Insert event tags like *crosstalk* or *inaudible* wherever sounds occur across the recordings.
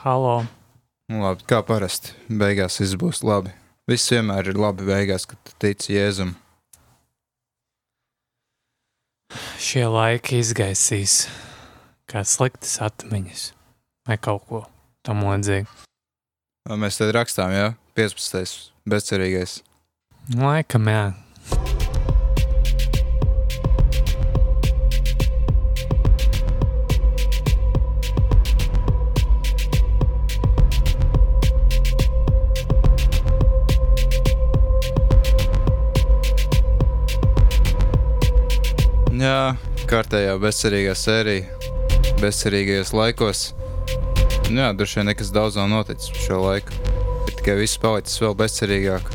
Halo! Nu, labi, kā parasti. Beigās viss būs labi. Viss vienmēr ir labi beigās, kad tici Jēzum. Šie laiki izgaisīs kā sliktas atmiņas vai kaut ko tam līdzīgu. Vai Mēs te rakstām, jā, 15. bezcerīgais. Laikam, jā. Jā, kārtējā bezcerīgā sērija, bezcerīgajos laikos. Nu Jā, droši vien nekas daudz nav noticis šo laiku. Ir tikai viss palicis vēl bezcerīgāk.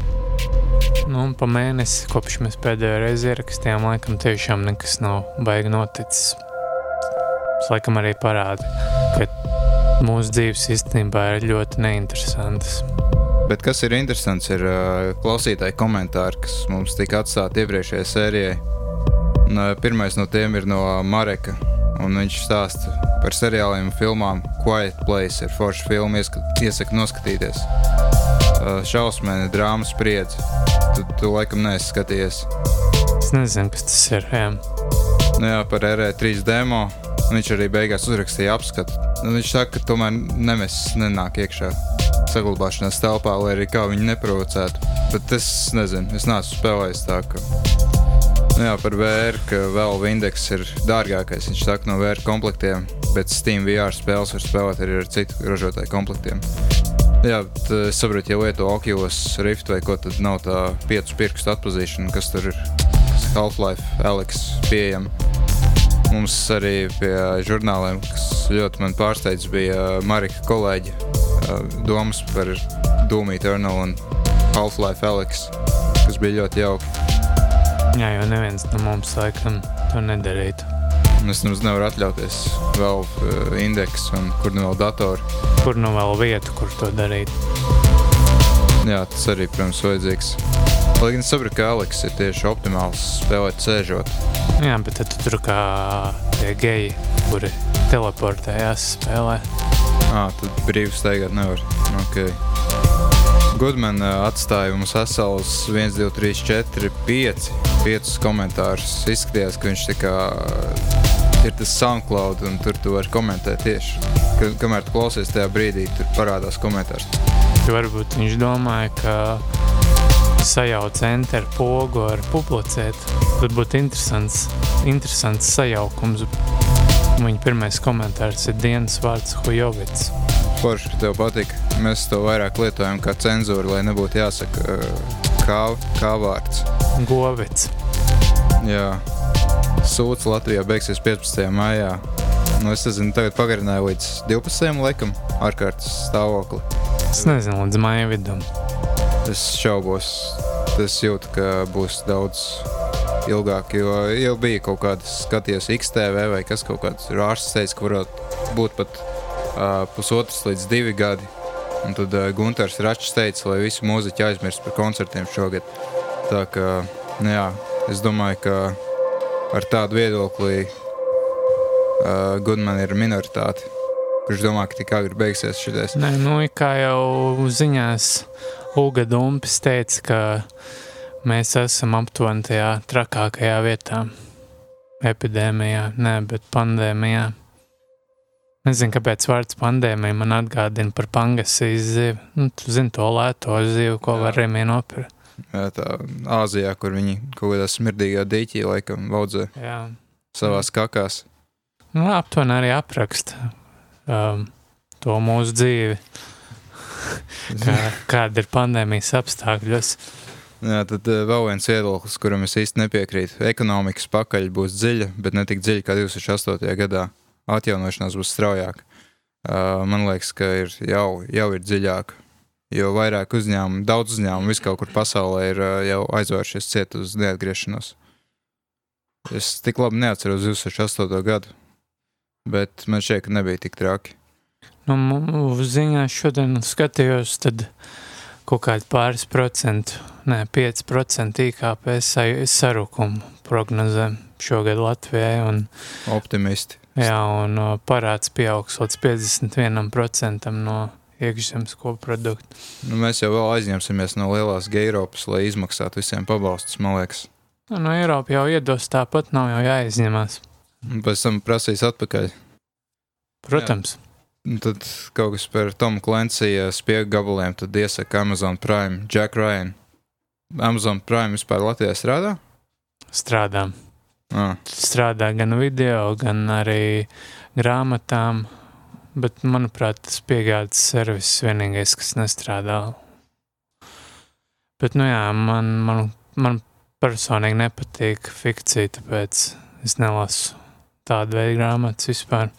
Nu, un pa mēnesi, kopš mēs pēdējo reizi ierakstījām, laikam tiešām nekas nav baigi noticis. Tas laikam arī parāda, ka mūsu dzīves īstenībā ir ļoti neinteresantas. Bet kas ir interesants, ir uh, klausītāji komentāri, kas mums tika atstāti iepriekšējai sērijai. Un, uh, pirmais no tiem ir no Mareka. Un viņš stāsta par seriāliem un filmām. Quiet Place ir forša filma, iesaku noskatīties. Uh, šausmēni, drāmas spriedzi. Tu, tu laikam neesi skatījies. Es nezinu, kas tas ir. Jā. Nu, jā, par RE3 demo. Viņš arī beigās uzrakstīja apskatu. Un Viņš saka, ka tomēr nemesis nenāk iekšā saglabāšanās telpā, lai arī kā viņi neprovocētu. Bet es nezinu, es neesmu spēlējis tā, ka. Nu, jā, par VR, ka vēl indeks ir dārgākais. Viņš saka, no VR komplektiem, bet Steam VR spēles var spēlēt arī ar citu ražotāju komplektiem. Jā, bet eh, es saprotu, ja lieto Oculus Rift vai ko, tad nav tā piecu pirkstu atpazīšana, kas tur ir. Half-Life, Alex pieejama. Mums arī pie žurnāliem, kas ļoti man pārsteidz, bija Marika kolēģi uh, domas par Doom Eternal un Half-Life Alex, kas bija ļoti jauki. Jā, jo neviens no mums laikam to nedarītu. Es nemaz nevaru atļauties vēl uh, indeksu un kur nu vēl datoru. Kur nu vēl vieta, kur to darīt? Jā, tas arī, protams, vajadzīgs. Lai gan es saprotu, ka Aleks ir tieši optimāls spēlēt sēžot. Jā, bet tad tu tur kā tie geji, kuri teleportējās spēlē. Ah, tad brīvi staigāt nevar. Okay. Goodman uh, atstāja mums vesels 1, 2, 3, 4, 5, 5 komentārus. Izskatījās, ka viņš kā uh, ir tas SoundCloud un tur tu vari komentēt tieši. Ka, kamēr tu klausies tajā brīdī, tur parādās komentārs. Varbūt viņš domāja, ka sajauc enter pogu ar publicēt. Tad būtu interesants, interesants sajaukums. Viņa pirmais komentārs ir dienas vārds Hujovits. Forši, ka tev patīk. Mēs to vairāk lietojam kā cenzūru, lai nebūtu jāsaka uh, kā, kā vārds. Govits. Jā, sūds Latvijā beigsies 15. maijā. Nu, es nezinu, tagad pagarināju līdz 12. laikam, ārkārtas stāvokli. Es nezinu, līdz maija vidum. Es šaubos, es jūtu, ka būs daudz ilgāk, jo jau bija kaut kādas skaties XTV vai kas kaut kāds rārs teica, ka varētu būt pat uh, pusotrs līdz divi gadi. Un tad uh, Gunters Račs teica, lai visi mūziķi aizmirst par koncertiem šogad. Tā kā, nu jā, es domāju, ka ar tādu viedokli uh, Goodman ir minoritāte. Kurš domā, ka tik agri beigsies šitais? Nē, nu, kā jau ziņās Uga Dumpis teica, ka mēs esam aptuveni tajā trakākajā vietā. Epidēmijā, nē, bet pandēmijā. Nezinu, kāpēc vārds pandēmija man atgādina par pangasijas zivi. Nu, tu zini to lēto zivi, ko Jā. var remī nopirkt. Jā, tā Āzijā, kur viņi kaut kādā smirdīgā dīķī laikam vaudzē Jā. savās kakās. Nu, aptuveni arī apraksta um, to mūsu dzīvi. *laughs* Kā, kāda ir pandēmijas apstākļos? Jā, tad eh, vēl viens viedoklis, kuram es īsti nepiekrītu. Ekonomikas pakaļ būs dziļa, bet ne tik dziļa kā 2008. gadā. Atjaunošanās būs straujāka. Uh, man liekas, ka ir jau, jau ir dziļāka. Jo vairāk uzņēmumu, daudz uzņēmumu vis kaut kur pasaulē ir uh, jau aizvēršies ciet uz neatgriešanos. Es tik labi neatceros 2008. gadu, bet man šķiet, ka nebija tik traki. Nu, ziņā šodien skatījos, tad kaut kādi pāris procentu, ne, 5% IKP sa- sarukumu prognozē šogad Latvijai. Un, Optimisti. Jā, un parāds pieaugs līdz 51% no iekšzemes koprodukta. Nu, mēs jau vēl aizņemsimies no lielās Eiropas, lai izmaksātu visiem pabalstus, man liekas. Nu, no Eiropas jau iedos tāpat, nav jau jāizņemās. Pēc tam prasīs atpakaļ. Protams. Un tad kaut kas par Tomu Clancy spiegu gabaliem, tad iesaka Amazon Prime, Jack Ryan. Amazon Prime vispār Latvijā strādā? Strādā. Ah, Strādā gan video, gan arī grāmatām. Bet, manuprāt, tas piegādes servis vienīgais, kas nestrādā. Bet, nu jā, man, man, man personīgi nepatīk fikcija, tāpēc es nelasu tādu veidu grāmatas vispār.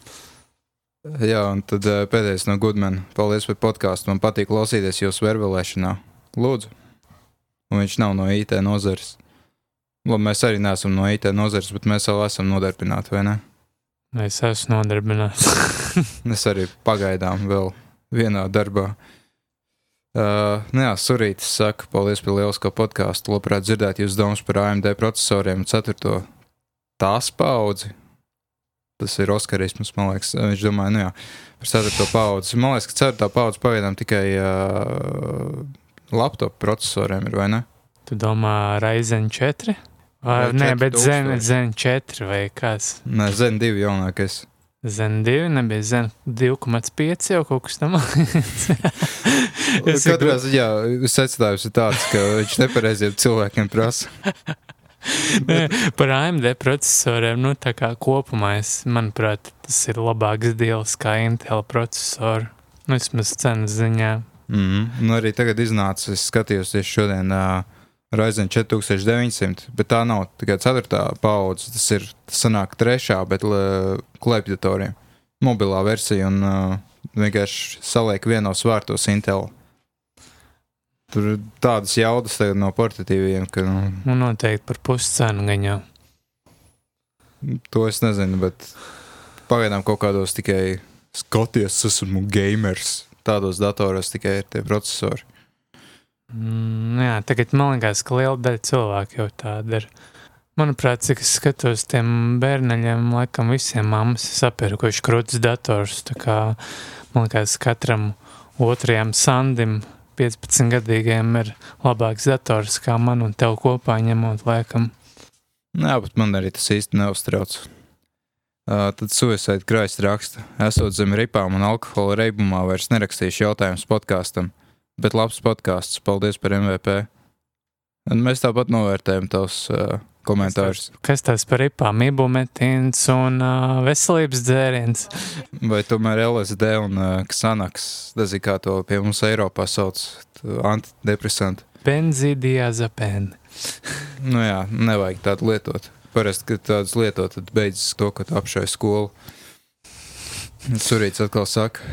jā, un tad pēdējais no Goodman. Paldies par podkāstu. Man patīk klausīties jūsu vervelēšanā. Lūdzu. Un viņš nav no IT nozares. Labi, mēs arī neesam no IT nozares, bet mēs vēl esam nodarbināti, vai ne? Es esmu nodarbināts. *laughs* Es arī pagaidām vēl vienā darbā. Uh, nu jā, Surītis saka, paldies par lielisko podkāstu. Labprāt dzirdēt jūs domas par AMD procesoriem un 4. tās paudzi. Tas ir Oskarisms, man liekas. Viņš domāja, nu jā, par 4. paudzi. Man liekas, ka 4. paudzi pagaidām tikai uh, laptop procesoriem ir, vai ne? Tu domā, Ryzen 4? Vai, nē, bet Zen, 4000? Zen 4 vai kas? Nē, Zen 2 jaunākais. Zen 2, nebija Zen 2,5 jau kaut kas tam līdzīgs. *laughs* Es Katrā ziņā secinājums ir tāds, ka viņš nepareiziem cilvēkiem prasa. *laughs* Nē, Par AMD procesoriem, nu tā kā kopumā, es, manuprāt, tas ir labāks deals kā Intel procesori. Nu, vismaz cenas ziņā. Mm. Un arī tagad iznāca, es skatījos tieši šodien uh, Ryzen 4900, bet tā nav tikai 4. paudze. Tas ir, tas sanāk 3. bet klēpjdatoriem. Mobilā versija un uh, vienkārši saliek vienos vārtos Intel. Tur ir tādas jaudas tagad no portatīviem, ka nu, Nu, noteikti par puscenu gan jau. to es nezinu, bet pagaidām kaut kādos tikai skaties, esmu gamers. Tādos datoros tikai ir tie procesori. Mm, jā, tagad man liekas, ka liela daļa cilvēku jau tāda ir. Manuprāt, cik es skatos, tiem bērneļiem, laikam, visiem mammas ir sapirkuši krūtis dators. Kā man liekas, katram otrajam sandim, 15 gadīgiem, ir labāks dators kā man un tev kopā ņemot, laikam. Jā, bet man arī tas īsti neuztrauc. Tad Suicide Christ raksta, esot zem ripām un alkohola reibumā, vairs nerakstīšu jautājumus podkāstam, bet labs podkāsts, paldies par MVP. Un mēs tāpat novērtējam tavus uh, komentārus. Kas tas par ripām? Ibumetīns un uh, veselības dzēriens. Vai tomēr LSD un uh, Xanax, nezinu, kā to pie mums Eiropā sauc, antidepresanti. Benzīdiazepēni. Nu jā, nevajag tādu lietot. Parasti, kad tādas lietot, tad beidzas to, ka tu apšauj skolu. Surīts atkal saka,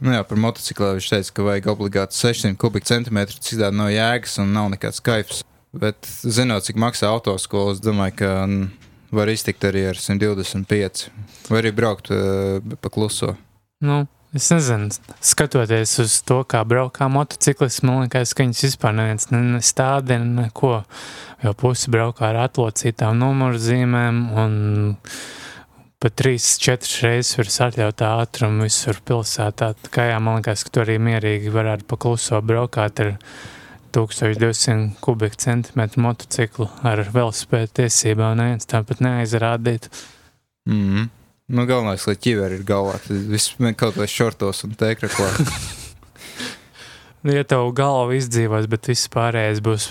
nu jā, par motociklā viņš teica, ka vajag obligāti 600 kubikcentimetru, citādi nav jēgas un nav nekāds kaifs. Bet, zinot, cik maksā autoskola, es domāju, ka var iztikt arī ar 125. Vai arī braukt uh, pa kluso. Nu, es nezinu, skatoties uz to, kā braukā motociklis, man liekas, ka viņas vispār neviens ne- nestādina neko. Jo pusi braukā ar atlocītām numurzīmēm un pat trīs, četras reizes virs atļautā ātruma visur pilsētā. Tā kā jā, man liekas, ka tu arī mierīgi varētu pakluso braukāt ar 1200 kubikcentimetru motociklu ar velospēdu tiesībām. Neviens tāpat neaizrādītu. Mm -hmm. Nu, galvenais, lai ķiveri ir galvā. Tad viss kaut vai šortos un tēkraklā. *laughs* Ja tev galva izdzīvos, bet viss pārējais būs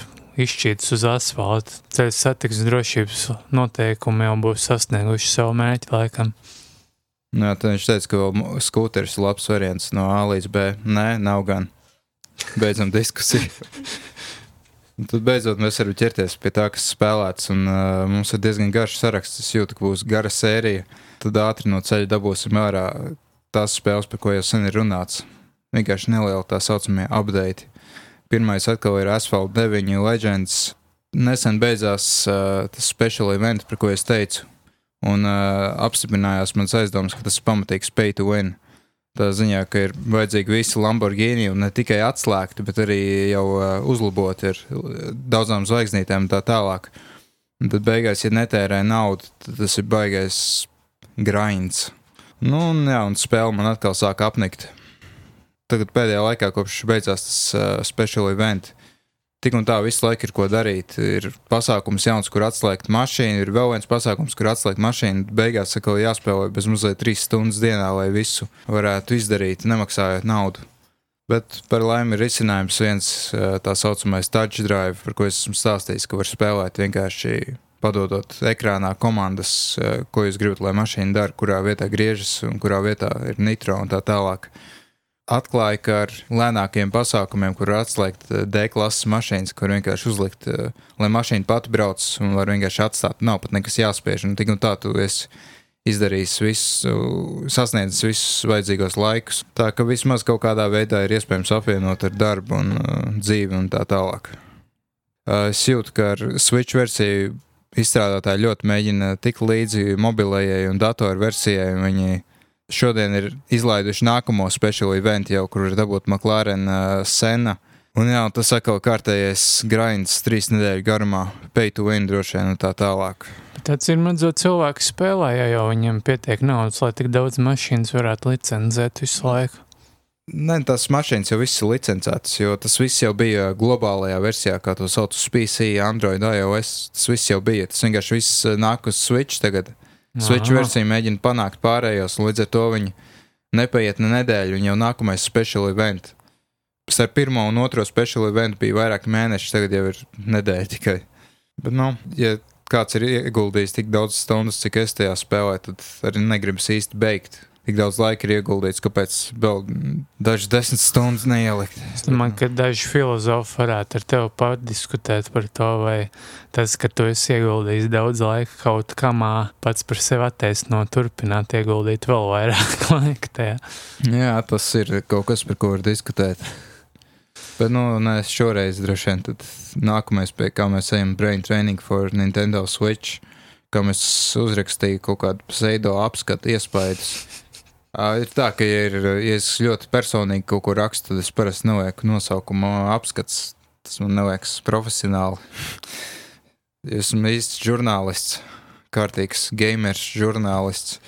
izšķīts uz asfalta, ceļu satiksmes drošības noteikumi jau būs sasnieguši savu mērķi laikam. Nu, jā, tad viņš teica, ka skūteris ir labs variants no A līdz B. Nē, nav gan. Beidzam *laughs* diskusiju. Un tad beidzot mēs varam ķerties pie tā, kas spēlēts. Un, uh, mums ir diezgan garš saraksts. Es jūtu, ka būs gara sērija. Tad ātri no ceļa dabūsim ārā tās spēles, par ko jau sen ir runāts. Vienkārši neliela tā saucamie update. Pirmais atkal ir Asphalt 9 Legends. Nesen beidzās uh, tas special event, par ko es teicu. Un uh, apstiprinājās mans aizdoms, ka tas ir pamatīgs pay to win. Tā ziņā, ka ir vajadzīgi visi Lamborghini un ne tikai atslēgti, bet arī jau uh, uzlaboti ar uh, daudzām zvaigznītēm un tā tālāk. Un tad beigās, ja netērē naudu, tad tas ir baigais grinds. Nu, un, jā, un spēle man atkal sāk apnikt. Tagad pēdējā laikā, kopš beidzās tas uh, special event, tik un tā visu laiku ir ko darīt. Ir pasākums jauns, kur atslēgt mašīnu, ir vēl viens pasākums, kur atslēgt mašīnu. Beigās atkal jāspēlē bez mazliet trīs stundas dienā, lai visu varētu izdarīt, nemaksājot naudu. Bet par laimi ir risinājums viens tā saucamais touch drive, par ko es esmu stāstījis, ka var spēlēt vienkārši padodot ekrānā komandas, ko jūs gribat, lai mašīna dara, kurā vietā griežas un kurā vietā ir nitro un tā tālāk. Atklāja, ka ar lēnākiem pasākumiem, kur atslēgt D-klases mašīnas, kur vienkārši uzlikt, lai mašīna pati brauc un var vienkārši atstāt, nav pat nekas jāspiež. Un tik un tā tu esi izdarījis visu, sasniedzis visus vajadzīgos laikus. Tā ka vismaz kaut kādā veidā ir iespējams apvienot ar darbu un uh, dzīvi un tā tālāk. Uh, es jūtu, ka ar Switch versiju izstrādātāji ļoti mēģina tikt līdzi mobilajai un datoru versijai. Viņi šodien ir izlaiduši nākamo special event, jau kur ir dabūt McLaren uh, Sena. Un jā, tas atkal kārtējais grinds trīs nedēļu garumā, pay to win droši vien un tā tālāk. Tāds ir madzot cilvēku spēlē, ja jau viņam pietiek naudas, lai tik daudz mašīnas varētu licencēt visu laiku. Nē, tās mašīnas jau viss ir licencētas, jo tas viss jau bija globālajā versijā, kā to sauc PC, Android, iOS. Tas viss jau bija. Tas vienkārši viss nāk uz Switch tagad. Switch versija mēģina panākt pārējos, līdz ar to viņi nepaiet ne nedēļu, un jau nākamais special event. Starp pirmo un otro special event bija vairāk mēneši, tagad jau ir nedēļa tikai. Bet, nu, ja kāds ir ieguldījis tik daudz stundas, cik es tajā spēlēju, tad arī negribas īsti beigt. Tik daudz laika ir ieguldīts, kāpēc vēl dažas desmit stundas neielikt. Es domāju, ka daži filozofi varētu ar tevi pārdiskutēt par to, vai tas, ka tu esi ieguldījis daudz laika kaut kamā, pats par sevi attaisno turpināt ieguldīt vēl vairāk *laughs* laika tajā. Jā, tas ir kaut kas, par ko var diskutēt. Bet, nu, nē, es šoreiz droši vien tad nākamais, pie kā mēs ejam, Brain Training for Nintendo Switch, kā mēs uzrakstīju kaut kādu pseido apskatu iespējas. Uh, ir tā, ka, ja, ir, ja es ļoti personīgi kaut ko rakstu, tad es parasti nelieku nosaukumu apskats. Tas man neliekas profesionāli. Esmu īsts žurnālists, kārtīgs gamers, žurnālists.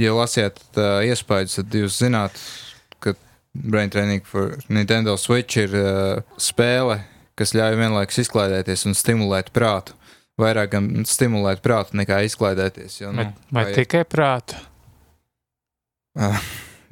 Ja lasiet uh, iespējas, tad jūs zināt, ka Brain Training for Nintendo Switch ir uh, spēle, kas ļauj vienlaikus izklaidēties un stimulēt prātu. Vairāk gan stimulēt prātu nekā izklaidēties. Jo, nu, Vai, vai tikai prātu? Uh,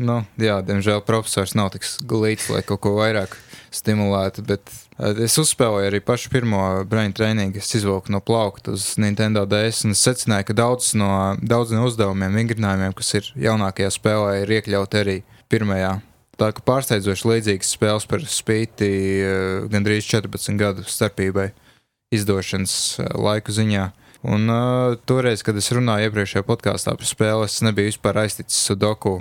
nu, jā, diemžēl profesors nav tik glīts, lai kaut ko vairāk stimulētu. Bet uh, es uzspēlēju arī pašu pirmo brain trainingu. Es izvilku no plaukta uz Nintendo DS es secināju, ka daudz no, daudz no uzdevumiem, vingrinājumiem, kas ir jaunākajā spēlē, ir iekļauti arī pirmajā. Tā kā pārsteidzoši līdzīgas spēles par spīti uh, gandrīz 14 gadu starpībai izdošanas uh, laiku ziņā. Un uh, toreiz, kad es runāju iepriekšējā podkāstā par spēli, es nebiju vispār aizticis sudoku.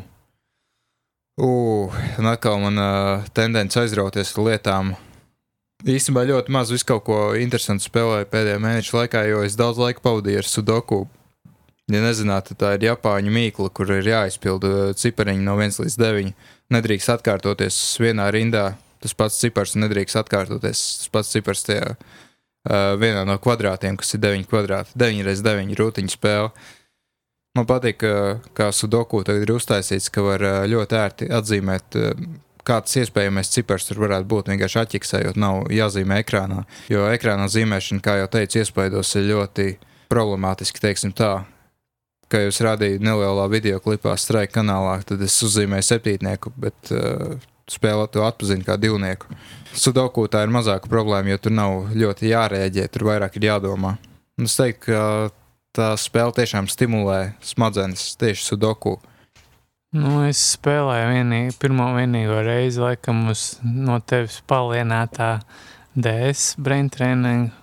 Uh, un atkal man uh, tendence aizrauties ar lietām. Īstenībā ļoti maz visu kaut ko interesantu spēlēju pēdējā mēneša laikā, jo es daudz laika pavadīju ar sudoku. Ja nezināt, tā ir Japāņu mīkla, kur ir jāizpilda cipariņi no 1 līdz 9. Nedrīkst atkārtoties vienā rindā. Tas pats cipars nedrīkst atkārtoties. Tas pats cipars tajā uh, vienā no kvadrātiem, kas ir 9 kvadrāti. 9 reizes 9 rūtiņu spēle. Man patīk, ka kā sudoku tagad ir uztaisīts, ka var uh, ļoti ērti atzīmēt. Kāds iespējamais cipars tur varētu būt vienkārši atķiksējot, nav jāzīmē ekrānā. Jo ekrānā zīmēšana, kā jau teicu, iespaidos ir ļoti problemātiski, teiksim tā. Kā jūs rādījāt nelielā video klipā, Strike kanālā, tad es uzzīmēju septītnieku, bet uh, spēlē to atpazīt kā divnieku. Sudoku tā ir mazāka problēma, jo tur nav ļoti jārēģē, tur vairāk ir jādomā. Un es teiktu, ka tā spēle tiešām stimulē smadzenes tieši sudoku. Nu, es spēlēju vienīgi, pirmo vienīgo reizi, laikam, uz no tevis palienātā DS brain training.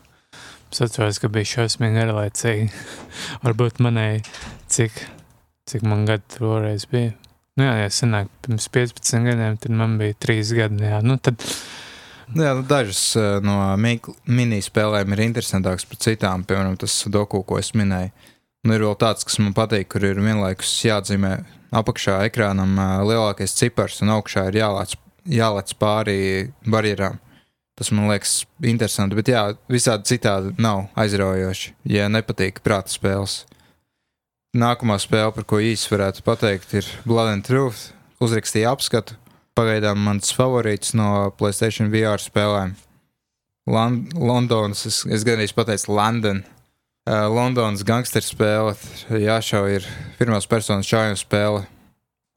Es atceros, ka bija šausmīgi garlaicīgi. *laughs* Varbūt manai, cik, cik man gadu toreiz bija. Nu jā, ja senāk, pirms 15 gadiem, tad man bija 3 gadi, jā. Nu, tad, Jā, nu, dažas uh, no mini-spēlēm ir interesantākas par citām, piemēram, tas doku, ko es minēju. Nu, ir vēl tāds, kas man patīk, kur ir vienlaikus jāatzīmē apakšā ekrānam uh, lielākais cipars un augšā ir jālēc, jālēc pāri barjerām. Tas man liekas interesanti, bet jā, visādi citādi nav aizraujoši, ja nepatīk prāta spēles. Nākamā spēle, par ko īsi varētu pateikt, ir Blood and Truth. Uzrakstīja apskatu. Pagaidām mans favorīts no Playstation VR spēlēm. Lan Londonas, es, es gan arī pateicu London. Uh, Londonas gangsteru spēle, jāšauj ir pirmās personas šāvienu spēle.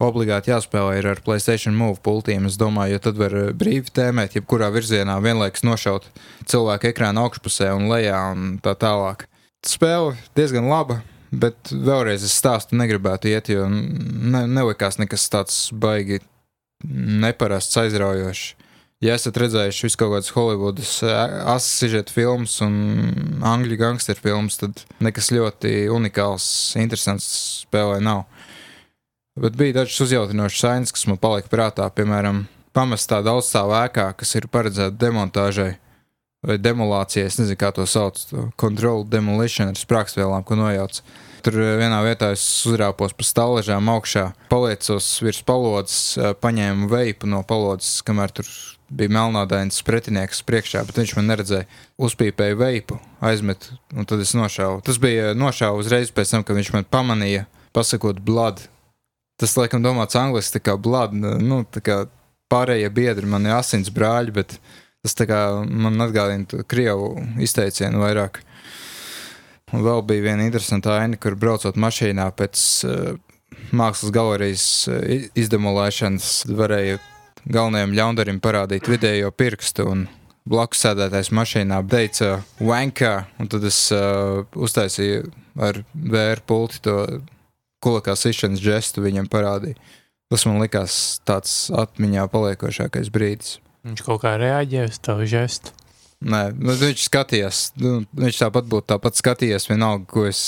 Obligāti jāspēlē ar Playstation Move pultīm. Es domāju, jo tad var brīvi tēmēt, jebkurā virzienā vienlaikus nošaut cilvēku ekrāna augšpusē un lejā un tā tālāk. Spēle diezgan laba, bet vēlreiz es stāstu negribētu iet, jo ne, nelikās nekas tāds baigi neparasts, aizraujošs. Ja esat redzējuši visu kaut kādas Holivudas asižeta filmas un angļu gangsteru filmas, tad nekas ļoti unikāls, interesants spēlē nav. Bet bija dažas uzjautinošas ainas, kas man palika prātā, piemēram, pamestā daudzstāvu ēkā, kas ir paredzēta demontāžai vai demolācijai, es nezinu, kā to sauc, to control demolition ar sprākstvielām, ko nojauc. Tur vienā vietā es uzrāpos pa stāvležām augšā, paliecos virs palodzes, paņēmu veipu no palodzes, kamēr tur bija melnādains pretinieks priekšā, bet viņš man neredzēja. Uzpīpēja veipu, aizmet, un tad es nošāvu. Tas bija nošāvu uzreiz pēc tam, kad viņš man pamanīja, pasakot, blood. Tas, laikam, domāts angliski, kā blood, nu, tā kā pārējie biedri, man ir asins brāļi, bet tas kā man atgādina krievu izteicienu vairāk. Un vēl bija viena interesanta aina, kur braucot mašīnā pēc uh, mākslas galerijas uh, izdemolēšanas, varēja galvenajam ļaundarim parādīt vidējo pirkstu. Blakus sēdētājs mašīnā teica, Wanka, un tad es uh, uztaisīju ar vēru pulti to kulakā sišanas žestu viņam parādīju. Tas man likās tāds atmiņā paliekošākais brīdis. Viņš kaut kā reaģēja uz tavu žestu. Nē, nu, viņš skatījās. Nu, viņš tāpat būtu tāpat skatījies, vienalga, ko es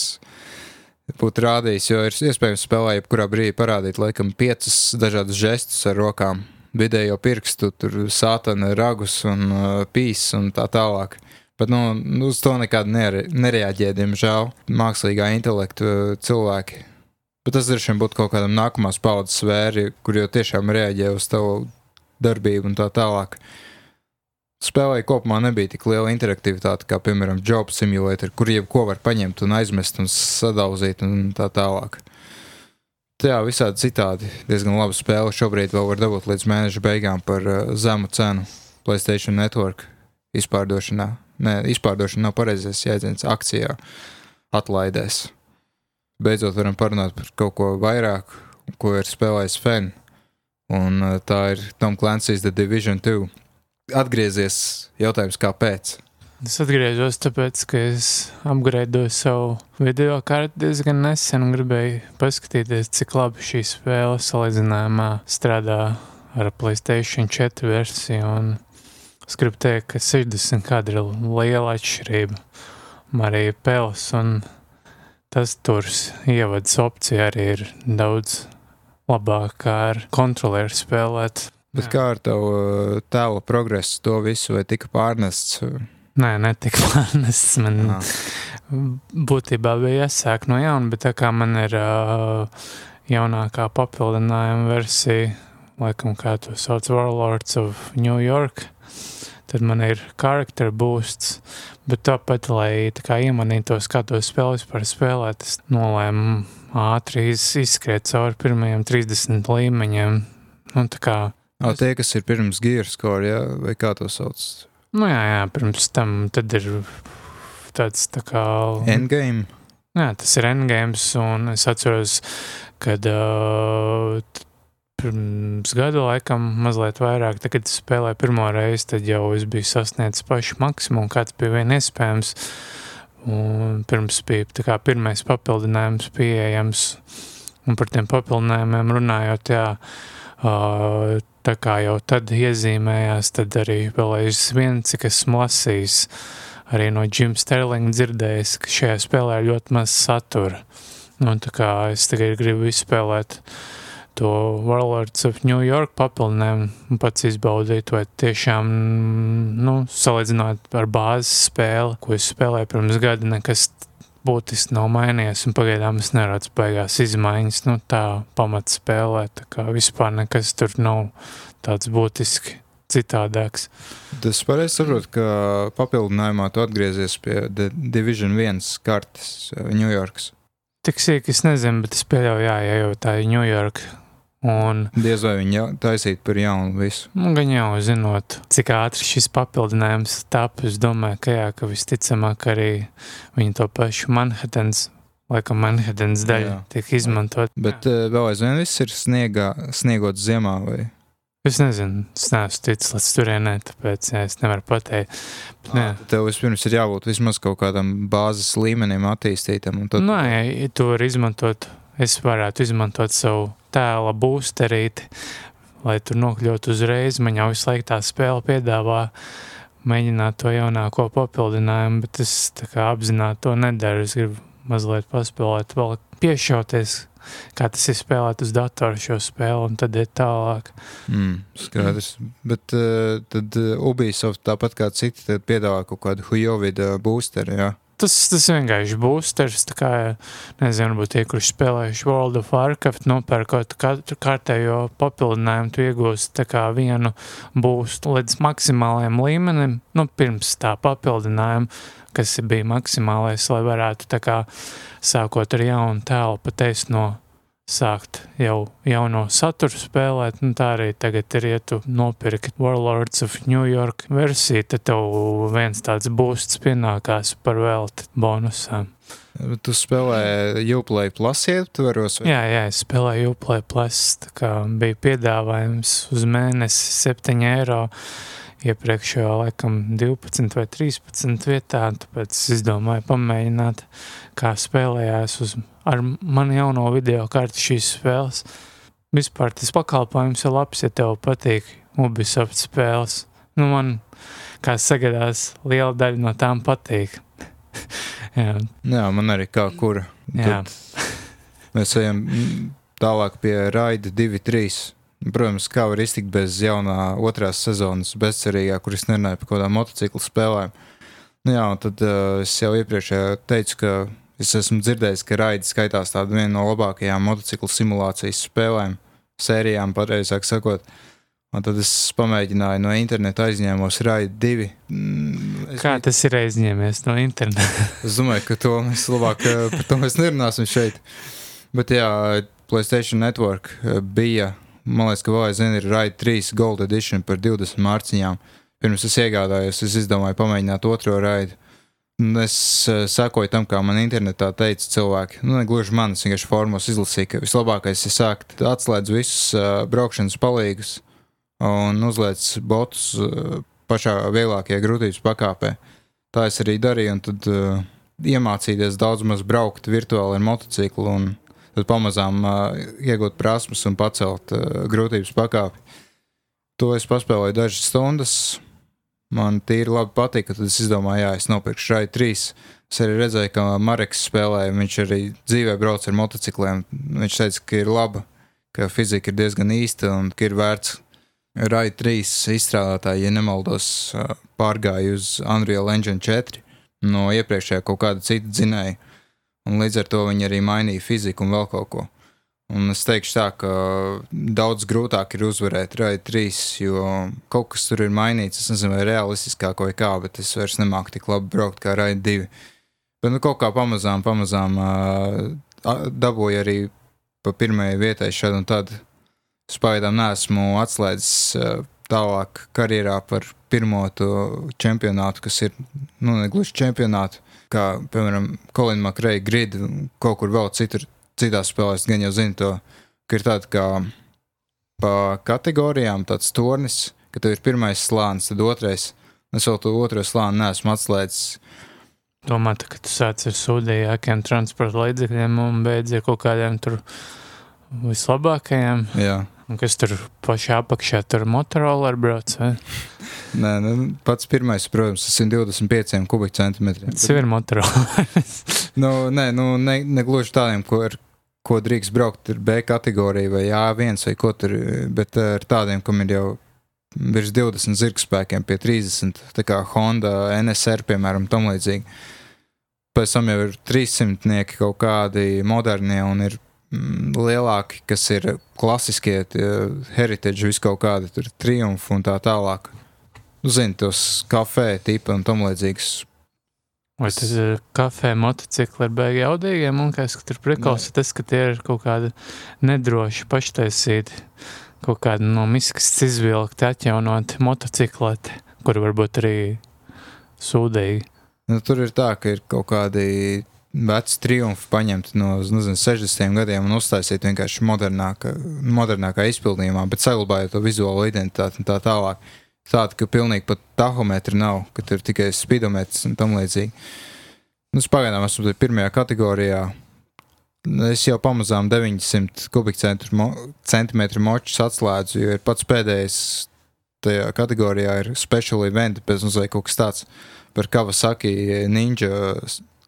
būtu rādījis. Jo ir iespējams spēlē, jebkurā brīdī parādīt, laikam, piecas dažādas žestus ar rokām. Vidējo pirkstu, tur sātana, ragus un uh, pīs un tā tālāk. Bet nu, uz to nekad nere, nereaģē, diemžēl, mākslīgā intelekta uh, cilvēki. Bet tas droši vien būtu kaut kādam nākamās paudzes svēri, kur jau tiešām reaģē uz tavu darbību un tā tālāk. Spēlē kopumā nebija tik liela interaktivitāte kā, piemēram, Job Simulator, kur jebko var paņemt un aizmest un sadauzīt un tā tālāk. Tā jā, visādi citādi diezgan laba spēle. Šobrīd vēl var dabūt līdz mēneša beigām par uh, zemu cenu Playstation Network izpārdošanā. Nē, izpārdošana nav pareizais jēdziens akcijā, atlaidēs. Beidzot varam parunāt par kaut ko vairāk, ko ir spēlējis Fen. Un uh, tā ir Tom Clancy's The Division 2 atgriezies jautājums, kāpēc? Es atgriezos tāpēc, ka es apgraidoju savu video karti diezgan nesen un gribēju paskatīties, cik labi šī spēle salīdzinājumā strādā ar Playstation 4 versiju. Un es gribu teikt, ka 60 kadri ir liela atšķirība. Arī pels un tas turs ievads opcija arī ir daudz labāk ar kontrolieru spēlēt. Bet Jā. kā ar tavu uh, tēlu progresu, to visu vai tika pārnests? Nē, netika *laughs* pārnests. Man Aha. būtībā bija jāsāk no jauna, bet tā kā man ir uh, jaunākā papildinājuma versija, laikam kā to sauc Warlords of New York, tad man ir charakter boosts, bet tāpat, lai tā kā iemanītos, kā to spēli vispār spēlēt, es nolēmu ātri izskriet cauri pirmajiem 30 līmeņiem. Nu, tā kā O, tie, kas ir pirms Gearscore, ja? vai kā to sauc? Nu, jā, jā, pirms tam tad ir tāds tā kā... Endgame? Jā, tas ir endgames, un es atceros, kad uh, pirms gada laikam mazliet vairāk, tad, kad spēlēju pirmo reizi, tad jau es biju sasniedzis pašu maksimumu, kāds bija vien iespējams, un pirms bija tā kā pirmais papildinājums pieejams, un par tiem papildinājumiem runājot, jā, uh, tā kā jau tad iezīmējās, tad arī vēl aizvien, cik esmu lasījis, arī no Jim Sterling dzirdējis, ka šajā spēlē ļoti maz satura. Nu, tā kā es tagad gribu izspēlēt to Warlords of New York papildinājumu un pats izbaudīt, vai tiešām, nu, salīdzinot ar bāzes spēli, ko es spēlēju pirms gada, nekas būtiski nav mainījies, un pagaidām es neredzu beigās izmaiņas, nu tā pamat spēlē, tā kā vispār nekas tur nav tāds būtiski citādāks. Tas pareizi saprot, ka papildinājumā tu atgriezies pie Division 1 kartes Ņujorkas. Tik sīk es nezinu, bet es pieļauju, jā, ja jau tā ir Ņujorka. Un Diez vai viņi taisītu par jaunu visu. nu, gan jau zinot, cik ātri šis papildinājums tap, es domāju, ka jā, ka visticamāk arī viņi to pašu Manhattans, laikam Manhattans daļu Jā. tiek izmantot. Bet uh, vēl aizvien viss ir sniegā, sniegots ziemā vai Es nezinu, es neesmu ticis līdz turienē, tāpēc jā, es nevaru pateikt. Bet, jā. Tev vispirms ir jābūt vismaz kaut kādam bāzes līmenim attīstītam. Tad, Nē, ja tu vari izmantot, es varētu izmantot savu tēla būsterīti, lai tur nokļūtu uzreiz. Man jau visu laiku tā spēle piedāvā mēģināt to jaunāko papildinājumu, bet es apzināti to nedaru. Es gribu mazliet paspēlēt, vēl piešauties, kā tas ir spēlēt uz datora šo spēli, un tad iet tālāk. mm, skaidrs. Bet uh, tad uh, Ubisoft, tāpat kā citi, piedāvā kaut kādu Hujovidu boosteri. Jā. Tas, tas vienkārši būsters, tā kā, nezinu, varbūt tie, kurš spēlējuši World of Warcraft, nopērkot katru kārtējo papildinājumu, tu iegūsi tā kā vienu būstu līdz maksimālajam līmenim, nu, pirms tā papildinājuma, kas bija maksimālais, lai varētu tā kā sākot ar jaunu tēlu pateikt no sākt jau jauno saturu spēlēt, un tā arī tagad ir, ja tu nopirki Warlords of New York versiju, tad tev viens tāds būsts pienākās par velti bonusām. Tu spēlē Uplay Plus ietvaros. vai? Jā, jā, es spēlēju Uplay Plus, tā kā bija piedāvājums uz mēnesi 7 eiro, iepriekšējā laikam 12 vai 13 vietā, tāpēc es izdomāju pamēģināt, kā spēlējās uz, ar manu jauno video karti šīs spēles. Vispār tas pakalpojums ir labs, ja tev patīk Ubisoft spēles. Nu, man, kā sagadās, liela daļa no tām patīk. *laughs* jā, Jā, man arī kā kura. jā. Tad mēs ejam tālāk pie Raida 2-3. Protams, kā var iztikt bez jaunā otrās sezonas bezcerīgā, kur es nerunāju par kaut kādām motociklu spēlēm. Nu jā, tad uh, es jau iepriekš teicu, ka es esmu dzirdējis, ka Raida skaitās tāda viena no labākajām motociklu simulācijas spēlēm, sērijām, pareizāk sakot. Un tad es pamēģināju no interneta aizņēmos Raida 2. Mm, es Kā tas ir aizņēmies no interneta? *laughs* Es domāju, ka to mēs labāk eh, par to mēs nerunāsim šeit. Bet jā, Playstation Network eh, bija, man liekas, ka aizvien ir Raid 3 Gold Edition par 20 mārciņām. Pirms es iegādājos, es izdomāju pamēģināt otro raidu. Un Es uh, sekoju tam, kā man internetā teica cilvēki. Nu, ne gluži man, es vienkārši formos izlasīju, ka vislabākais ir sākt atslēgt visus uh, braukšanas palīgus un uzliec botus uh, pašā vieglākajā grūtības pakāpē. Tā es arī darīju, un tad uh, iemācīties daudz maz braukt virtuāli ar motociklu, un tad pamazām uh, iegūt prasmes un pacelt uh, grūtības pakāpi. To es paspēlēju dažas stundas. Man tīri labi patika, tad es izdomāju, jā, es nopirkšu šai trīs. Es arī redzēju, ka Marks spēlēja, viņš arī dzīvē brauc ar motocikliem. Viņš teica, ka ir laba, ka fizika ir diezgan īsta un ka ir vērts. Rai 3 izstrādātāji, ja nemaldos, pārgāja uz Unreal Engine 4 no iepriekšējā kaut kāda cita dzinēja. Un līdz ar to viņi arī mainīja fiziku un vēl kaut ko. Un es teikšu tā, ka daudz grūtāk ir uzvarēt Rai 3, jo kaut kas tur ir mainīts. Es nezinu, vai realistiskāk vai kā, bet es vairs nemāku tik labi braukt kā Rai 2. Bet nu, kaut kā pamazām, pamazām dabūju arī pa pirmajai vietai šādu un tādu. Spēļām nesmu atslēdzis uh, tālāk karjerā par pirmo čempionātu, kas ir nu, ne gluži čempionātu, kā piemēram Kolina Makreja grid, kaut kur vēl citur, citās spēlēs, gan jau zinu to, ka ir tāda kā pa kategorijām tāds tornis, ka tev ir pirmais slānis, tad otrais. Es vēl to otro slāni neesmu atslēdzis. Domāju, ka tu sāc ar sūdīgākiem transporta līdzekļiem un beidz ar kaut kādiem tur vislabākajiem. Jā. Kas tur pašā apakšā tur motorola brauc? Nē, nu, pats pirmais, protams, ir 25 kubikcentimetriem. Tas ir motorola. *laughs* Nu, nē, nu, ne, ne gluži tādiem, ko, ar, ko drīkst braukt, ir B kategorija vai A1 vai ko tur, bet ar tādiem, kam ir jau virs 20 zirgspēkiem pie 30, tā kā Honda, NSR, piemēram, tam līdzīgi. Pēc tam jau ir 300 kaut kādi modernie un ir lielāki, kas ir klasiskie, heritage, vis kaut kādi tur triumfi un tā tālāk. Nu, Zini, tos kafē tipi un tam līdzīgus Vai tas ir kafē, motocikli ar bēgu jaudīgiem? Man liekas, ka tur prikals ir tas, ka tie ir kaut kādi nedroši paštaisīti, kaut kādi no miskas izvilkti, atjaunoti motocikleti, kuri varbūt arī sūdīgi. Nu, tur ir tā, ka ir kaut kādi veci triumfi paņemti no nezinu, 60 gadiem un uztaisīti vienkārši modernākā, modernākā izpildījumā, bet saglabājot to vizuālo identitāti un tā tālāk tāda, ka pilnīgi pat tahometri nav, ka tur tikai spidometrs un tam līdzīgi. Nu, pagaidām esmu pirmajā kategorijā. Es jau pamazām 900 kubikcentimetru mo centimetru močus atslēdzu, jo ir pats pēdējais tajā kategorijā ir special event, mums vajag kaut kas tāds par Kawasaki ninja.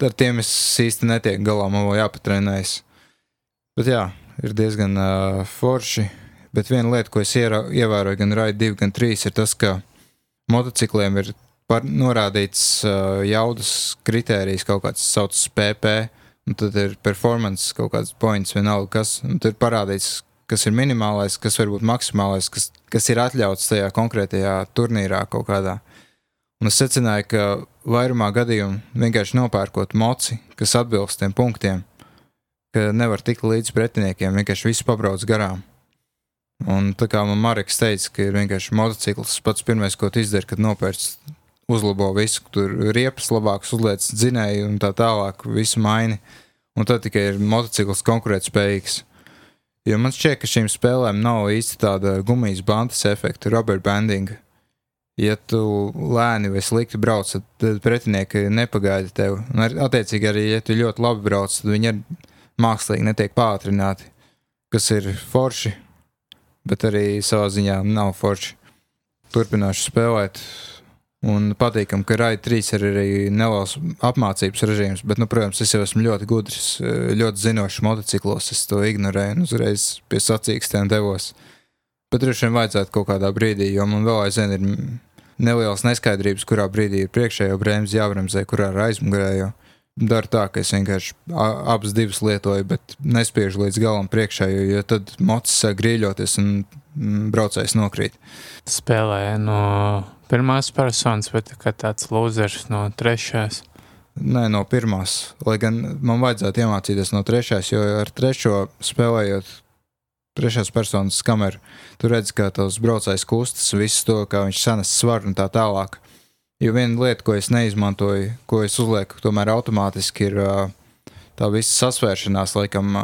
Ar tiem es īsti netieku galā, man vēl jāpatrenējas. Bet jā, ir diezgan uh, forši. Bet viena lieta, ko es iera, ievēroju gan Raid 2, gan 3, ir tas, ka motocikliem ir par, norādīts uh, jaudas kritērijs, kaut kāds saucams PP, un tad ir performance kaut kāds points, vienalga kas, ir parādīts, kas ir minimālais, kas var būt maksimālais, kas, kas ir atļauts tajā konkrētajā turnīrā kaut kādā. Un es secināju, ka vairumā gadījumu vienkārši nopērkot moci, kas atbilst tiem punktiem, ka nevar tikt līdz pretiniekiem, vienkārši visu pabrauc garām. Un tā kā man Marks teica, ka ir vienkārši motociklis, pats pirmais, ko tu izdari, kad nopērci, uzlabo visu, tur riepas labāks, uzliec dzinēju un tā tālāk, visu maini. Un tad tikai ir motociklis konkurētspējīgs. Jo man šķiet, ka šīm spēlēm nav īsti tāda gumijas bandas efekta, rubber banding. Ja tu lēni vai slikti brauc, tad pretinieki nepagaida tevi. Un, ar, attiecīgi, arī ja tu ļoti labi brauc, tad viņi arī mākslīgi netiek pātrināti, kas ir forši bet arī savā ziņā nav forši. Turpināšu spēlēt. Un patīkam, ka Raid 3 ir arī neliels apmācības režīms, bet, nu, protams, es jau esmu ļoti gudrs, ļoti zinošs motociklos. Es to ignorēju un uzreiz pie sacīkstiem devos. Bet droši vien vajadzētu kaut kādā brīdī, jo man vēl aizvien ir nelielas neskaidrības, kurā brīdī ir priekšējo bremzi jābremzē, kurā ir aizmugurējo daru tā, ka es vienkārši abas divas lietoju, bet nespiežu līdz galam priekšā, jo, tad mocis sāk grieļoties un mm, braucējs nokrīt. Spēlēja no pirmās personas, bet kā tāds lūzers no trešās. Nē, no pirmās. Lai gan man vajadzētu iemācīties no trešās, jo ar trešo spēlējot trešās personas kameru, tu redz, kā tavs braucējs kustas, visu to, kā viņš sanes svaru un tā tālāk. Jo viena lieta, ko es neizmantoju, ko es uzlieku, tomēr automātiski ir tā visa sasvēršanās, laikam,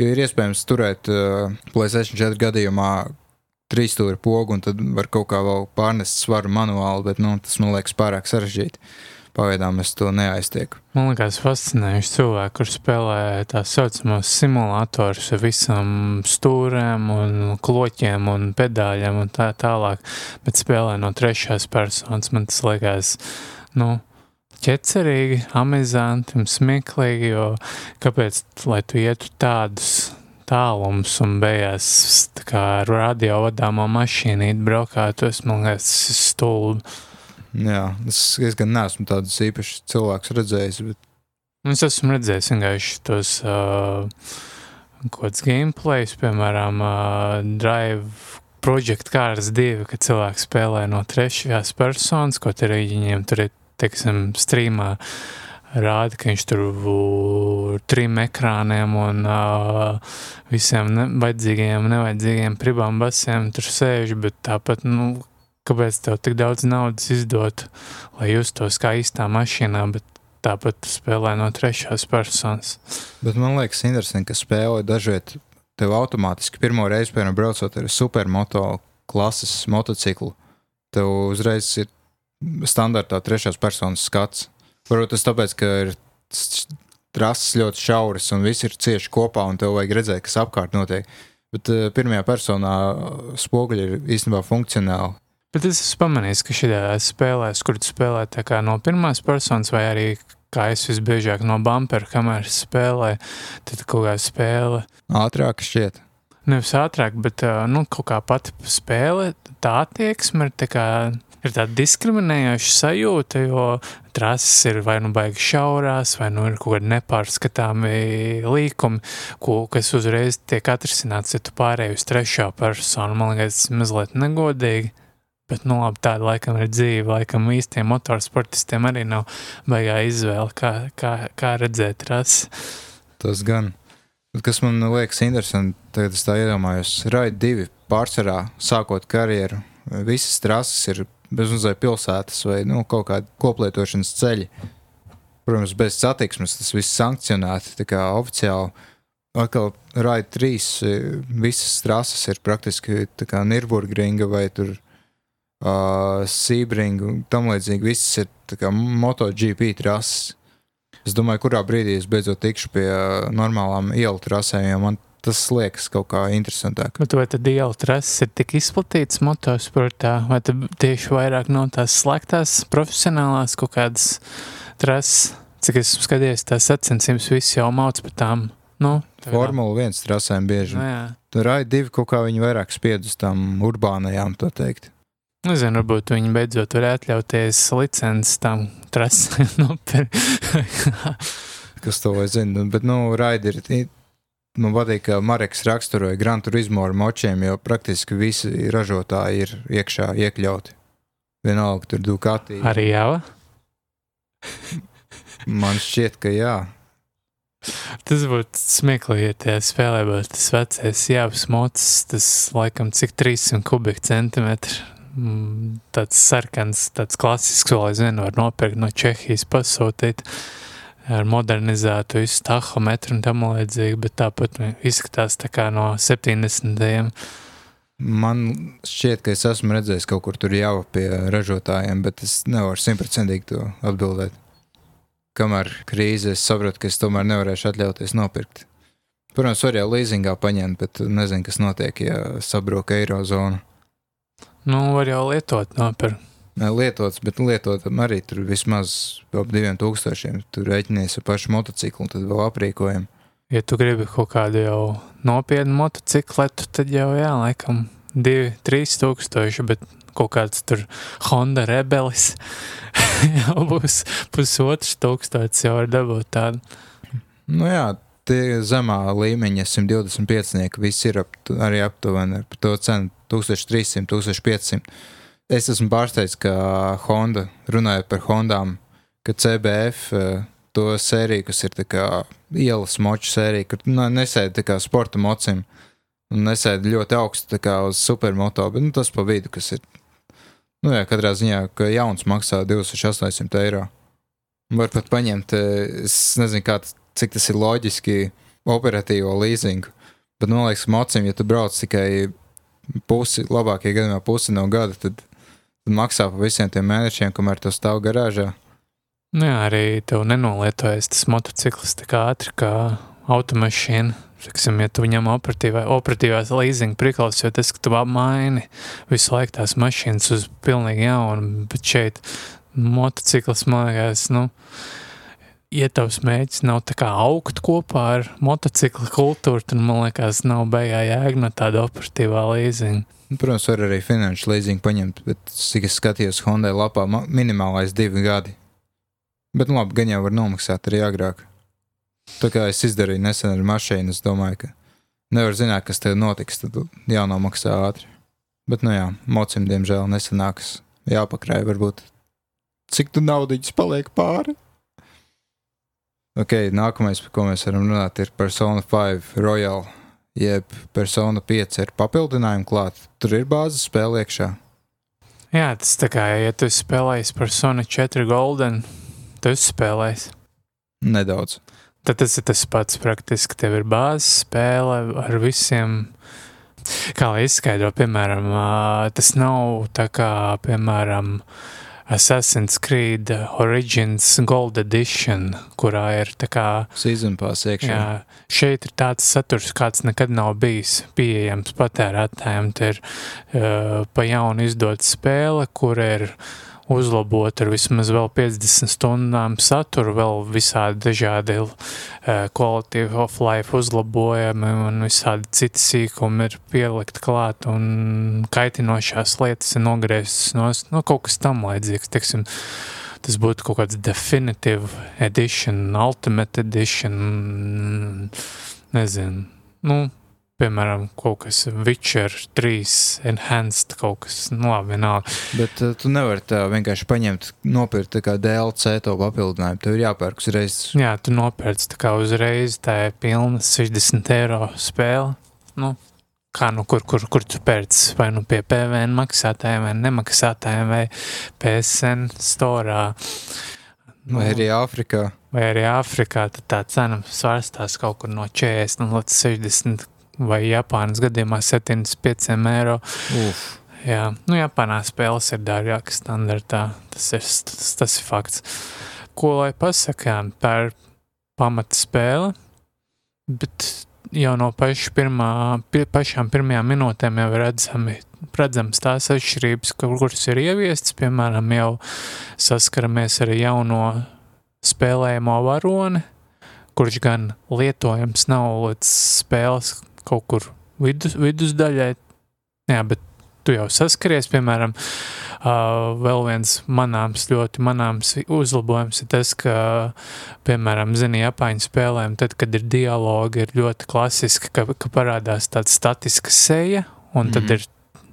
jo ir iespējams turēt Playstation 4 gadījumā trīs stūri pogu, un tad var kaut kā vēl pārnest svaru manuāli, bet nu, tas man liekas pārāk sarežģīti. Pagaidām es to neaiztieku. Man liekas, fascinējuši cilvēki, kurš spēlē tā saucamos simulatorus ar visam stūrēm un kloķiem un pedāļiem un tā tālāk, bet spēlē no trešās personas. Man tas liekas, nu, ķecerīgi, amizanti un smieklīgi, jo kāpēc, lai tu ietu tādus tālums un beigās tā kā ar radio vadāmo mašīnīt braukāt, tas man liekas stulbi. Jā, es, es gan neesmu tādus īpašus cilvēkus redzējis. Bet... Nu, es esmu redzējis vienkārši tos uh, kaut kādus gameplays, piemēram, uh, Drive Project Cars 2, kad cilvēks spēlē no trešās personas, ko tur viņiem tur ir, teiksim, streamā rāda, ka viņš tur ar trim ekrāniem un uh, visiem ne, vajadzīgajiem, nevajadzīgajiem pribām basiem tur sēž, bet tāpat, nu, kāpēc tev tik daudz naudas izdot, lai justos kā īstā mašīnā, bet tāpat spēlē no trešās personas. Bet man liekas, interesanti, ka spēlē dažviet tev automātiski pirmo reizi, piemēram, braucot ar supermoto klases motociklu, tev uzreiz ir standartā trešās personas skats. Varbūt tas tāpēc, ka ir trases ļoti šauras un viss ir cieši kopā un tev vajag redzēt, kas apkārt notiek. Bet uh, pirmajā personā spoguļi ir īstenībā funkcionāli. Bet es esmu pamanījis, ka šajā spēlē, kur tu spēlē no pirmās personas, vai arī kā es visbiežāk no bumpera kameras spēlēju, tad kaut kā spēle. Ātrāk šķiet. Nevis ātrāk, bet nu, kaut kā pati spēle, tā attieksme ir tā kā. Ir tāda diskriminējoša sajūta, jo trases ir vai nu baigi šaurās, vai nu ir kaut kādi nepārskatāmi līkumi, ko, kas uzreiz tiek atrisināts, ja tu pārēji uz trešo personu. Man liekas, tas mazliet negodīgi. Bet, nu, labi, tāda laikam ir dzīve. Laikam īstiem motorsportistiem arī nav baigā izvēle, kā, kā, kā redzēt rasi. Tas gan. Kas man liekas interesanti, tagad es tā iedomājos, Raid 2 pārsvarā sākot karjeru, visas trases ir bezmazliet pilsētas vai nu, kaut kādi koplietošanas ceļi. Protams, bez satiksmes tas viss sankcionēti, tā kā oficiāli. Atkal Raid 3 visas trases ir praktiski Nürburgringa vai tur uh, Sībringa un tam līdzīgi. Visas ir MotoGP trases. Es domāju, kurā brīdī es beidzot tikšu pie uh, normālām ielu trasēm, jo man tas liekas kaut kā interesantāk. Bet vai tad ielu trases ir tik izplatītas motosportā, vai tieši vairāk no tās slēgtās profesionālās kaut kādas trases? Cik es skaties, tās sacensības viss jau mauc par tām. Nu, Formula 1 trasēm bieži. Nu, jā. Tur raid divi kaut kā viņi vairāk spied uz tām urbānajām, tā teikt. Nezinu, varbūt viņi beidzot var atļauties licences tam trasēm. *laughs* Kas to vai zina, bet, nu, raidi ir Man patīk, ka Marks raksturoja Gran Turismo ar močiem, jo praktiski visi ražotāji ir iekšā iekļauti. Vienalga, tur Ducati. Arī jau? Man šķiet, ka jā. Tas būtu smieklīgi, ja tajā spēlē būtu tas vecais jāvis mocis, tas laikam cik 300 kubikcentimetri. Mm, tāds sarkans, tāds klasisks, vēl aizvien var nopirkt no Čehijas pasūtīt. Ar modernizētu visu tahometru un tam līdzīgi, bet tāpat izskatās tā kā no 70. Man šķiet, ka es esmu redzējis kaut kur tur jau pie ražotājiem, bet es nevaru simtprocentīgi to atbildēt. Kamēr krīze, es saprotu, ka es tomēr nevarēšu atļauties nopirkt. Protams, var jau līzingā paņemt, bet nezinu, kas notiek, ja sabrūk eirozona. Nu, var jau lietot nopirkt lietots, bet lietotam arī tur vismaz ap diviem tūkstošiem. Tur rēķinies ar pašu motociklu, un tad vēl aprīkojumu. Ja tu gribi kaut kādu jau nopietnu motocikletu, tad jau jā, laikam, divi, trīs tūkstoši, bet kaut kāds tur Honda rebelis *laughs* jau būs pusotrs tūkstotis jau var dabūt tādu. Nu jā, tie zemā līmeņa 125 visi ir ap, arī aptuveni par to cenu 1300, 1500 es esmu pārsteigts, ka Honda, runājot par Hondām, ka CBF eh, to sēriju, kas ir ielas moču sērija, kur nu, nesēdi kā sporta mocim un nesēdi ļoti augstu uz supermoto, bet nu, tas pa vidu, kas ir. Nu, jā, katrā ziņā, ka jauns maksā 2800 eiro. Var pat paņemt, eh, es nezinu, kā, cik tas ir loģiski, operatīvo līzingu. Bet man liekas, mocim, ja tu brauc tikai pusi, labākie gadījumā pusi no gada, tad maksā par visiem tiem mēnešiem, kamēr tu stāv garāžā. Nu jā, arī tev nenolietojas tas motociklis tik ātri kā automašīna. Tiksim, ja tu ņem operatīvā, operatīvās leasing prikals, jo tas, ka tu maini visu laiku tās mašīnas uz pilnīgi jaunu, bet šeit motociklis, man liekas, nu, ja tavs mēģis nav tā kā augt kopā ar motocikla kultūru, tad, man liekas, nav beigā jēga no tāda operatīvā. Nu, protams, var arī finanšu līdzīgu paņemt, bet cik es skatījos Honda lapā, minimālais divi gadi. Bet, nu, labi, gan jau var nomaksāt arī agrāk. Tā kā es izdarīju nesen ar mašīnu, es domāju, ka nevar zināt, kas tev notiks, tad jānomaksā ātri. Bet, nu jā, mocim, diemžēl, nesanāks jāpakrāj, varbūt cik tu naudiņas paliek pāri. Ok, nākamais, par ko mēs varam runāt, ir Persona 5 Royal jeb persona 5 ir papildinājumi klāt, tur ir bāzes spēle iekšā. Jā, tas tā kā, ja tu spēlējies persona 4 Golden, tu spēlējies. Nedaudz. Tad tas ir tas pats praktiski, tev ir bāzes spēle ar visiem, kā lai izskaidro, piemēram, tas nav tā kā, piemēram, uh, Assassin's Creed Origins Gold Edition, kurā ir tā kā season pass iekšā. Jā, šeit ir tāds saturs, kāds nekad nav bijis pieejams patērētājiem. Te ir uh, pa jaunu izdot spēle, kur ir uh, uzlabot ar vismaz vēl 50 stundām saturu, vēl visādi dažādi uh, quality of life uzlabojumi un visādi citi sīkumi ir pielikt klāt un kaitinošās lietas ir nogrieztas no, no kaut kas tam līdzīgs, teiksim, tas būtu kaut kāds definitive edition, ultimate edition, nezinu, nu, piemēram, kaut kas Witcher 3 enhanced, kaut kas, nu labi, vienalga. Bet uh, tu nevari tā vienkārši paņemt, nopirkt kā DLC to papildinājumu. Tev ir jāpērk uzreiz. Jā, tu nopērci tā kā uzreiz, tā ir pilna 60 eiro spēle. Nu, kā nu kur, kur, kur tu pērci, vai nu pie PVN maksātājiem, vai nemaksātājiem, vai PSN storā. Nu, vai arī Āfrikā. Vai arī Āfrikā, tā cena svārstās kaut kur no 40 līdz 60 vai Japānas gadījumā 75 eiro. Uf. Jā, nu Japānā spēles ir dārgākas standartā, tas ir, tas, tas ir fakts. Ko lai pasakām par pamata spēli, bet jau no paša pirmā, pie, pašām pirmajām minūtēm jau redzami, redzams tās atšķirības, kuras ir ieviestas, piemēram, jau saskaramies ar jauno spēlējamo varoni, kurš gan lietojams nav līdz spēles kaut kur vidus, vidusdaļai, jā, bet tu jau saskaries, piemēram, Uh, vēl viens manāms, ļoti manāms uzlabojums ir tas, ka, piemēram, zini, Japāņu spēlēm, tad, kad ir dialogi, ir ļoti klasiski, ka, ka parādās tāda statiska seja, un mm tad ir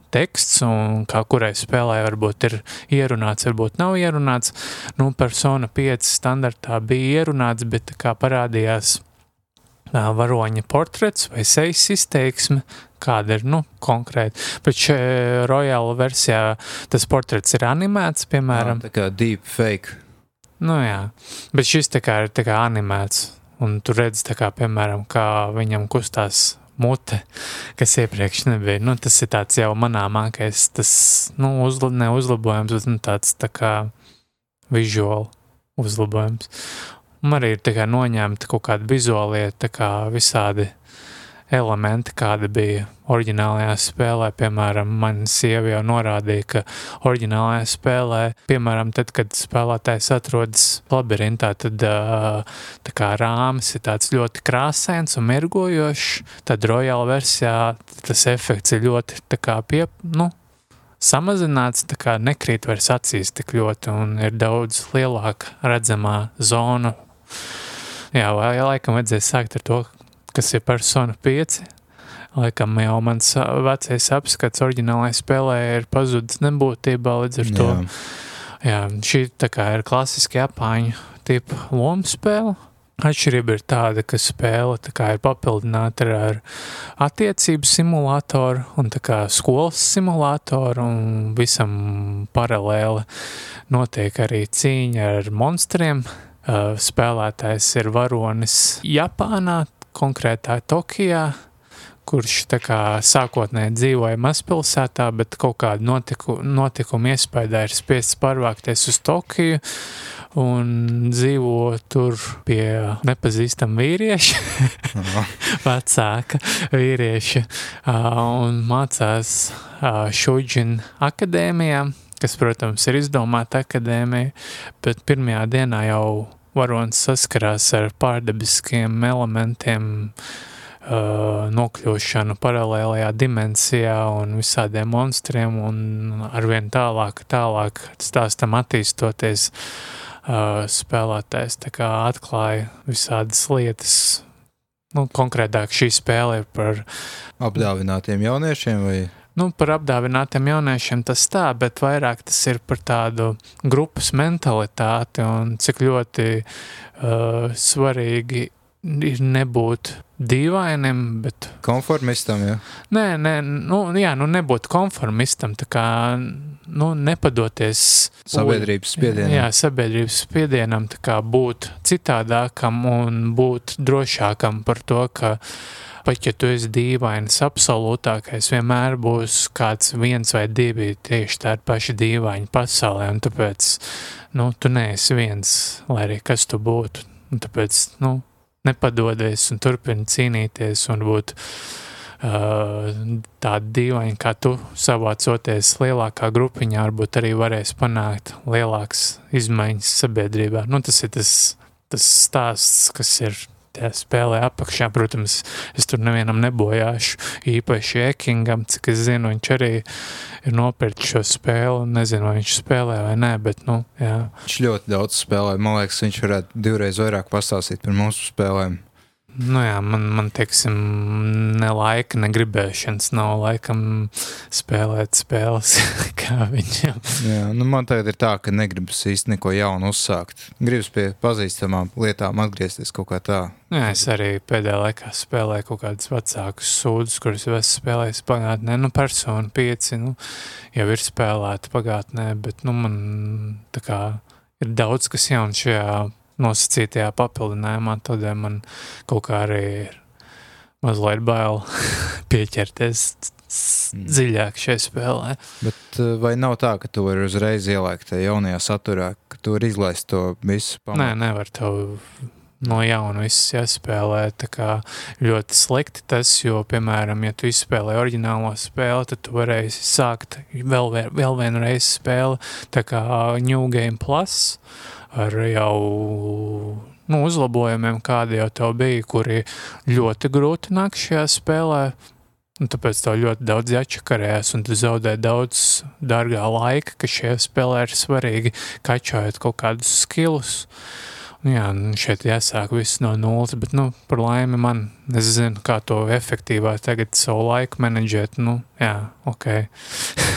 teksts, un kā kurai spēlē varbūt ir ierunāts, varbūt nav ierunāts. Nu, Persona 5 standartā bija ierunāts, bet kā parādījās varoņa portrets vai sejas izteiksme, kāda ir nu, konkrēti. Bet šajā Royal versijā tas portrets ir animēts, piemēram. Jā, tā kā deep fake. Nu jā, bet šis tā kā ir tā kā animēts, un tu redzi tā kā, piemēram, kā viņam kustās mute, kas iepriekš nebija. Nu, tas ir tāds jau manāmākais, tas, nu, uzla, neuzlabojums, bet nu, tāds tā kā visuāli uzlabojums. Un arī ir kā noņemta kaut kāda vizuālie, tā kā visādi elementi, kāda bija oriģinālajā spēlē. Piemēram, man sieva jau norādīja, ka oriģinālajā spēlē, piemēram, tad, kad spēlētājs atrodas labirintā, tad tā kā rāmis ir tāds ļoti krāsains un mirgojošs, tad Royal versijā tas efekts ir ļoti pie, nu, samazināts, tā kā nekrīt vairs acīs tik ļoti un ir daudz lielāka redzamā zona. Jā, vai laikam vajadzēja sākt ar to, kas ir Persona 5. Laikam jau mans vecais apskats oriģinālajai spēlē ir pazudis nebūtībā līdz ar to. Jā, jā šī tā kā ir klasiski Japāņu tipa lomu spēle. Atšķirība ir tāda, ka spēle tā kā ir papildināta ar attiecību simulātoru un tā kā skolas simulātoru un visam paralēli notiek arī cīņa ar monstriem. Spēlētājs ir varonis Japānā, konkrētā Tokijā, kurš kā sākotnēji dzīvoja mazpilsētā, bet kaut kādu notiku, notikumu iespējā ir spiests pārvākties uz Tokiju un dzīvo tur pie nepazīstama vīrieša, *laughs* vecāka vīrieša, un mācās Šuģina akadēmijā, kas, protams, ir izdomāta akadēmija, bet pirmajā dienā jau varonis saskarās ar pārdabiskiem elementiem, uh, nokļūšanu paralēlajā dimensijā un visādiem monstriem un arvien tālāk, tālāk stāstam attīstoties uh, spēlētājs tā kā atklāja visādas lietas, nu, konkrētāk šī spēle ir par apdāvinātiem jauniešiem vai nu, par apdāvinātiem jauniešiem tas tā, bet vairāk tas ir par tādu grupas mentalitāti un cik ļoti uh, svarīgi ir nebūt dīvainam, bet. Konformistam, jā. Nē, nē, nu, jā, nu nebūt konformistam, tā kā, nu, nepadoties. Sabiedrības spiedienam. Jā, sabiedrības spiedienam, tā kā būt citādākam un būt drošākam par to, ka pat ja tu esi dīvains, absolūtākais vienmēr būs kāds viens vai divi tieši tādi paši dīvaini pasaulē, un tāpēc, nu, tu neesi viens, lai arī kas tu būtu, un tāpēc, nu, nepadodies un turpini cīnīties un būt uh, tādi dīvaini, kā tu savācoties lielākā grupiņā, varbūt arī varēs panākt lielākas izmaiņas sabiedrībā. Nu, tas ir tas, tas stāsts, kas ir tajā spēlē apakšā. Protams, es tur nevienam nebojāšu, īpaši Ekingam, cik es zinu, viņš arī ir nopirkt šo spēli, nezinu, vai viņš spēlē vai nē, bet, nu, jā. Viņš ļoti daudz spēlē, man liekas, viņš varētu divreiz vairāk pastāstīt par mūsu spēlēm. Nu jā, man, man teiksim, ne laika, ne gribēšanas nav laikam spēlēt spēles, *laughs* kā viņam. Jā, nu man tagad ir tā, ka negribas īsti neko jaunu uzsākt. Gribas pie pazīstamām lietām atgriezties kaut kā tā. Jā, es arī pēdējā laikā spēlēju kaut kādus vecākus sūdus, kurus jau esmu spēlējis pagātnē. Nu, persona pieci, nu, jau ir spēlēta pagātnē, bet, nu, man tā kā ir daudz, kas jauns šajā nosacītajā papildinājumā, tad man kaut kā arī ir mazliet bail *laughs* pieķerties mm. dziļāk šajā spēlē. Bet eh, vai nav tā, ka tu vari uzreiz ielikt tajā jaunajā saturā, ka tu vari izlaist to visu? Pamat? Nē, nevar tev no jauna viss jāspēlē. Tā kā ļoti slikti tas, jo, piemēram, ja tu izspēlē oriģinālo spēli, tad tu varēsi sākt vēl, vēl vienu reizi spēli, tā kā New Game Plus ar jau nu, uzlabojumiem, kādi jau tev bija, kuri ļoti grūti nāk šajā spēlē. Un tāpēc tev ļoti daudz jāčakarējas, un tu zaudē daudz dārgā laika, kas šajā spēlē ir svarīgi, kačājot kaut kādus skillus. Jā, nu, šeit jāsāk viss no nulles, bet, nu, par laimi man, es zinu, kā to efektīvāk tagad savu laiku menedžēt, nu, jā, ok. *laughs*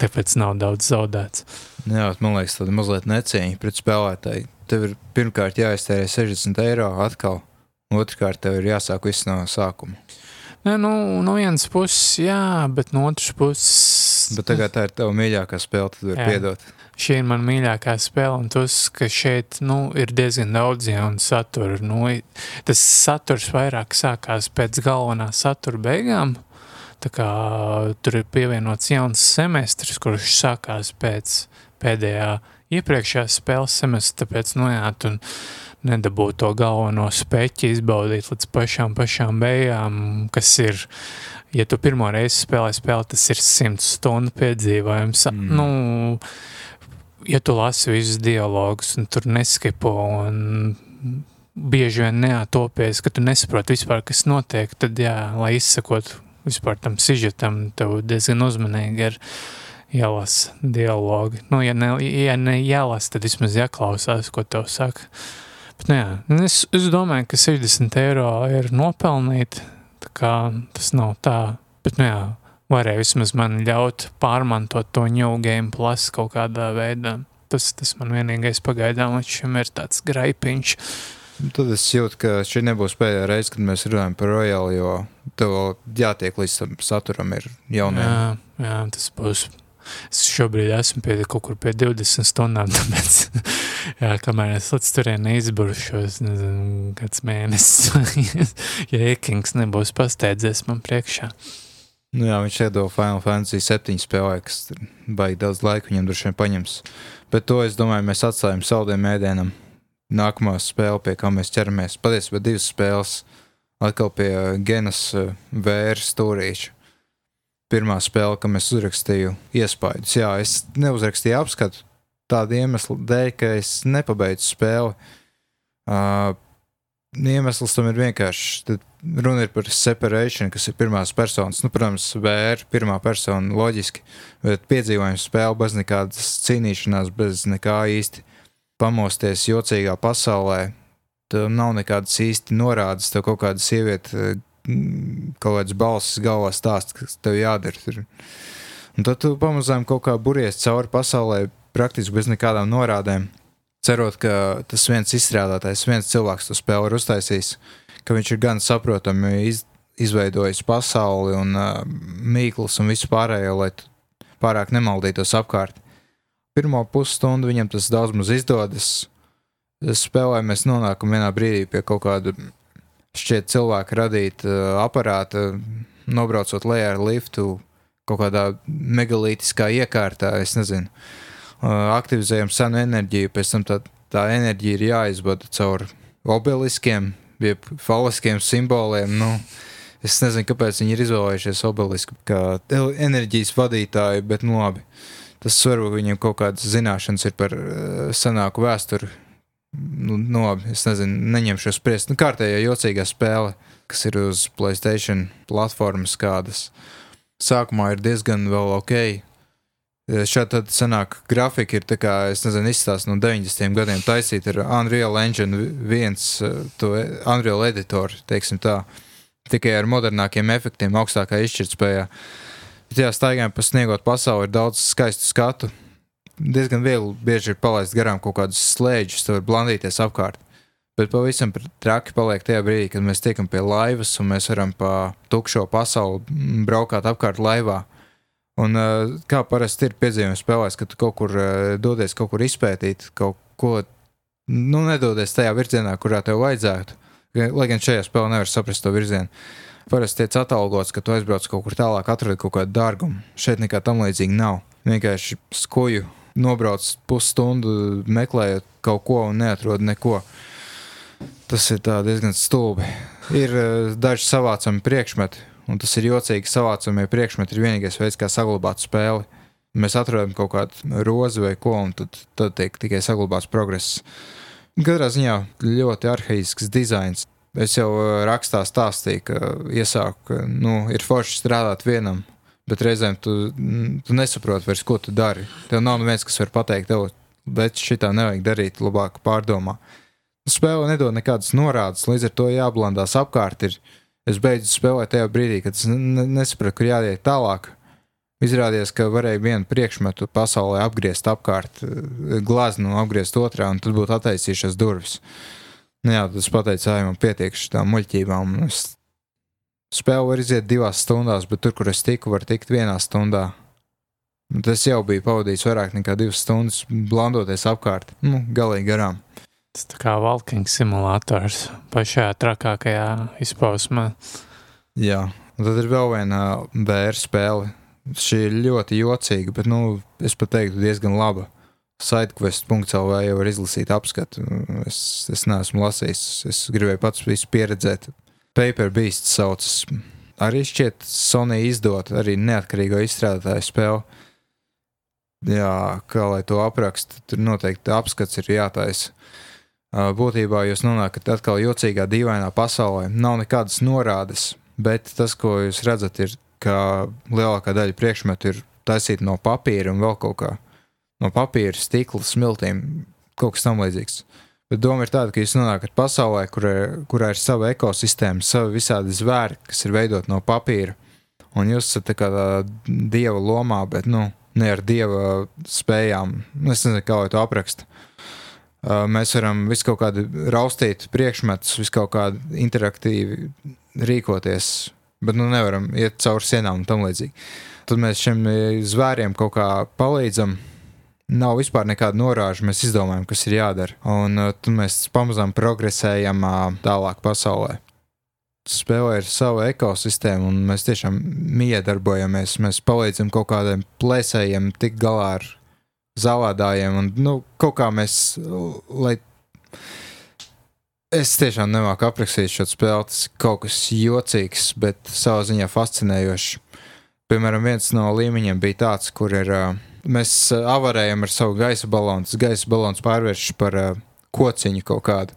Tāpēc nav daudz zaudēts. Jā, man liekas, tāda mazliet necieņa pret spēlētāju. Tev ir pirmkārt jāiztērē 60 eiro atkal, otrkārt tev ir jāsāk viss no sākuma. Nē, nu, no vienas puses, jā, bet no otras puses. Bet tagad tā ir tava mīļākā spēle, tad var jā. piedot. Šī ir mana mīļākā spēle, un tas, ka šeit nu, ir diezgan daudz jaunu satura. Nu, tas saturs vairāk sākās pēc galvenā satura beigām, Tā kā tur ir pievienots jauns semestris, kurš sākās pēc pēdējā iepriekšējā spēles semestra, tāpēc, nu jā, tu nedabū to galveno speķi izbaudīt līdz pašām, pašām beigām, kas ir, ja tu pirmo reizi spēlē spēli, tas ir simts stundu piedzīvojums. Mm. Nu, ja tu lasi visus dialogus un tur neskipo un bieži vien neatopies, ka tu nesaproti vispār, kas notiek, tad jā, lai izsakot vispār tam sižetam, tev diezgan uzmanīgi ir jālasa dialogi. Nu, ja ne, ja ne jālasa, tad vismaz jāklausās, ko tev saka. Bet, nu, jā, es, es domāju, ka 60 eiro ir nopelnīti, tā kā tas nav tā, bet, nu jā, varēja vismaz man ļaut pārmantot to New Game Plus kaut kādā veidā. Tas, tas man vienīgais pagaidām līdz šim ir tāds graipiņš. Tad es jūtu, ka šī nebūs pēdējā reize, kad mēs runājam par Royal, jo tev jātiek līdz tam saturam ir jauniem. Jā, jā, tas būs. Es šobrīd esmu pie kaut kur pie 20 stundām, *laughs* tāpēc, jā, kamēr es līdz turieni izburšos, nezinu, kāds mēnesis, *laughs* ja Ekings nebūs pasteidzies man priekšā. Nu jā, viņš iedod Final Fantasy 7 spēlē, kas baigi daudz laika viņam droši vien paņems. Bet to, es domāju, mēs atstājam saldiem ēdienam. Nākamā spēle, pie kā mēs ķeramies, patiesībā divas spēles – atkal pie Genas eh, vēra stūrīša. Pirmā spēle, kam es uzrakstīju iespaidus. Jā, es neuzrakstīju apskatu tādu iemeslu dēļ, ka es nepabeidzu spēli. Uh, iemesls tam ir vienkārši. Tad runa ir par separāciju, kas ir pirmās personas. Nu, protams, vēra pirmā persona loģiski, bet piedzīvojums spēle bez nekādas cīnīšanās, bez nekā īsti pamosties jocīgā pasaulē, tev nav nekādas īsti norādes, tev kaut kāda sieviete, kaut kādas balsis galvā stāst, kas tev jādara. Tur. Un tad tu pamazām kaut kā buries cauri pasaulē, praktiski bez nekādām norādēm. Cerot, ka tas viens izstrādātājs, viens cilvēks to spēli ir uztaisījis, ka viņš ir gan saprotami iz, izveidojis pasauli un uh, mīklas un visu pārējo, lai pārāk nemaldītos apkārt. Pirmo pusstundu viņam tas daudz maz izdodas, spēlē mēs nonākam vienā brīdī pie kaut kāda šķiet cilvēka radīta uh, aparāta, nobraucot lejā ar liftu kaut kādā megalītiskā iekārtā, es nezinu, uh, aktivizējam senu enerģiju, pēc tam tā, tā enerģija ir jāizvada caur obeliskiem, jeb falaskiem simboliem. Nu, es nezinu, kāpēc viņi ir izvēlējušies obelisku kā enerģijas vadītāju, bet nu labi. Tas varbūt viņiem kaut kādas zināšanas ir par uh, senāku vēsturi nu, nu, labi, es nezinu, neņemšu spriest. Nu, kārtējā jocīgā spēle, kas ir uz Playstation platformas kādas. Sākumā ir diezgan vēl ok. Šādi tad sanāk, grafika ir tā kā, es nezinu, izstāsta no 90. gadiem taisīt ar Unreal Engine 1, to Unreal Editor, teiksim tā, tikai ar modernākiem efektiem, augstākā izšķirtspējā. Tajā staigājumā pa sniegot pasauli ir daudz skaistu skatu. Diezgan viegli bieži ir palaist garām kaut kādus slēdžus, tur blandīties apkārt. Bet pavisam traki paliek tajā brīdī, kad mēs tiekam pie laivas un mēs varam pa tukšo pasauli braukāt apkārt laivā Un, uh, kā parasti ir piedzīvojums spēlēs, kad tu kaut kur uh, dodies, kaut kur izpētīt, kaut ko nu, nedodies tajā virzienā, kurā tev vajadzētu. Lai gan šajā spēlē nevar saprast to virzienu. Parasti tiek atalgots, ka tu aizbrauc kaut kur tālāk, atrod kaut kādu dārgumu. Šeit nekā tam līdzīga nav. Vienkārši skuju nobrauc pusstundu, meklējot kaut ko un neatrod neko. Tas ir diezgan stulbi. Ir uh, daži savācami priekšmeti, Un tas ir jocīgi, savācamie priekšmeti ir vienīgais veids, kā saglabāt spēli. Mēs atrodam kaut kādu rozi vai ko, un tad, tad tiek tikai saglabāts progress. Katrā ziņā ļoti arhaisks dizains. Es jau uh, rakstā stāstīju, ka iesāku, ka nu, ir forši strādāt vienam, bet reizēm tu, tu nesaproti vairs, ko tu dari. Tev nav neviens, kas var pateikt, tev, bet šitā nevajag darīt, labāk pārdomā. Spēle nedod nekādas norādes, līdz ar to jāblandās apkārt. Ir, Es beidzu spēlēt tajā brīdī, kad es nesapratu, kur jāiet tālāk. Izrādījās, ka varēja vienu priekšmetu pasaulē apgriezt apkārt, eh, glaznu apgriezt otrā, un tad būtu attaisījušās durvis. Nu, jā, tas pateica, ka man pietiek šīm muļķībām. Es spēli var iziet divās stundās, bet tur, kur es tiku, var tikt vienā stundā. Tas jau bija pavadījis vairāk nekā divas stundas, blandoties apkārt, nu, galīgi garām. Tas tā kā walking simulators pašā trakākajā izpausmē. Jā, un tad ir vēl viena VR spēle. Šī ir ļoti jocīga, bet, nu, es pat teiktu, diezgan laba. Sidequest.CLV jau var izlasīt apskatu. Es, es neesmu lasījis, es gribēju pats visu pieredzēt. Paper Beast saucas. Arī šķiet, Sony izdot arī neatkarīgo izstrādātāju spēli. Jā, kā lai to aprakstu, tur noteikti apskats ir jātaisa būtībā jūs nonākat atkal jocīgā, dīvainā pasaulē. Nav nekādas norādes, bet tas, ko jūs redzat, ir, ka lielākā daļa priekšmetu ir taisīta no papīra un vēl kaut kā no papīra, stikla, smiltīm, kaut kas tam līdzīgs. Bet doma ir tāda, ka jūs nonākat pasaulē, kurā, kurā ir sava ekosistēma, savi visādi zvēri, kas ir veidoti no papīra. Un jūs esat tā kā tā dieva lomā, bet nu, ne ar dieva spējām. Es nezinu, kā to aprakstu. Mēs varam visu kaut kādu raustīt priekšmetus, visu kaut kādu interaktīvi rīkoties, bet nu nevaram iet cauri sienām un tam līdzīgi. Tad mēs šiem zvēriem kaut kā palīdzam. Nav vispār nekāda norāža, mēs izdomājam, kas ir jādara. Un uh, tad mēs pamazām progresējam uh, tālāk pasaulē. Spēlē ir sava ekosistēma, un mēs tiešām miedarbojamies. Mēs palīdzam kaut kādiem plēsējiem tikt galā ar zālādājiem. Un, nu, kaut kā mēs, lai es tiešām nemāku aprakstīt šo spēli, tas ir kaut kas jocīgs, bet savā ziņā fascinējošs. Piemēram, viens no līmeņiem bija tāds, kur ir, mēs avarējam ar savu gaisa balonu. Tas gaisa balons pārvēršas par kociņu kaut kādu.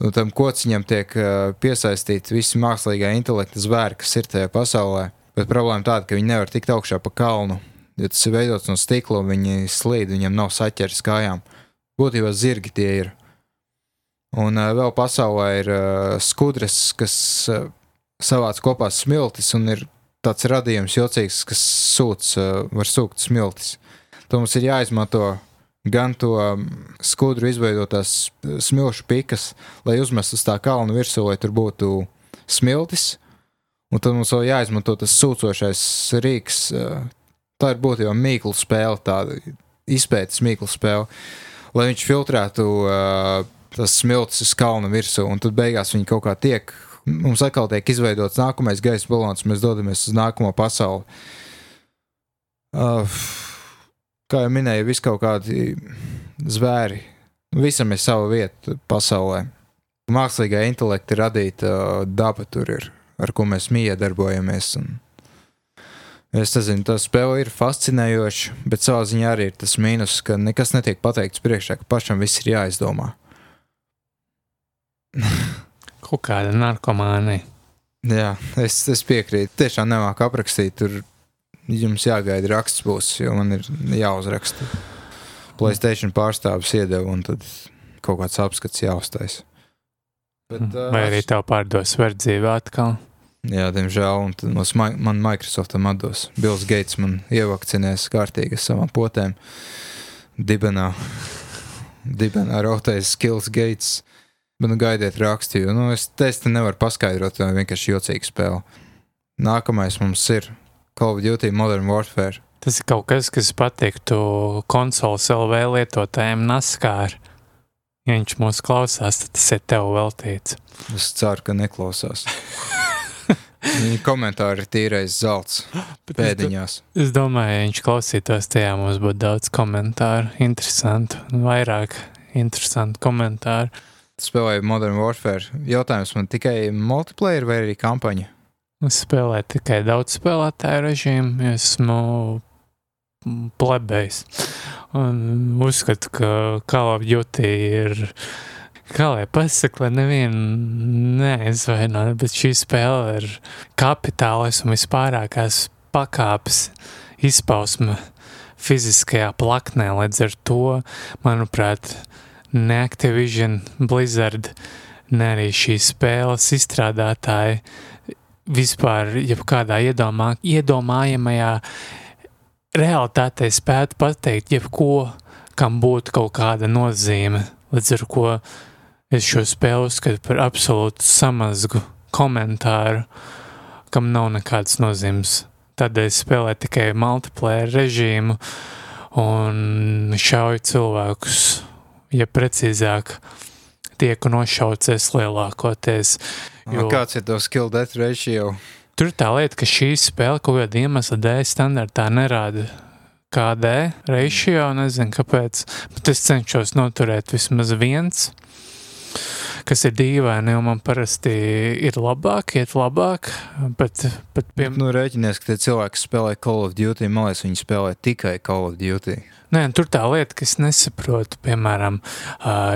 Un tam kociņam tiek piesaistīti visi mākslīgā intelekta zvēri, kas ir tajā pasaulē. Bet problēma tāda, ka viņi nevar tikt augšā pa kalnu ja tas ir veidots no stikla, viņi slīd, viņiem nav saķeris kājām. Būtībā zirgi tie ir. Un uh, vēl pasaulē ir uh, skudras, kas uh, savāc kopā smiltis, un ir tāds radījums jocīgs, kas sūc, uh, var sūkt smiltis. To mums ir jāizmanto gan to skudru izveidotās smilšu pikas, lai uzmestu uz tā kalna virsū, lai tur būtu smiltis. Un tad mums vēl jāizmanto tas sūcošais rīks, tā ir būtībā mīklu spēle, tāda izpētes mīklu spēle, lai viņš filtrētu uh, tas smilts uz kalna virsū, un tad beigās viņi kaut kā tiek. Mums atkal tiek izveidots nākamais gaisa balons, mēs dodamies uz nākamo pasauli. Uh, kā jau minēju, vis kaut kādi zvēri. Visam ir sava vieta pasaulē. Mākslīgā intelekta radīta uh, daba tur ir, ar ko mēs miedarbojamies. Es nezinu, tā spēle ir fascinējoša, bet savā ziņā arī ir tas mīnus, ka nekas netiek pateikts priekšā, ka pašam viss ir jāizdomā. Kaut kāda narkomānija. Jā, es, es piekrītu. Tiešām nemāku aprakstīt. Tur jums jāgaida raksts būs, jo man ir jāuzraksta. Playstation pārstāvis iedeva, un tad kaut kāds apskats jāuztais. Bet, uh, Vai arī tev pārdos verdzību atkal? Jā, diemžēl, un tad mums, man Microsoftam atdos. Bills Gates man ievakcinēs kārtīgi ar savām potēm. Dibenā, dibenā rotais Skills Gates. Bet nu gaidiet rakstu, jo nu, es testu nevaru paskaidrot, jo vienkārši jocīga spēle. Nākamais mums ir Call of Duty Modern Warfare. Tas ir kaut kas, kas patiktu konsoles LV lietotājiem naskār. Ja viņš mūs klausās, tad tas ir tev veltīts. Es ceru, ka neklausās. *laughs* Viņa komentāri ir tīrais zelts pēdiņās. Es, es domāju, ja viņš klausītos tajā, mums būtu daudz komentāru, interesantu, vairāk interesantu komentāru. Spēlēju Modern Warfare. Jautājums man tikai multiplayer vai arī kampaņa? Es spēlēju tikai daudz spēlētāju režīmu. Esmu plebējs. Un uzskatu, ka Call of Duty ir. Kā lai pasakā, lai nevienu neaizvainotu, bet šī spēle ir kapitāls un vispārākās pakāpes izpausme fiziskajā plaknē. Līdz ar to, manuprāt, ne Activision, Blizzard, ne arī šīs spēles izstrādātāji vispār jebkādā iedomā, iedomājamajā realitātē spētu pateikt jebko, kam būtu kaut kāda nozīme, līdz ar ko es šo spēli uzskatu par absolūtu samazgu komentāru, kam nav nekādas nozīmes. Tādēļ spēlē tikai multiplayer režīmu un šauju cilvēkus, ja precīzāk, tieku nošauts es lielākoties. Jo... Kāds ir tavs skill death ratio? Tur ir tā lieta, ka šī spēle kaut kāda iemesla dēļ standartā nerāda KD ratio, nezinu kāpēc, bet es cenšos noturēt vismaz viens, kas ir dīvaini, jo man parasti ir labāk, iet labāk, bet, bet pie... Nu, rēķinies, ka tie cilvēki spēlē Call of Duty, man liekas, viņi spēlē tikai Call of Duty. Nē, tur tā lieta, ka es nesaprotu, piemēram,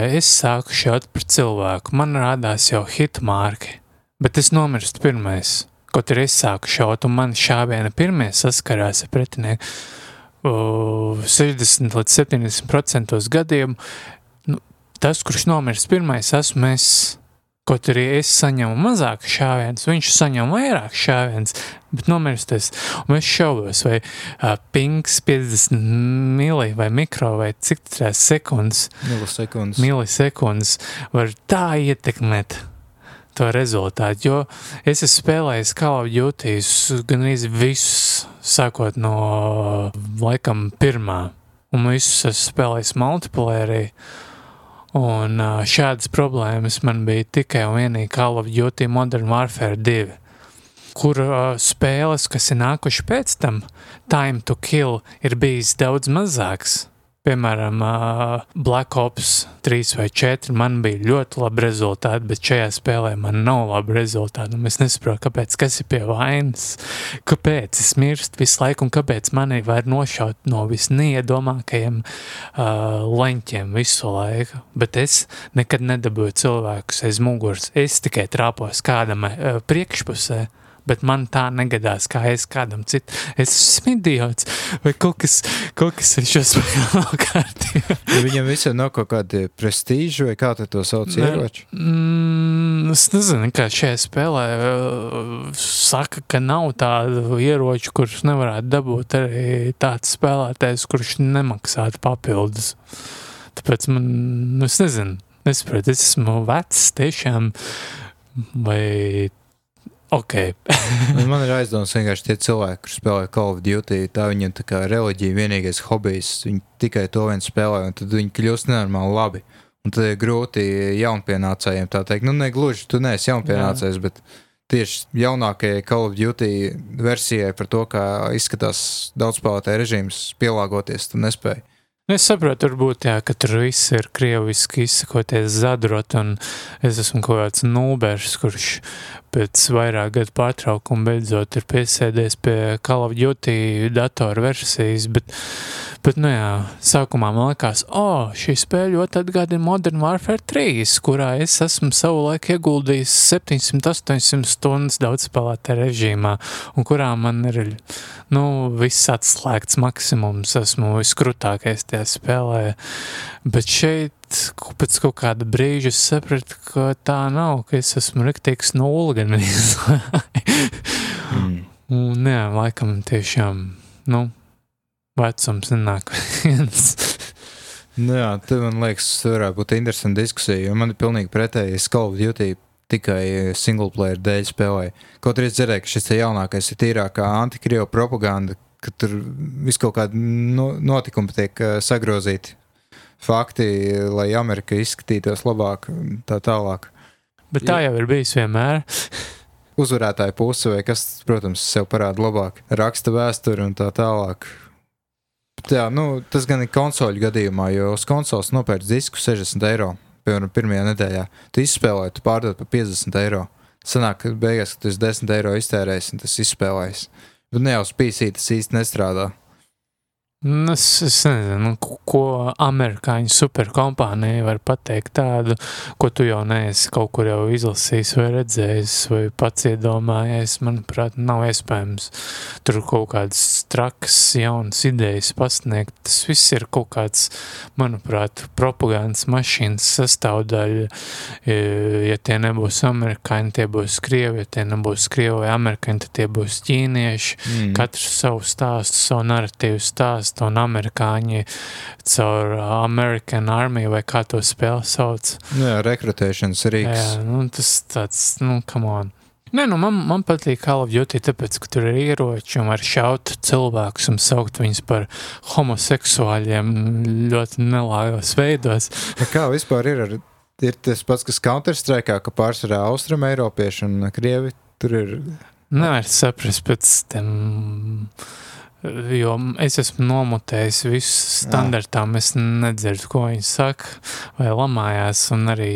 es sāku šaut par cilvēku, man rādās jau hitmārki, bet es nomirstu pirmais. Kaut arī es sāku šaut, un man šāviena pirmie saskarās ar pretinieku. 60 līdz 70% gadījumu tas, kurš nomirs pirmais, esmu es. Kaut arī es saņemu mazāk šāvienus, viņš saņem vairāk šāvienus, bet nomirst es. Un es šaubos, vai uh, pings 50 mili vai mikro vai cik tās sekundes, milisekundes. milisekundes var tā ietekmēt to rezultātu. Jo es esmu spēlējis Call of Duty gan arī visus, sākot no laikam pirmā, un visus esmu spēlējis multiplayerī. Un šādas problēmas man bija tikai un vienīgi Call of Duty Modern Warfare 2, kur spēles, kas ir nākuši pēc tam, Time to Kill, ir bijis daudz mazāks. Piemēram, Black Ops 3 vai 4 man bija ļoti labi rezultāti, bet šajā spēlē man nav labi rezultāti. Es nesaprotu, kāpēc, kas ir pie vainas, kāpēc es mirstu visu laiku un kāpēc mani var nošaut no visneiedomākajiem uh, leņķiem visu laiku. Bet es nekad nedabūju cilvēkus aiz muguras. Es tikai trāpos kādam uh, priekšpusē bet man tā negadās, kā es kādam citam. Es esmu idiots, vai kaut kas, kaut kas ir šis vēl kārtībā. ja viņam visam nav kaut kāda prestīža, vai kā tu to sauc ieroči? Mm, es nezinu, kā šajā spēlē uh, saka, ka nav tādu ieroču, kurus nevarētu dabūt arī tāds spēlētājs, kurš nemaksātu papildus. Tāpēc man, nu, es nezinu, nesaprotu, es esmu vecs tiešām, vai Ok. *laughs* man ir aizdoms vienkārši tie cilvēki, kuriem spēlē Call of Duty. Tā viņiem tā kā reliģija, vienīgais hobijs. Viņi tikai to vien spēlē, un tad viņi kļūst nenormāli labi. Un tad ir grūti jaunpienācējiem tā teikt, nu, ne gluži tu neesi jaunpienācējs, bet tieši jaunākajai Call of Duty versijai par to, kā izskatās daudzspēlētāju režīms, pielāgoties, tu nespēji. Nu, es saprotu, varbūt, jā, ka tur viss ir krieviski izsakoties zadrot, un es esmu kaut kāds nūbērs, kurš pēc vairāk gadu pārtraukuma beidzot ir piesēdies pie Call of Duty datoru versijas, bet, bet nu jā, sākumā man likās, o, oh, šī spēle ļoti atgādina Modern Warfare 3, kurā es esmu savu laiku ieguldījis 700-800 stundas daudzspēlētā režīmā, un kurā man ir, nu, viss atslēgts maksimums, esmu viskrutākais tajā spēlē, bet šeit pēc kaut kāda brīža es sapratu, ka tā nav, ka es esmu riktīgs nulle gan mm. Un jā, laikam tiešām, nu, vecums nenāk viens. nu jā, te man liekas, varētu būt interesanta diskusija, jo man ir pilnīgi pretēji Call of Duty tikai single player dēļ spēlēju. Kaut arī es dzirdēju, ka šis jaunākais, ir tīrākā antikrievu propaganda, ka tur viss kaut kādi notikumi tiek sagrozīti fakti, lai Amerika izskatītos labāk tā tālāk. Bet tā jau ir bijis vienmēr. *laughs* Uzvarētāja puse, vai kas, protams, sev parāda labāk, raksta vēsturi un tā tālāk. Jā, nu, tas gan ir konsoļu gadījumā, jo uz konsoles nopērts disku 60 eiro. Piemēram, pirmajā nedēļā. Tu izspēlēji, tu pārdod par 50 eiro. Sanāk, ka beigās, kad tu 10 eiro iztērēsi un tas izspēlējies. Bet ne jau uz PC tas īsti nestrādā. Nu, es, es nezinu, ko amerikāņu superkompānija var pateikt tādu, ko tu jau neesi kaut kur jau izlasījis vai redzējis vai pats iedomājies. Manuprāt, nav iespējams tur kaut kādas trakas, jaunas idejas pasniegt. Tas viss ir kaut kāds, manuprāt, propagandas mašīnas sastāvdaļa. Ja tie nebūs amerikāņi, tie būs krievi, ja tie nebūs krievi vai amerikāņi, tad tie būs ķīnieši. Mm. Katrs savu stāstu, savu narratīvu stāstu stāsta, un amerikāņi caur American Army vai kā to spēli sauc. Nu jā, rekrutēšanas rīks. Jā, nu, tas tāds, nu, come on. Nē, nu, man, man patīk Call of Duty, tāpēc, ka tur ir ieroči un var šaut cilvēkus un saukt viņus par homoseksuāļiem ļoti nelājos veidos. Kā vispār ir ar, ir tas pats, kas Counter-Strike, ka pārsvarā Austrum Eiropieši un Krievi tur ir? Nevar saprast pēc tiem Jo es esmu nomutējis visu standartā, es nedzirdu, ko viņi saka, vai lamājās, un arī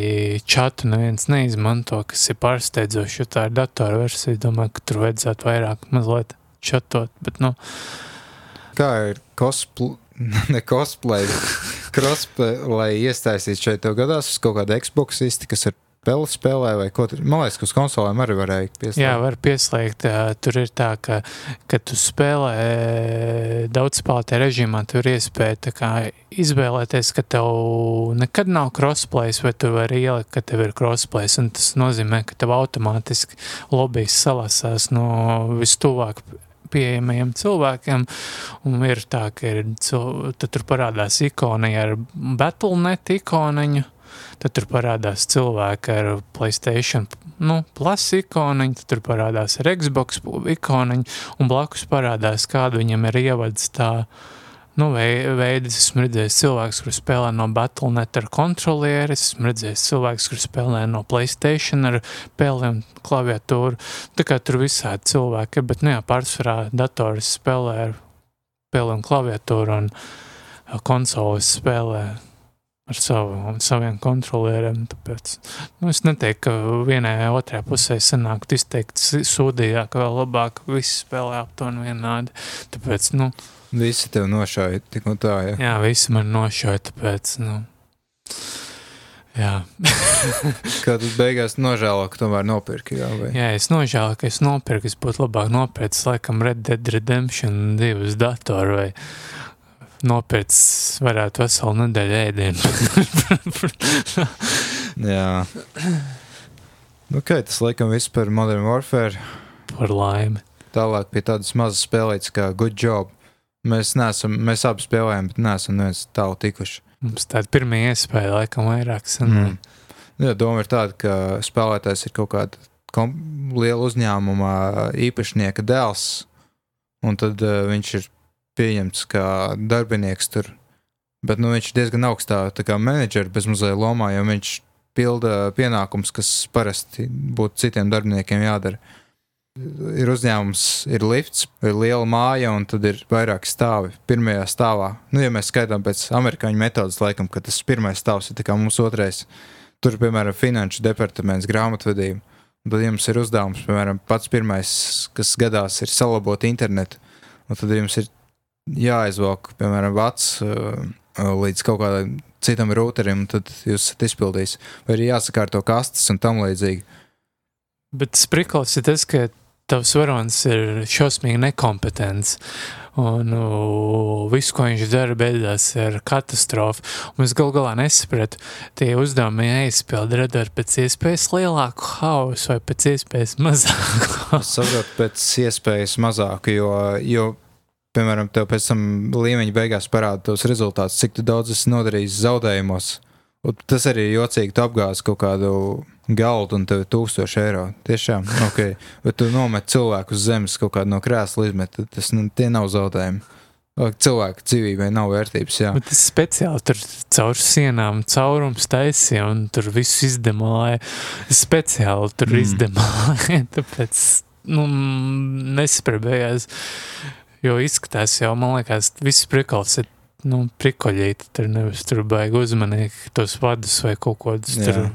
čatu neviens neizmanto, kas ir pārsteidzoši, jo tā ir datora versija. Domāju, ka tur vajadzētu vairāk mazliet čatot, bet nu. Kā ir cosplay, *laughs* ne cosplay, *laughs* crossplay, lai iestāstītu šeit tev gadās uz kaut kādu Xbox īsti, kas ir spēli spēlē, vai ko tur. Man liekas, ka uz konsolēm arī varēja pieslēgt. Jā, var pieslēgt. Tur ir tā, ka, kad tu spēlē daudz spēlētē režīmā, tur ir iespēja izvēlēties, ka tev nekad nav crossplays, vai tu vari ielikt, ka tev ir crossplays, un tas nozīmē, ka tev automātiski lobbyis salasās no vistuvāk pieejamajiem cilvēkiem. Un ir tā, ka ir, tad tur parādās ikona ar Battle.net ikoniņu tad tur parādās cilvēki ar Playstation nu, plus ikoniņu, tad tur parādās ar Xbox ikoniņu, un blakus parādās, kādu viņam ir ievads tā, nu, veidi, esmu redzējis cilvēks, kur spēlē no Battle.net ar kontrolieri, esmu redzējis cilvēks, kur spēlē no Playstation ar un klaviatūru, tā kā tur visādi cilvēki, bet, nu jā, pārsvarā datoris spēlē ar un klaviatūru un konsoles spēlē ar savu, saviem kontrolieriem. Tāpēc nu, es neteiktu, ka vienai otrai pusē sanāktu izteikt sūdījā, ka vēl labāk visi spēlē aptuveni vienādi. Tāpēc, nu, visi tev nošauja tik un tā, ja? Jā, visi man nošauja, tāpēc, nu, jā. *laughs* Kad beigās nožēlo, ka tomēr nopirki, jā, vai? Jā, es nožēlo, ka es nopirku, es būtu labāk nopircis, laikam, Red Dead Redemption divus datoru vai nopircis varētu veselu nedēļu ēdienu. *laughs* Jā. Ok, tas laikam viss par Modern Warfare. Par laimi. Tālāk pie tādas mazas spēlītas kā Good Job. Mēs neesam, mēs abi spēlējam, bet neesam neviens tālu tikuši. Mums tāda pirmā iespēja laikam vairāk. Mm. Jā, doma ir tāda, ka spēlētājs ir kaut kāda liela uzņēmuma īpašnieka dēls, un tad uh, viņš ir pieņemts kā darbinieks tur. Bet nu, viņš ir diezgan augstā menedžera bezmazliet lomā, jo viņš pilda pienākums, kas parasti būtu citiem darbiniekiem jādara. Ir uzņēmums, ir lifts, ir liela māja, un tad ir vairāki stāvi. Pirmajā stāvā, nu, ja mēs skaitām pēc amerikāņu metodas, laikam, ka tas pirmais stāvs ir mums otrais. Tur, piemēram, finanšu departaments, grāmatvedība. Tad jums ir uzdevums, piemēram, pats pirmais, kas gadās, ir salabot internetu. Un tad jums ir jāizvelk, piemēram, vats līdz kaut kādam citam routerim, tad jūs esat izpildījis. Vai arī jāsakārto kastes un tam līdzīgi. Bet sprikls ir tas, ka tavs varonis ir šausmīgi nekompetents. Un uh, viss, ko viņš dara, beidzās ar katastrofu. Un es gal galā nesapratu, tie uzdevumi jāizpilda, radot pēc iespējas lielāku hausu vai pēc iespējas mazāku. Es saprotu, pēc iespējas mazāku, jo, jo piemēram, tev pēc tam līmeņa beigās parāda tos rezultātus, cik daudz esi nodarījis zaudējumos. Un tas arī ir jocīgi, tu apgāzi kaut kādu galdu un tev ir 1000 eiro. Tiešām, ok. Bet tu nomet cilvēku uz zemes kaut kādu no krēsla izmet, tas nu, tie nav zaudējumi. Cilvēka dzīvībai nav vērtības. Jā. Bet tas speciāli tur caur sienām, caurums taisīja un tur viss izdemolēja. Speciāli tur mm. izdemolēja, *laughs* tāpēc nu, nesaprabējās. Jo izskatās jau, man liekas, viss prikals ir nu, prikoļīti. Tur nevis tur baigi uzmanīgi tos vadus vai kaut kodus tur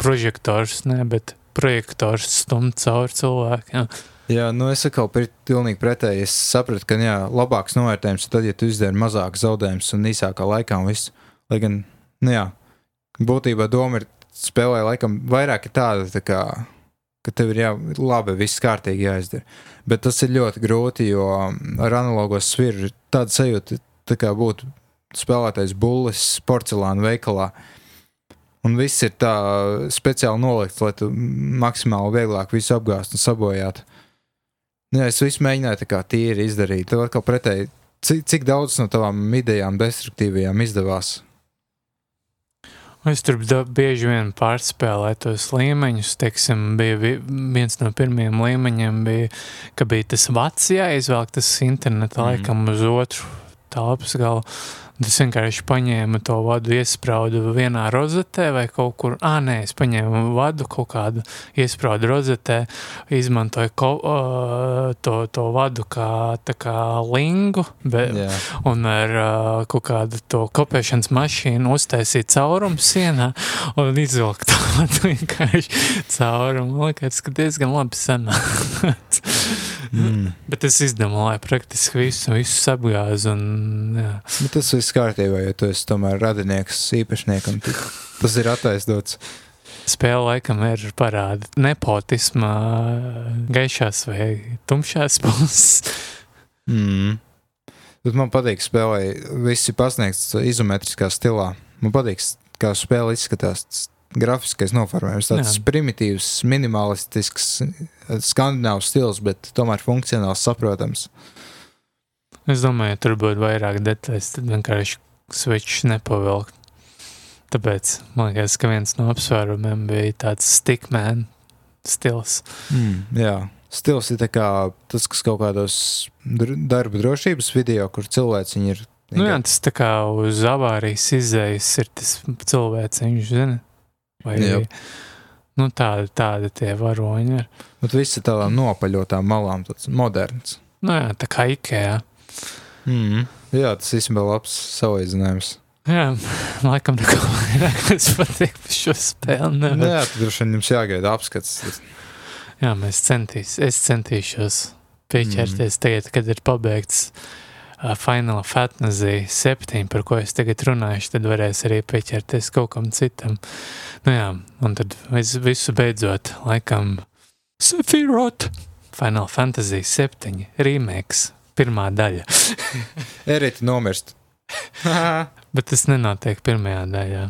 prožektors, ne, bet projektors stum cauri cilvēkiem. Jā, nu es atkal pilnīgi pretēji. Es sapratu, ka jā, labāks novērtējums ir tad, ja tu izdari mazāk zaudējumus un īsākā laikā un viss. Lai gan, nu jā, būtībā doma ir spēlē laikam vairāk ir tāda, tā kā, ka tev ir jā, labi, viss kārtīgi jāizdara. Bet tas ir ļoti grūti, jo ar analogo sviru ir tāda sajūta, tā kā būtu spēlētais bullis porcelāna veikalā. Un viss ir tā speciāli nolikts, lai tu maksimāli vieglāk visu apgāstu un sabojātu. Jā, es visu mēģināju tā kā tīri izdarīt. Tev atkal pretēji, cik, cik daudz no tavām idejām destruktīvajām izdevās? Es tur bieži vien pārspēlēju tos līmeņus. Teiksim, bija viens no pirmajiem līmeņiem, bija, ka bija tas vats jāizvelk, tas interneta mm. laikam uz otru telpas galu. Es vienkārši paņēmu to vadu, iesprādu vienā rozetē vai kaut kur. Ah, nē, es paņēmu vadu kaut kādu, iesprādu rozetē, izmantoju ko, uh, to, to vadu kā, kā lingu, bet, yeah. un ar uh, kaut kādu to kopēšanas mašīnu uztaisīju caurumu sienā un izvilku to *laughs* vienkārši caurumu. Man liekas, ka diezgan labi sanāca. Mm. Bet es izdomāju praktiski visu, visu apgāzi. Un, tas viss kārtībā, jo tu esi tomēr radinieks, īpašniekam. Tas ir attaisnots. Spēle laikam ir parāda nepotisma gaišās vai tumšās *laughs* puses. Mm. Bet man patīk spēlē, viss ir pasniegts izometriskā stilā. Man patīk, kā spēle izskatās grafiskais noformējums. Tāds Jā. primitīvs, minimalistisks, skandināvs stils, bet tomēr funkcionāls, saprotams. Es domāju, ja tur būtu vairāk detaļas, tad vienkārši switch nepavilkt. Tāpēc man liekas, ka viens no apsvērumiem bija tāds stickman stils. Mm, jā, stils ir tas, kas kaut kādos darba drošības video, kur cilvēks ir. Nu jā, tas tā kā uz avārijas izējas ir tas cilvēks, viņš zina. Vai arī nu, tādi, tādi tie varoņi ir. Bet viss ir tādām nopaļotām malām, tāds moderns. Nu jā, tā kā Ikea. Mm. Jā, tas īstenībā labs salīdzinājums. Jā, laikam neko vairāk es patīk par šo spēli. Nevar. Nu, jā, tad droši vien jums jāgaida apskats. Jā, mēs centīs, es centīšos pieķerties mm. tagad, kad ir pabeigts uh, Final Fantasy 7, par ko es tagad runāšu, tad varēs arī pieķerties kaut kam citam. Nu jā, un tad es visu beidzot, laikam, Sephiroth, Final Fantasy 7 remakes, pirmā daļa. *laughs* Erita nomirst. *laughs* Bet tas nenotiek pirmajā daļā.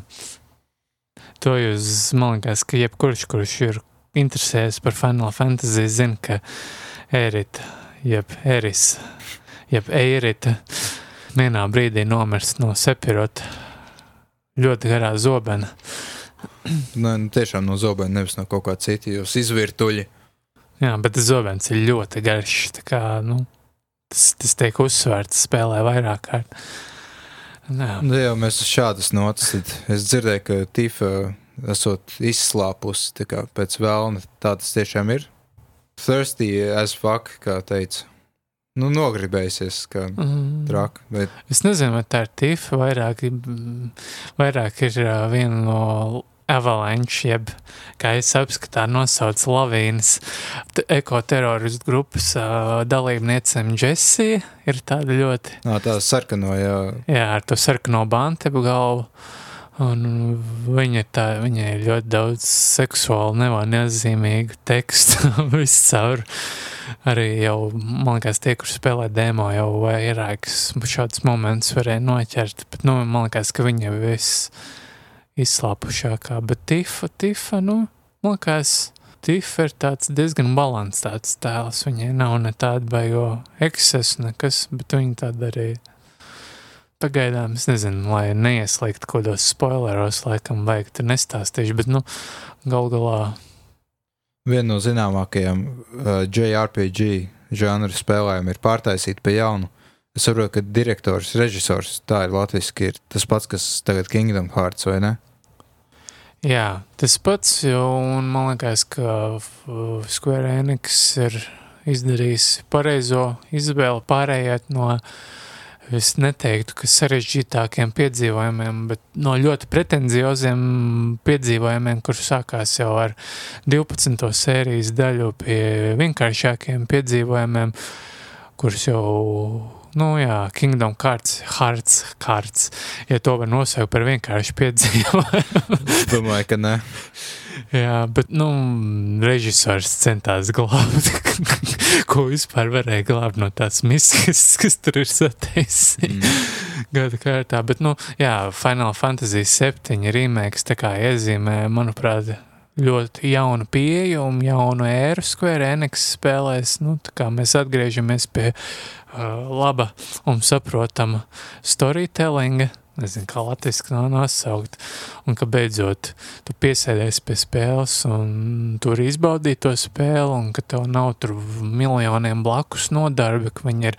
To jūs, man liekas, ka jebkurš, kurš ir interesējies par Final Fantasy, zina, ka Erita, jeb Eris, jeb Eirita vienā brīdī nomirst no Sepirota ļoti garā zobena. *clears throat* Nē, nu, tiešām no zobena, nevis no kaut kā cita, jūs izvirtuļi. Jā, bet zobens ir ļoti garš, tā kā, nu, tas, tas tiek uzsvērts spēlē vairāk kārt. Jā. Nu, jā, mēs šādas notas, es dzirdēju, ka Tifa esot izslāpusi, tā kā pēc vēlna, tā tas tiešām ir. Thirsty as fuck, kā teica. Nu, nogribējusies, kā mm. traki. Bet... Es nezinu, vai tā ir tīfa. Vairāk, vairāk ir viena no Avalanche, jeb, kā es apskatā nosauc lavīnas, ekoterroristu grupas uh, dalībniecem Jessie ir tāda ļoti... Nā, tā sarkano, jā. Jā, ar to sarkano bantebu galvu. Un viņa, tā, viņa ir ļoti daudz seksuāli nevainīgu tekstu *laughs* viscaur. Arī jau, man liekas, tie, kur spēlē demo, jau vairākus šādus momentus varēja noķert. Bet, nu, man liekas, ka viņa viss izslāpušākā. Bet Tifa, Tifa, nu, man liekas, Tifa ir tāds diezgan balansēts tēls. Viņai nav ne tāda baigo eksesu nekas, bet viņa tāda arī Pagaidām es nezinu, lai neieslēgtu kaut kādos spoileros, laikam, vajag tur nestāstīšu, bet, nu, gal galā. Viena no zināmākajām uh, JRPG žanra spēlēm ir pārtaisīta pa jaunu. Es saprotu, ka direktors, režisors, tā ir latviski, ir tas pats, kas tagad Kingdom Hearts, vai ne? Jā, tas pats, jo, un man liekas, ka Square Enix ir izdarījis pareizo izvēli pārējāt no uh, es neteiktu, ka sarežģītākiem piedzīvojumiem, bet no ļoti pretenzioziem piedzīvojumiem, kurš sākās jau ar 12. sērijas daļu pie vienkāršākiem piedzīvojumiem, kurus jau, nu jā, Kingdom Cards, Hearts, Cards, ja to var nosaukt par vienkāršu piedzīvojumu. Domāju, ka ne. Jā, bet, nu, režisors centās glābt, *laughs* ko vispār varēja glābt no tās misijas, kas tur ir sateicis mm. gada kārtā. Bet, nu, jā, Final Fantasy 7 remakes tā kā iezīmē, manuprāt, ļoti jaunu pieeju un jaunu ēru Square Enix spēlēs. Nu, tā kā mēs atgriežamies pie uh, laba un saprotama storytellinga, nezinu, kā nav nosaukt, un ka beidzot tu piesēdies pie spēles un tur izbaudīji to spēli, un ka tev nav tur miljoniem blakus nodarbi, ka viņi ir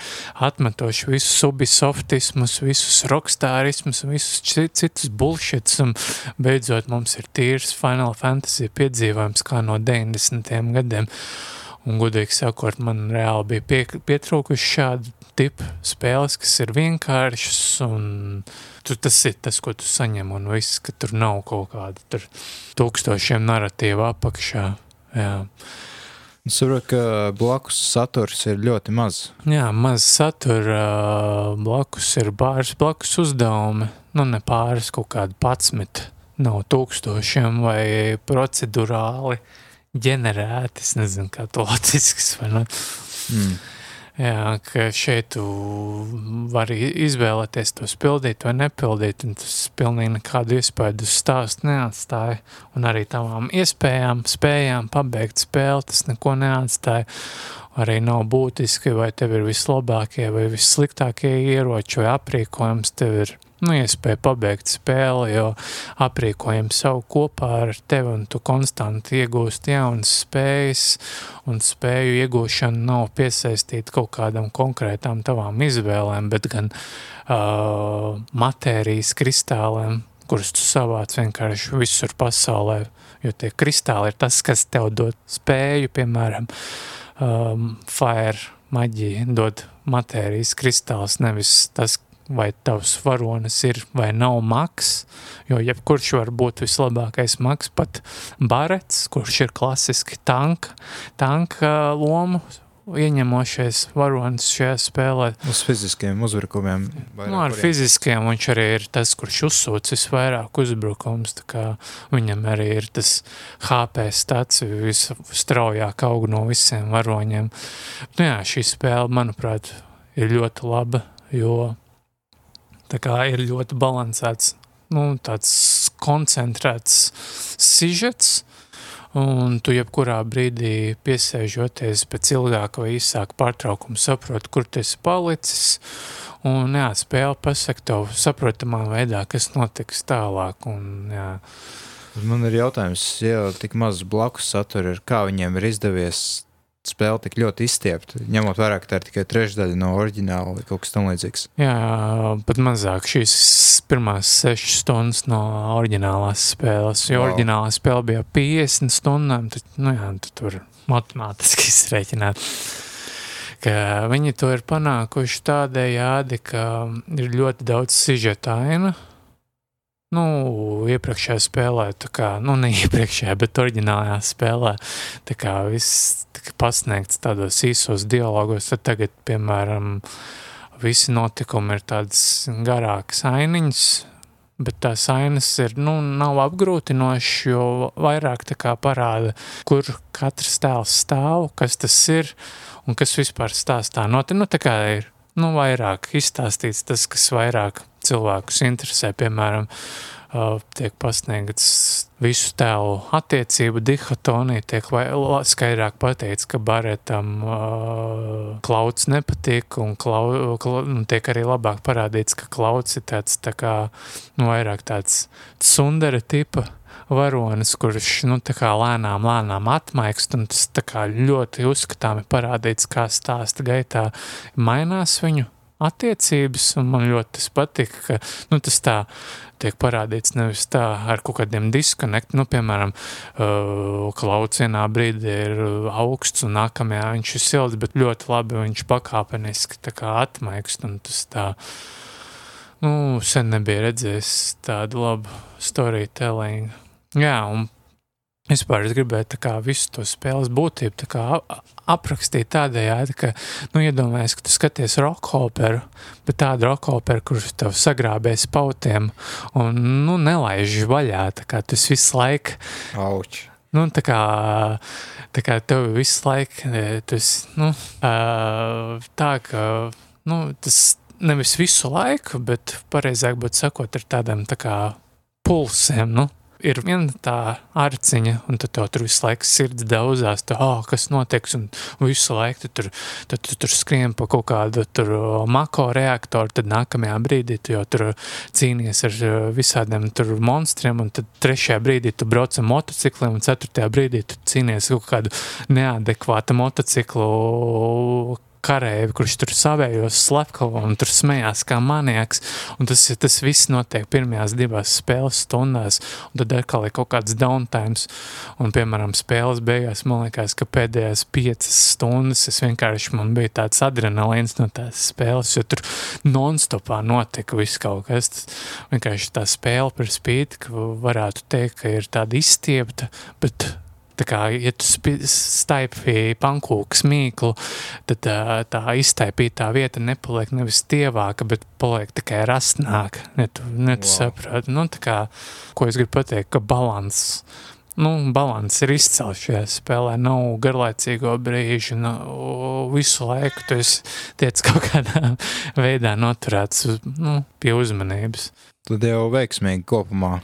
atmetoši visus ubisoftismus, visus rockstārismus, visus citus bullshits, un beidzot mums ir tīrs Final Fantasy piedzīvojums kā no 90. gadiem. Un, godīgi sakot, man reāli bija pie, pietrūkuši šādu tipu spēles, kas ir vienkāršas un tu, tas ir tas, ko tu saņem un viss, ka tur nav kaut kāda tur tūkstošiem narratīvu apakšā. Jā. Es saprotu, ka blakus saturs ir ļoti maz. Jā, maz satura, blakus ir pāris blakus uzdevumi, nu ne pāris kaut kādi patsmit, nav tūkstošiem vai procedurāli ģenerēti, es nezinu, kā to latvijas vai ne. Mm. Jā, ka šeit tu vari izvēlēties to pildīt vai nepildīt, un tas pilnīgi nekādu iespēju uz stāstu neatstāja. Un arī tavām iespējām, spējām pabeigt spēli, tas neko neatstāja. Arī nav būtiski, vai tev ir vislabākie vai vissliktākie ieroči vai aprīkojums tev ir nu, iespēja pabeigt spēli, jo aprīkojam savu kopā ar tevi un tu konstanti iegūst jaunas spējas un spēju iegūšana nav piesaistīta kaut kādam konkrētām tavām izvēlēm, bet gan uh, matērijas kristāliem, kurus tu savāc vienkārši visur pasaulē, jo tie kristāli ir tas, kas tev dod spēju, piemēram, um, fire maģija dod matērijas kristāls, nevis tas, vai tavs varonis ir vai nav maks, jo jebkurš var būt vislabākais maks, pat barets, kurš ir klasiski tanka, tanka lomu ieņemošais varonis šajā spēlē. Uz fiziskiem uzbrukumiem. Nu, ar kuriem. fiziskiem viņš arī ir tas, kurš uzsūc visvairāk uzbrukums, tā kā viņam arī ir tas HP stats visstraujāk aug no visiem varoņiem. Nu jā, šī spēle, manuprāt, ir ļoti laba, jo Tā kā ir ļoti balansēts, nu, tāds koncentrēts sižets, un tu jebkurā brīdī piesēžoties pēc ilgāka vai īsāka pārtraukuma saproti, kur tu esi palicis, un jā, spēle pasaka tev saprotamā veidā, kas notiks tālāk, un jā. Man ir jautājums, ja tik maz blakus satura ir, kā viņiem ir izdevies spēle tik ļoti izstiepta, ņemot vērā, ka tā ir tikai trešdaļa no oriģināla vai kaut kas tamlīdzīgs. Jā, pat mazāk šīs pirmās sešas stundas no oriģinālās spēles, jo wow. oriģinālā spēle bija 50 stundām, tad, nu jā, tad tur matemātiski *laughs* izrēķināt. Ka viņi to ir panākuši tādējādi, ka ir ļoti daudz sižetaina, nu, iepriekšējā spēlē, tā kā, nu, ne *laughs* iepriekšējā, bet oriģinālajā spēlē, tā kā viss tika pasniegts tādos īsos dialogos, tad tagad, piemēram, visi notikumi ir tādas garākas ainiņas, bet tās ainas ir, nu, nav apgrūtinošas, jo vairāk tā kā parāda, kur katrs tēls stāv, kas tas ir un kas vispār stāstā notiek. Nu, tā kā ir, nu, vairāk izstāstīts tas, kas vairāk cilvēkus interesē, piemēram, tiek pasniegts visu tēlu attiecību dihotonija, tiek skaidrāk pateikts, ka Baretam uh, klauds nepatīk, un klau, klau, nu, tiek arī labāk parādīts, ka klauds ir tāds tā kā, nu, vairāk tāds sundera tipa varonis, kurš, nu, lēnām, lēnām atmaikst, un tas ļoti uzskatāmi parādīts, kā stāsta gaitā. Mainās viņu attiecības, un man ļoti tas patika, ka, nu, tas tā tiek parādīts nevis tā ar kaut kādiem diskonekt, nu, piemēram, uh, klauds vienā brīdī ir augsts un nākamajā viņš ir silts, bet ļoti labi viņš pakāpeniski tā kā atmaikst, un tas tā, nu, sen nebija redzējis tādu labu storytelling. Jā, un Vispār es gribēju kā visu to spēles būtību kā aprakstīt tādējādi, ka, nu, iedomājies, ka tu skaties rockoperu, bet tādu rockoperu, kurš tev sagrābēs pautiem un, nu, nelaiž vaļā, tā kā tu visu laiku. Auč. Nu, tā kā, tā kā tev visu laiku, tas, nu, tā ka, nu, tas nevis visu laiku, bet pareizāk būtu sakot ar tādiem tā kā pulsiem, nu, ir viena tā arciņa, un tad tev tur visu laiku sirds daudzās, tā, oh, kas notiks, un visu laiku tu tur, tad tu tur skrien pa kaut kādu tur mako reaktoru, tad nākamajā brīdī tu jau tur cīnies ar visādiem tur monstriem, un tad trešajā brīdī tu brauc ar motocikliem, un ceturtajā brīdī tu cīnies kaut kādu neadekvātu motociklu karēvi, kurš tur savējos slepkavo un tur smējās kā manieks, un tas, tas viss notiek pirmajās divās spēles stundās, un tad atkal ir kaut kāds downtimes, un, piemēram, spēles beigās, man liekas, ka pēdējās piecas stundas es vienkārši, man bija tāds adrenalīns no tās spēles, jo tur non-stopā notika viss kaut kas, tas vienkārši tā spēle par spīti, ka varētu teikt, ka ir tāda izstiepta, bet Tā kā, ja tu staipī pankūku smīklu, tad tā, tā izstaipītā vieta nepaliek nevis tievāka, bet paliek tikai rastnāka. Ne tu, ne tu wow. saproti. Nu, tā kā, ko es gribu pateikt, ka balans, nu, balans ir izcels šajā spēlē. Nav garlaicīgo brīžu, nav visu laiku tu tiec kaut kādā veidā noturēts nu, pie uzmanības. Tad jau veiksmīgi kopumā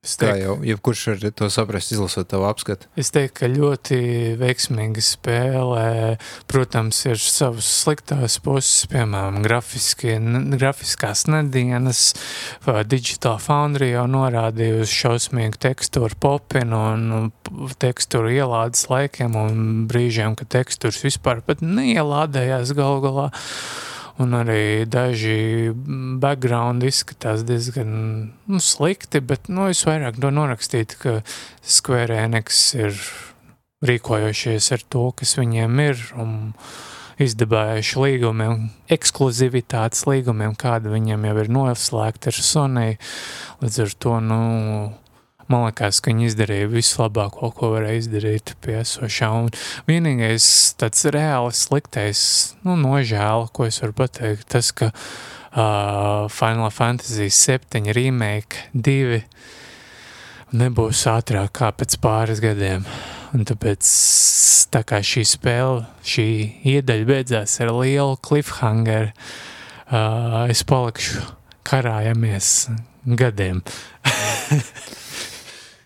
Es teiktu, Kā jau jebkurš var to saprast, izlasot tavu apskatu? Es teiktu, ka ļoti veiksmīgi spēlē. Protams, ir savas sliktās puses, piemēram, grafiskās nedienas. Digital Foundry jau norādīja uz šausmīgu tekstūru popinu un tekstūru ielādes laikiem un brīžiem, ka tekstūras vispār pat neielādējās galu galā un arī daži background izskatās diezgan nu, slikti, bet nu, es vairāk to norakstītu, ka Square Enix ir rīkojošies ar to, kas viņiem ir, un izdabājuši līgumiem, ekskluzivitātes līgumiem, kāda viņiem jau ir noslēgta ar Sony. Līdz ar to, nu, man liekas, ka viņi izdarīja visu labāko, ko varēja izdarīt pie esošā. Un vienīgais tāds reāli sliktais, nu, nožēla, ko es varu pateikt, tas, ka uh, Final Fantasy 7 remake 2 nebūs ātrāk kā pēc pāris gadiem. Un tāpēc tā kā šī spēle, šī iedaļa beidzās ar lielu cliffhanger, uh, es palikšu karājamies gadiem. *laughs*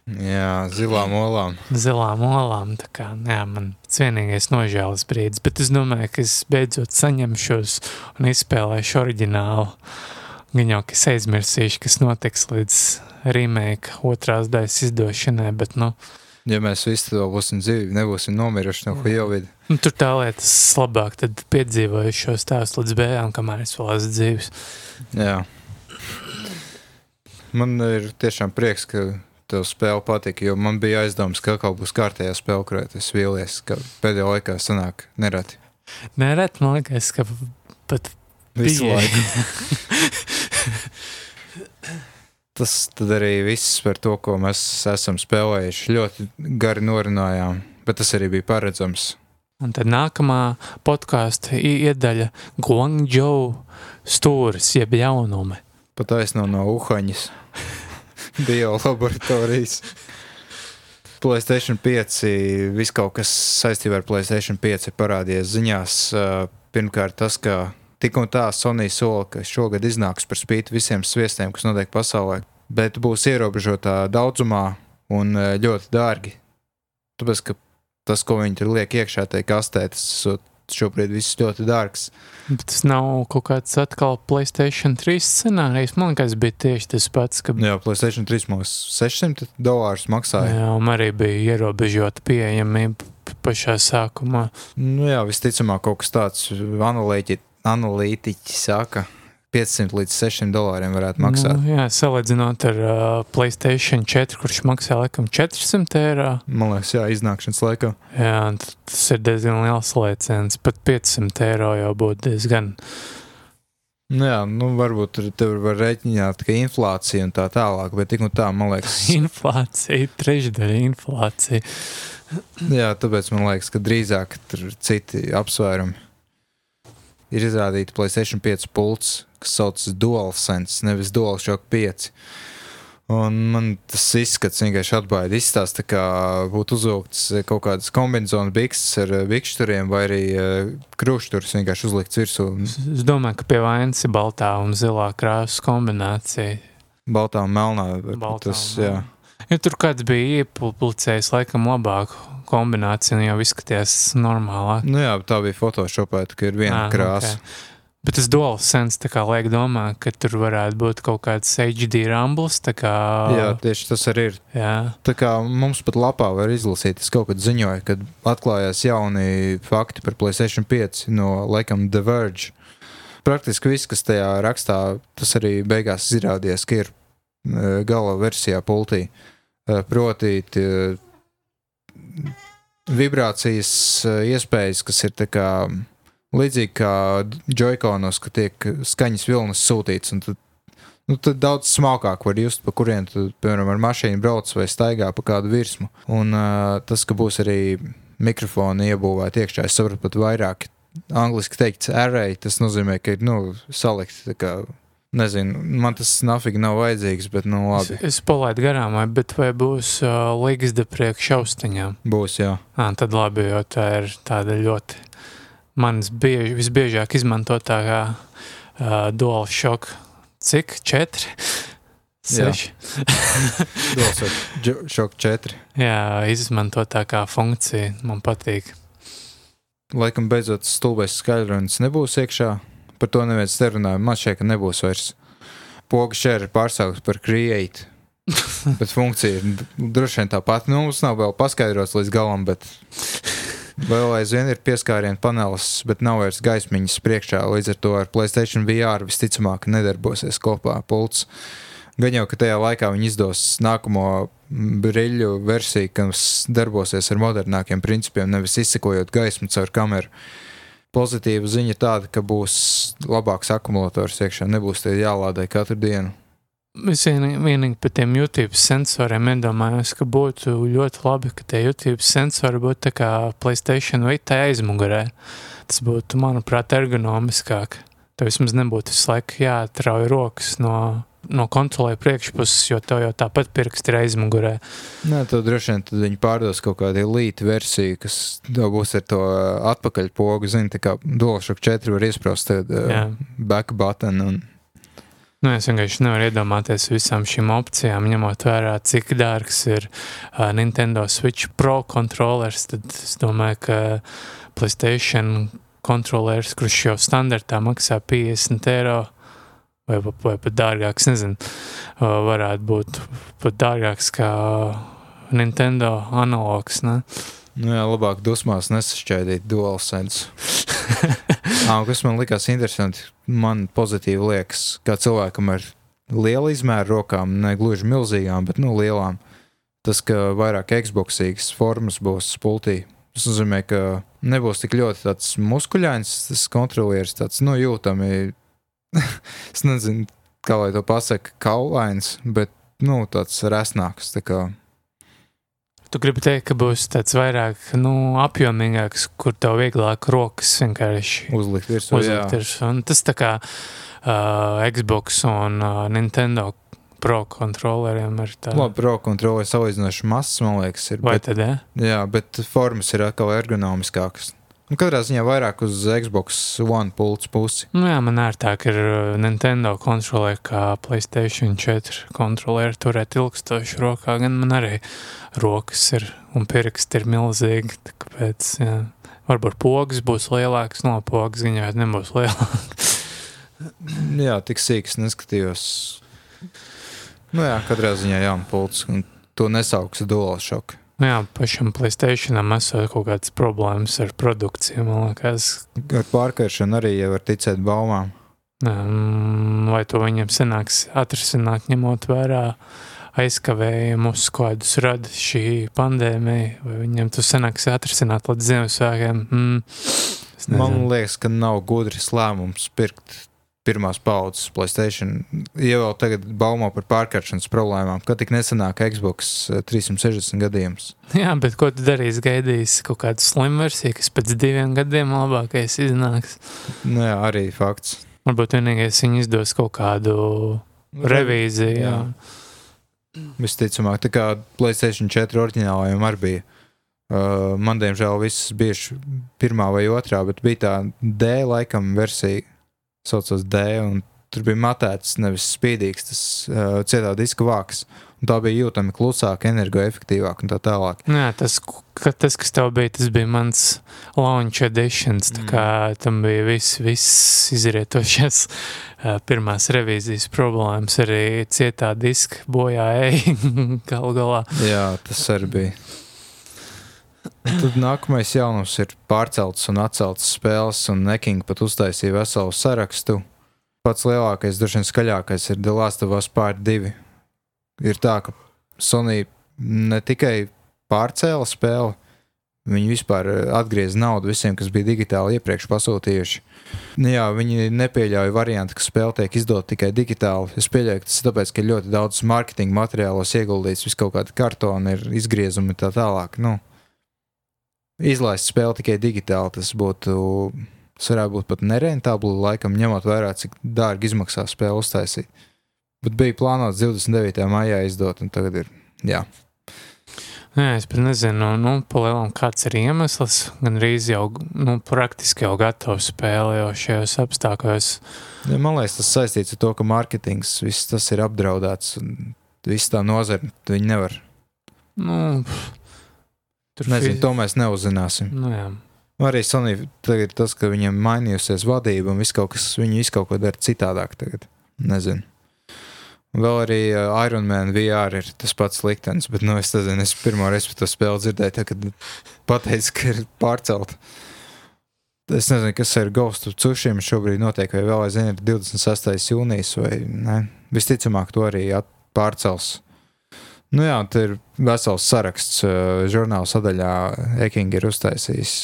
Jā, zilām olām. Zilām olām, tā kā, jā, man tas vienīgais nožēlas brīdis, bet es domāju, ka es beidzot saņemšos un izspēlēšu oriģinālu. Gan jau, ka es aizmirsīšu, kas notiks līdz remake otrās daļas izdošanai, bet, nu... Ja mēs visi to būsim dzīvi, nebūsim nomiruši no Covid. Nu, tur tā lietas labāk, tad piedzīvoju šo stāstu līdz bējām, kamēr es vēl esmu dzīves. Jā. Man ir tiešām prieks, ka tev spēle patika, jo man bija aizdoms, ka kaut būs kārtējā spēle, kurā es vīlies, ka pēdējā laikā sanāk nereti. Nereti, man liekas, ka pat visu bija. laiku. *laughs* tas tad arī viss par to, ko mēs esam spēlējuši. Ļoti gari norunājām, bet tas arī bija paredzams. Un tad nākamā podkāstu iedaļa Guangzhou stūris, jeb jaunumi. Pat aizno no Uhaņas *laughs* *laughs* biolaboratorijas. Playstation 5, viss kaut kas saistībā ar Playstation 5 ir parādījies ziņās. Uh, Pirmkārt, tas, ka tik un tā Sonija sola, ka šogad iznāks par spīti visiem sviestiem, kas notiek pasaulē, bet būs ierobežotā daudzumā un uh, ļoti dārgi. Tāpēc, ka tas, ko viņi tur liek iekšā, tajā kastē, tas esot šobrīd viss ļoti dārgs. Bet tas nav kaut kāds atkal Playstation 3 scenārijs. Man liekas, bija tieši tas pats. Ka... Jā, Playstation 3 mums 600 dolārus maksāja. Jā, un arī bija ierobežota pieejamība pašā sākumā. Nu jā, visticamāk kaut kas tāds analītiķi, saka. 500 līdz 600 dolāriem varētu maksāt. Nu, jā, salīdzinot ar uh, Playstation 4, kurš maksā laikam 400 eiro. Man liekas, jā, iznākšanas laikā. Jā, tas ir diezgan liels lēciens. Pat 500 eiro jau būtu diezgan. Nu jā, nu varbūt tur, tur var rēķināt, ka inflācija un tā tālāk, bet tik un tā, man liekas. *laughs* inflācija, trešdaļa inflācija. jā, tāpēc man liekas, ka drīzāk tur ir citi apsvērumi. Ir izrādīta Playstation 5 pults, kas saucas DualSense, nevis DualShock 5. Un man tas izskats vienkārši atbaida. Izstāsta, kā būtu uzvilkts kaut kādas kombinācijas bikses ar bikšturiem vai arī krūšturus vienkārši uzlikts virsū. Es domāju, ka pie vainas ir baltā un zilā krāsas kombinācija. Baltā un melnā. Baltā tas, un jā. Ja tur kāds bija iepublicējis laikam labāku kombināciju, jau izskatījās normālāk. Nu jā, tā bija Photoshopēta, ka ir viena à, krāsa. Okay. Bet tas duāls sens liek domāt, ka tur varētu būt kaut kāds HD ramblis. Kā... Jā, tieši tas arī ir. Jā. Tā kā mums pat lapā var izlasīt, es kaut kad ziņoju, kad atklājās jauni fakti par PlayStation 5 no laikam The Verge. Praktiski viss, kas tajā rakstā, tas arī beigās izrādījās, ka ir e, gala versijā pultī. E, proti, vibrācijas e, iespējas, kas ir kā līdzīgi kā joyconos, ka tiek skaņas vilnis sūtīts. Tad, nu, tad daudz smalkāk var just, pa kuriem, piemēram, ar mašīnu brauc vai staigā pa kādu virsmu. Un uh, tas, ka būs arī mikrofoni iebūvēti iekšā, es saprotu pat vairāk. Angliski teikts array, tas nozīmē, ka ir nu, salikti. Nezinu, man tas nafīgi nav vajadzīgs, bet nu labi. Es, es palaidu garām, bet vai būs uh, līgas de priekšaustiņām? Būs, jā. À, tad labi, jo tā ir tāda ļoti manas bieži, visbiežāk izmantotākā uh, dual shock. Cik? Četri? Seši. *laughs* dual shock četri. Jā, izmantotākā funkcija man patīk. Laikam beidzot stulbais skaļrunis nebūs iekšā. Par to neviens nerunāja. Man šķiet, ka nebūs vairs. Poga šēra ir pārsaukts par create. *laughs* bet funkcija ir droši vien tā pati. Nu, mums nav vēl paskaidrots līdz galam, bet Vēl aizvien ir pieskārienu panelis, bet nav vairs gaismiņas priekšā. Līdz ar to ar Playstation VR visticamāk nedarbosies kopā pults. Gan jau, ka tajā laikā viņi izdos nākamo brīļu versiju, kas darbosies ar modernākiem principiem, nevis izsekojot gaismu caur kameru. Pozitīva ziņa tāda, ka būs labāks akumulators iekšā, nebūs tie jālādē katru dienu. Es vienīgi par tiem YouTube sensoriem nedomāju, ka būtu ļoti labi, ka tie YouTube sensori būtu tā kā Playstation vai tā aizmugurē. Tas būtu, manuprāt, ergonomiskāk. Tev vismaz nebūtu visu laiku jāatrauj rokas no, no kontrolē priekšpuses, jo tev jau tāpat pirksti ir aizmugurē. Nē, tad droši vien tad viņi pārdos kaut kādu elītu versiju, kas būs ar to atpakaļpogu, zini, tā kā DualShock 4 var iesprost tad, uh, back button un Nu, es vienkārši nevaru iedomāties visām šīm opcijām, ņemot vērā, cik dārgs ir uh, Nintendo Switch Pro kontrolers. Tad es domāju, ka Playstation kontrolers, kurš jau standartā maksā 50 eiro, vai, vai pat dārgāks, nezinu, varētu būt pat dārgāks kā Nintendo analogs. Ne? Nu jā, labāk dusmās nesašķaidīt DualSense. ah, *laughs* kas man likās interesanti, man pozitīvi liekas, kā cilvēkam ar lielu izmēru rokām, ne gluži milzīgām, bet nu, lielām. Tas, ka vairāk Xboxīgas formas būs spultī, tas nozīmē, ka nebūs tik ļoti tāds muskuļains, tas kontrolieris tāds nu, jūtami. Es nezinu, kā lai to pasaka, kaulains, bet nu, tāds resnāks. Tā kā. Tu gribi teikt, ka būs tāds vairāk nu, apjomīgāks, kur tev vieglāk rokas vienkārši uzlikt virsū. uzlikt virsū. Tas tā kā uh, Xbox un uh, Nintendo Pro kontroleriem ir tā. Labi, pro kontrole ir salīdzinoši mazs, man liekas, ir. Vai Bet, tad, ja? jā, bet formas ir atkal ergonomiskākas. Nu, katrā ziņā vairāk uz Xbox One pults pusi. Nu, jā, man ērtāk ir uh, Nintendo kontrolē, kā Playstation 4 kontrolē, turēt ilgstoši rokā. Gan man arī rokas ir un pirksti ir milzīgi. Tāpēc, jā. varbūt pogas būs lielākas, no pogas viņa nebūs lielākas. *laughs* Jā, tik sīks neskatījos. Nu, jā, katrā ziņā jauna pults. Un to nesauks dual shock. Nu, jā, pašam Playstationam esot kaut kādas problēmas ar produkciju, man liekas. Ar pārkaršanu arī jau var ticēt baumām. Mm, Vai to viņam sanāks atrisināt, ņemot vērā aizkavējumus, kādus rada šī pandēmija, vai viņam to sanāks atrisināt līdz Ziemassvētkiem? Mm, Man liekas, ka nav gudrs lēmums pirkt pirmās paudzes Playstation. Ja vēl tagad baumo par pārkaršanas problēmām, kad tik nesenāk Xbox eh, 360 gadījums. Jā, bet ko tu darīsi? Gaidīsi kaut kādu slimu versiju, kas pēc diviem gadiem labākais iznāks. Nu, jā, arī fakts. Varbūt vienīgais viņi izdos kaut kādu revīziju. Jā. Jā. Visticamāk, tā kā Playstation 4 oriģinālajiem arī bija. Uh, man, diemžēl, viss bija pirmā vai otrā, bet bija tā D laikam versija, saucās D, un tur bija matēts, nevis spīdīgs, tas uh, cietā diska vāks. Un tā bija jūtami klusāka, energoefektīvāka un tā tālāk. Nu Jā, tas, ka, tas, kas tev bija, tas bija mans launch editions. Tā kā tam bija viss, viss izrietošais uh, pirmās revīzijas problēmas, arī cietā diska bojā ej *laughs* galu galā. Jā, tas arī bija. Tad nākamais jaunums ir pārceltas un atceltas spēles, un Neking pat uztaisīja veselu sarakstu. Pats lielākais, droši vien skaļākais ir The Last of Us Part 2. Ir tā, ka Sony ne tikai pārcēla spēli, viņi vispār eh, atgrieza naudu visiem, kas bija digitāli iepriekš pasūtījuši. Nu Jā, viņi nepieļauj variantu, ka spēle tiek izdota tikai digitāli. Es pieļauju, ka tas ir tāpēc, ka ļoti daudz marketinga materiālos ieguldīts, vis kaut kāda kartona ir izgriezumi un tā tālāk. Nu, izlaist spēli tikai digitāli, tas būtu. Tas varētu būt pat nerentabli, laikam, ņemot vērā, cik dārgi izmaksā spēle uztaisīt. Bet bija plānots 29. maijā izdot, un tagad ir. Jā, Jā, es pat nezinu, nu, palielam, kāds ir iemesls. Gan arī jau nu, praktiski jau gatava spēle jau šajos apstākļos. Ja, man liekas, tas saistīts ar to, ka mārketings viss tas ir apdraudēts, un viss tā nozara, viņi nevar. Nu, tur Nezinu, fi- to mēs neuzzināsim. Nu, jā. Arī Sonija tagad ir tas, ka viņiem mainījusies vadība un viss kaut kas, viņi visu kaut ko dara citādāk tagad. Nezinu. Un Vēl arī uh, Iron Man VR ir tas pats liktenis, bet, nu, es nezinu, es pirmo reizi par to spēli dzirdēju, tā, kad pateicu, ka ir pārcelta. Es nezinu, kas ar Ghost of Tsushima šobrīd notiek, vai vēl aizvien ir 26. jūnijas, vai ne. Visticamāk, to arī pārcels. Nu jā, tur ir vesels saraksts, uh, žurnāla sadaļā Eking ir uztaisījis.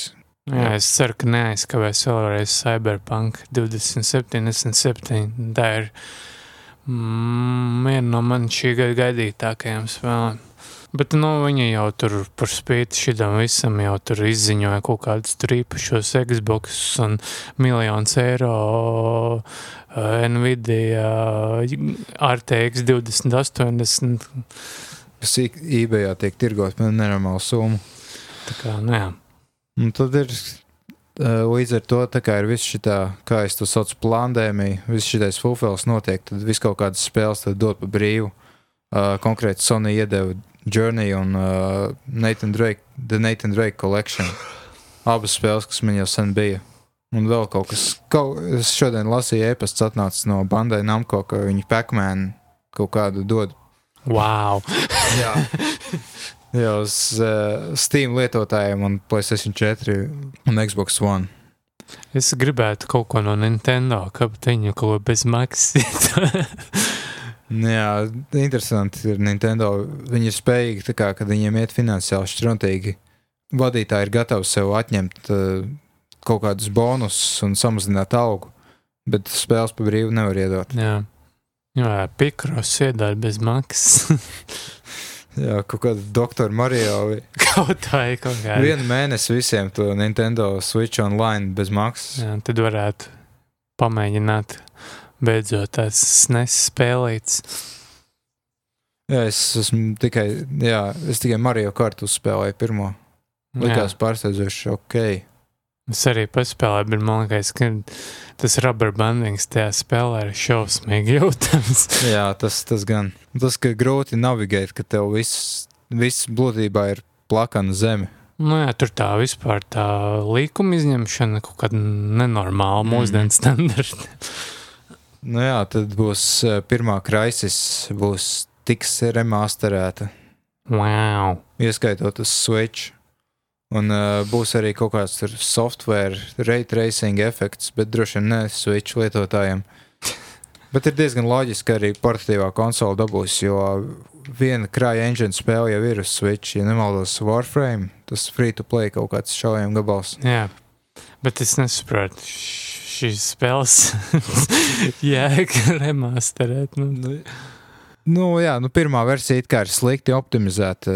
Jā, es ceru, ka neaizkavēs vēlreiz Cyberpunk 2077. Tā ir mm, viena no man šī gada gaidītākajām spēlēm. Bet nu, viņi jau tur par spīti šitam visam jau tur izziņoja kaut kādus tur īpašos Xbox un miljonus eiro uh, Nvidia RTX 2080. Kas eBayā tiek tirgot par nenormālu summu. Tā kā, nu jā. Un tad ir uh, līdz ar to, tā kā ir viss šī, kā es to saucu, plāndēmija, viss šis fulfils notiek, tad viss kaut kādas spēles dod pa brīvu. Uh, konkrēti Sony iedeva Journey un uh, Nathan Drake, The Nathan Drake Collection. Abas spēles, kas man jau sen bija. Un vēl kaut kas, kaut, es šodien lasīju e-pasts atnācis no Bandai Namco, ka viņi Pac-Man kaut kādu dod Wow! Jā, Jā uz uh, Steam lietotājiem un PlayStation 4 un Xbox One. Es gribētu kaut ko no Nintendo, kaut ko bez maksas. *laughs* Jā, interesanti ir Nintendo. Viņi ir spējīgi, tā kā, kad viņiem iet finansiāli struntīgi. Vadītāji ir gatavi sev atņemt uh, kaut kādus bonusus un samazināt algu, bet spēles pa brīvu nevar iedot. Jā. Jā, pikros iedod bez maksas. *laughs* Jā, kaut kāda doktora Mario. *laughs* kaut tā ir kaut kāda. Vienu mēnesi visiem to Nintendo Switch online bez maksas. Jā, tad varētu pamēģināt beidzot tās nespēlītas. Jā, es esmu tikai, jā, es tikai Mario Kart uzspēlēju pirmo. Likās pārsteidzoši ok. Es arī paspēlēju, bet man liekas, ka tas rubber bandings tajā spēlē ir šausmīgi jūtams. *laughs* Jā, tas, tas gan. Tas, ka grūti navigēt, ka tev viss, viss būtībā ir plakana zeme. Nu jā, tur tā vispār tā līkuma izņemšana kaut kāda nenormāla Mm. mūsdienu standarta. Nu jā, tad būs eh, pirmā kraisis, būs tiks remasterēta, Wow! ieskaitot uz Switch. Un uh, būs arī kaut kāds software, ray tracing efekts, bet droši vien ne Switch lietotājiem. Bet ir diezgan loģiski, ka arī portatīvā konsole dabūs, jo viena krāja engine spēle jau ir uz Switch. Ja nemaldos, Warframe, tas free to play kaut kāds šaujam gabals. Jā, bet es nesaprotu šīs spēles *laughs* jēga remasterēt. Nu, Nu, jā, nu, pirmā versija ir slikti optimizēta.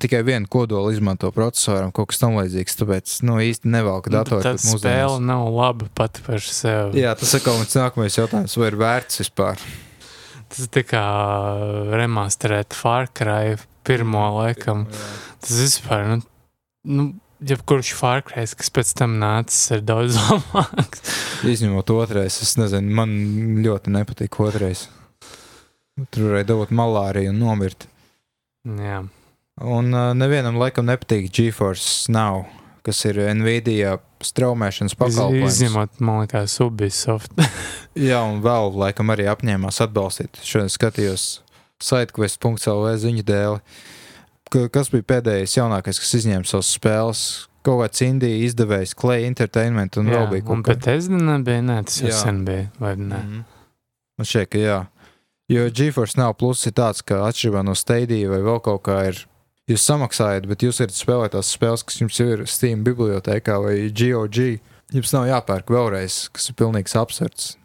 Tikai vienu kodolu izmanto procesoram, kaut kas tamlīdzīgs. Tāpēc nu, īsti nevelk nu, datoru. tā pat spēle nav laba pati par sevi. Jā, tas ir nākamais jautājums, vai ir vērts vispār. Tas ir tā kā remasterēt Far Cry pirmo laikam. Tas vispār, nu, nu jebkurš Far Cry, kas pēc tam nācis, ir daudz *laughs* labāks. Izņemot otrais, es nezinu, man ļoti nepatīk otrais. Tur varēja dabūt malāriju un nomirt. Jā, Un uh, nevienam laikam nepatīk GeForce Now, kas ir Nvidia straumēšanas pakalpojums. izņemot, man liekas, Ubisoft. *laughs* Jā, un vēl laikam arī apņēmās atbalstīt. Šodien skatījos sitequest.lv ziņu dēli. Ka- Kas bija pēdējais jaunākais, kas izņēma savas spēles? Kaut kāds indija izdevējs, Clay Entertainment, un Jā, vēl bija kaut kas bet es nebiju, nē, tas jau sen bija, vai ne? Mhm. Man šķiet, ka jā. Jo GeForce Now plus ir tāds, ka atšķirībā no Stadia vai vēl kaut kā ir. Jūs samaksājat, bet jūs varat spēlēt tās spēles, kas jums jau ir Steam bibliotekā vai GOG. Jums nav jāpērk vēlreiz, kas ir pilnīgs absurds.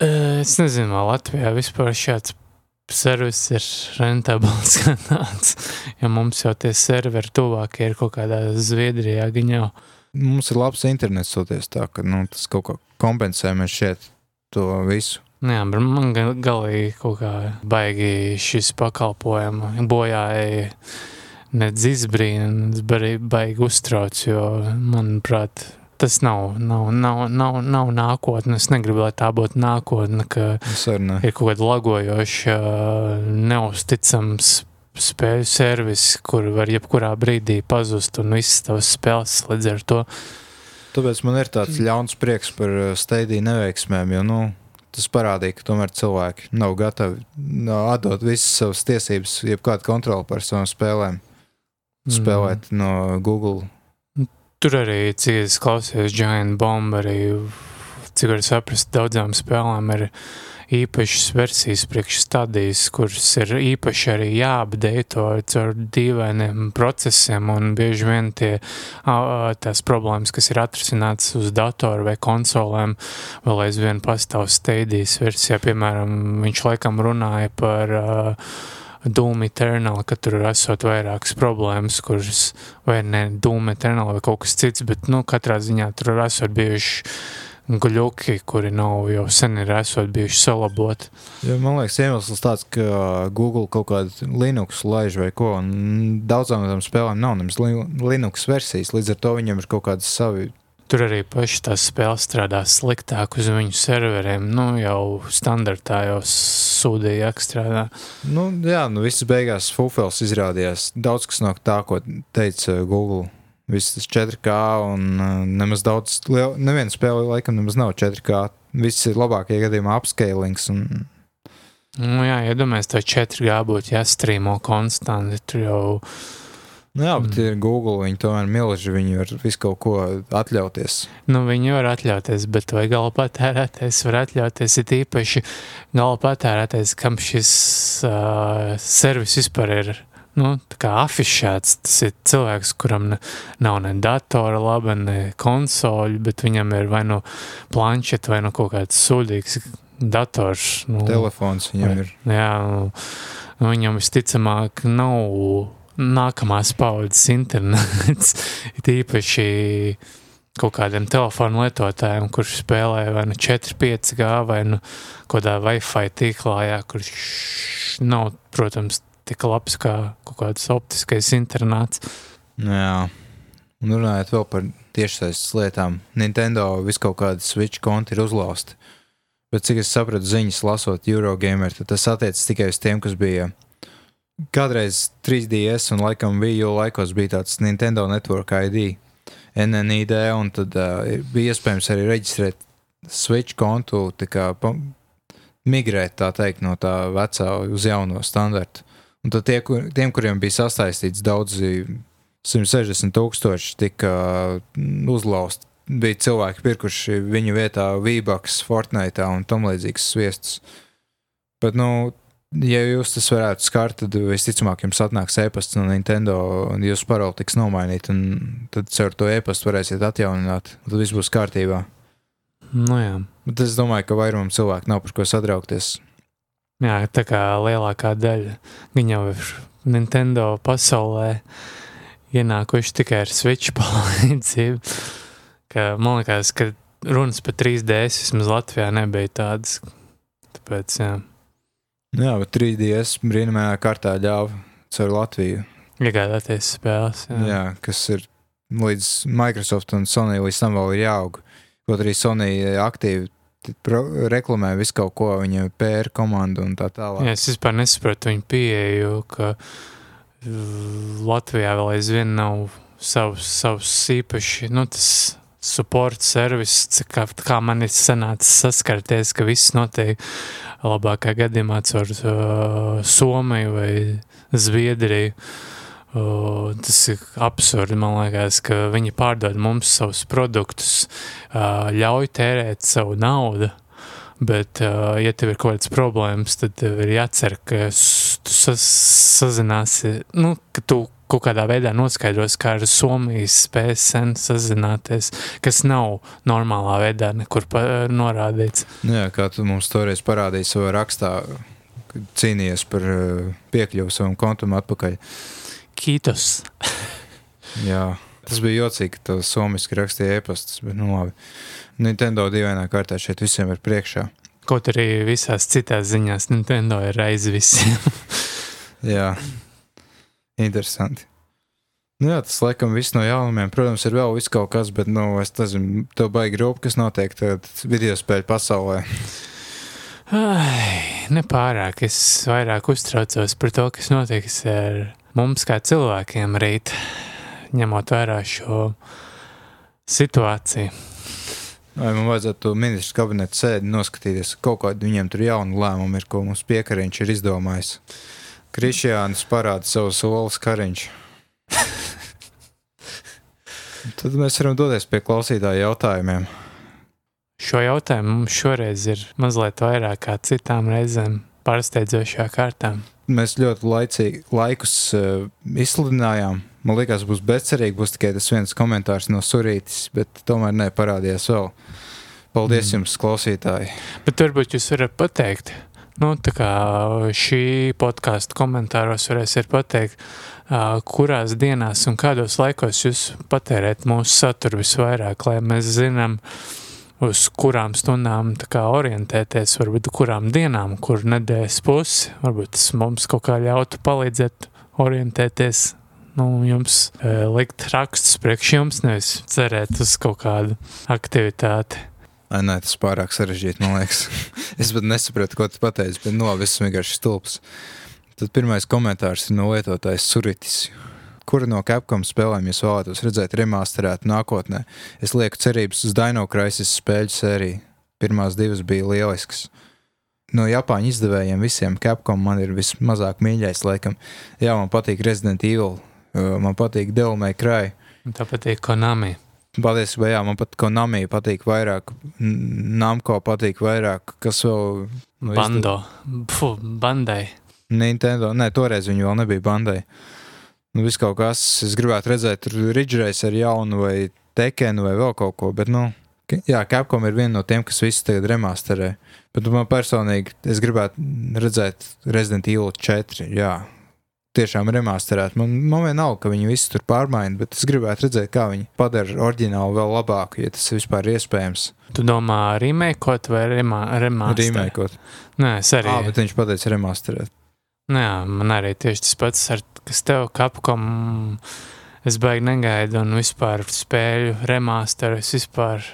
Es nezinu, vai Latvijā vispār šāds servis ir rentabls *laughs* kā jo mums jau tie serveri tuvākie ir kaut kādā Zviedrijā gaņā. Mums ir labs internets, soties tā, ka nu, tas kaut kā kompensē mēs šeit to visu. Jā, bet man ga- galīgi kaut kā baigi šis pakalpojums bojāja nedz izbrīna, nedz arī baigi uztrauc, jo, manuprāt, tas nav, nav, nav, nav, nav nākotne. Es negribu, lai tā būtu nākotne, ka ne. ir kaut kāda lagojoša, neusticams spēļu servis, kur var jebkurā brīdī pazust un visas tavas spēles līdz ar to. Tāpēc man ir tāds ļauns prieks par uh, Stadia neveiksmēm, jo nu, tas parādīja, ka tomēr cilvēki nav gatavi nu, atdot visas savas tiesības, jebkādu kontroli pār savām spēlēm. Spēlēt no Google. Tur arī, cik es klausījos, Giant Bomb arī, cik var saprast, daudzām spēlēm ir īpašas versijas priekš stadijas, kuras ir īpaši arī jāapdeito caur dīvainiem procesiem, un bieži vien tie, tās problēmas, kas ir atrisinātas uz datoru vai konsolēm, vēl aizvien pastāv steidijas versijā. Piemēram, viņš laikam runāja par uh, Doom Eternal, ka tur esot vairākas problēmas, kuras vai ne Doom Eternal vai kaut kas cits, bet, nu, katrā ziņā tur esot bijuši guļuki, kuri nav jau sen ir esot bijuši salaboti. Jo, man liekas, iemesls tāds, ka Google kaut kādu Linux laiž vai ko, un daudzām tām spēlēm nav nemaz Li- Linux versijas, līdz ar to viņiem ir kaut kādas savi. Tur arī paši tās spēles strādā sliktāk uz viņu serveriem, nu, jau standartā jau sūdīgi strādā. Nu, jā, nu viss beigās Fufels izrādījās daudz kas no tā, ko teica Google. Viss tas 4K un uh, nemaz daudz, liel, neviena spēle laikam nemaz nav 4K. Viss ir labākajā gadījumā upscalings un Nu, jā, iedomājieties, to 4G būtu jāstrīmo konstanti, tur jau Nu, jā, bet Mm. ir Google, viņi tomēr milži, viņi var visu kaut ko atļauties. Nu, viņi var atļauties, bet vai gala patērētājs var atļauties? Ir īpaši gala patērētājs, kam šis uh, servis vispār ir nu, afišēts. Tas ir cilvēks, kuram ne, nav ne datora, laba, ne konsoļu, bet viņam ir vai nu planšeta, vai nu kaut kāds sūdīgs dators. Nu, Telefons viņam ir. Jā, nu, viņam visticamāk nav nākamās paudzes internets. *laughs* Ir īpaši kaut kādiem telefonu lietotājiem, kurš spēlē vai nu 4, 5G vai nu kādā Wi-Fi tīklā, jā, kurš nav, protams, tik labs kā kaut kāds optiskais internāts. Jā. Un runājot vēl par tiešsaistes lietām, Nintendo vis kaut kāda Switch konti ir uzlausta. Bet cik es sapratu ziņas, lasot Eurogamer, tad tas attiecas tikai uz tiem, kas bija kādreiz 3DS un laikam Wii U laikos bija tāds Nintendo Network ID, NNID, un tad uh, bija iespējams arī reģistrēt Switch kontu, tā kā migrēt, tā teikt, no tā vecā uz jauno standartu. Un tad tie, kur, tiem, kuriem bija sasaistīts daudzi 160 tūkstoši, tika mm, uzlausti. Bija cilvēki, pirkuši viņu vietā Vībaks, Fortnite un tam līdzīgas sviestus. Bet, nu, ja jūs tas varētu skart, tad visticamāk jums atnāks e-pasts no Nintendo, un jūsu paroli tiks nomainīta, un tad caur to e-pastu varēsiet atjaunināt, un tad viss būs kārtībā. Nu, jā. Bet es domāju, ka vairumam cilvēku nav par ko satraukties. Jā, tā kā lielākā daļa viņa jau ir Nintendo pasaulē ienākuši tikai ar Switch *laughs* palīdzību. Ka, man liekas, ka runas par 3DS vismaz Latvijā nebija tādas. Tāpēc, jā, Jā, bet 3DS brīnumainā kārtā ļāva caur Latviju. iegādāties spēles. Jā. Jā, kas ir līdz Microsoft un Sony līdz tam vēl ir jāaug. Kaut arī Sony aktīvi reklamē visu kaut ko, viņa PR komanda un tā tālāk. Jā, es vispār nesaprotu viņu pieeju, ka uh, Latvijā vēl aizvien nav savs, savs īpaši, nu, tas support servis, cik kā, kā man ir sanācis saskarties, ka viss notiek labākā gadījumā caur uh, Somiju vai Zviedriju. Uh, tas ir absurdi, man liekas, ka viņi pārdod mums savus produktus, uh, ļauj tērēt savu naudu, Bet, uh, ja tev ir kaut kādas problēmas, tad ir jācer, ka tu sas, sazināsi, nu, ka tu kaut kādā veidā noskaidros, kā ar Somijas PSN sazināties, kas nav normālā veidā nekur norādīts. Nu Jā, kā tu mums toreiz parādīji savā rakstā, cīnījies par uh, piekļuvu savam kontam atpakaļ. Kītos. Jā, tas bija jocīgi, ka tu somiski rakstīji e-pastus, bet nu labi. Nintendo dīvainā kārtā šeit visiem ir priekšā. Kaut arī visās citās ziņās Nintendo ir aiz visiem. *laughs* Jā, interesanti. Nu jā, tas laikam viss no jaunumiem. Protams, ir vēl viss kaut kas, bet, nu, es nezinu, tev baigi grupa, kas notiek video spēļu pasaulē. Ai, nepārāk. Es vairāk uztraucos par to, kas notiks ar mums kā cilvēkiem rīt, ņemot vērā šo situāciju. Vai man vajadzētu to ministru kabinetu sēdi noskatīties, kaut kādu viņiem tur jaunu lēmumu ir, ko mums piekariņš ir izdomājis. Krišjānis parāda savu solis kariņš. *laughs* Tad mēs varam doties pie klausītāju jautājumiem. Šo jautājumu mums šoreiz ir mazliet vairāk kā citām reizēm pārsteidzošā kārtā. Mēs ļoti laicīgi laikus uh, izsludinājām. Man liekas, būs bezcerīgi, būs tikai tas viens komentārs no surītes, bet tomēr neparādījās vēl. Paldies mm. jums, klausītāji! Bet varbūt jūs varat pateikt, nu, tā kā šī podkāstu komentāros varēsiet pateikt, kurās dienās un kādos laikos jūs patērēt mūsu saturu visvairāk, lai mēs zinām, uz kurām stundām orientēties, varbūt kurām dienām, kur nedēļas pusi, varbūt tas mums kaut kā ļautu palīdzēt orientēties. Nu, jums e, likt rakstus priekš jums, nevis cerēt uz kaut kādu aktivitāti. Ai, nē, tas pārāk sarežģīti, man liekas. *laughs* es pat nesaprotu, ko tu pateici, bet no viss vienkārši stulbs. Tad pirmais komentārs ir no lietotājs Suritis. Kuru no Capcom spēlēm jūs vēlētos redzēt remasterētu nākotnē? Es lieku cerības uz Dino Crisis spēļu sēriju. Pirmās divas bija lieliskas. No Japāņu izdevējiem visiem Capcom man ir vismazāk mīļais, laikam. Jā, man patīk Resident Evil, uh, man patīk Devil May Cry. Un Tāpat ir Konami. Patiesībā, jā, man pat Konami patīk vairāk, N- Namco patīk vairāk, kas vēl. Bando. Fu, bandai. Nintendo, nē, toreiz viņi vēl nebija bandai. Nu, viss kaut kas, es gribētu redzēt, tur Ridge Race ar jaunu vai Tekenu vai vēl kaut ko, bet, nu, Jā, Capcom ir viena no tiem, kas visu tagad remasterē. Bet man personīgi, es gribētu redzēt Resident Evil 4. Jā, tiešām remasterēt. Man, man vienalga, ka viņi visu tur pārmaina, bet es gribētu redzēt, kā viņi padara oriģinālu vēl labāku, ja tas vispār ir iespējams. Tu domā, remakeot vai remā, remaster? Rīmēkot. Nē, es arī. Jā, bet viņš pateica remasterēt. Nu Jā, man arī tieši tas pats, ar, kas tev Capcom, es baigi negaidu un vispār spēļu remasteru, es vispār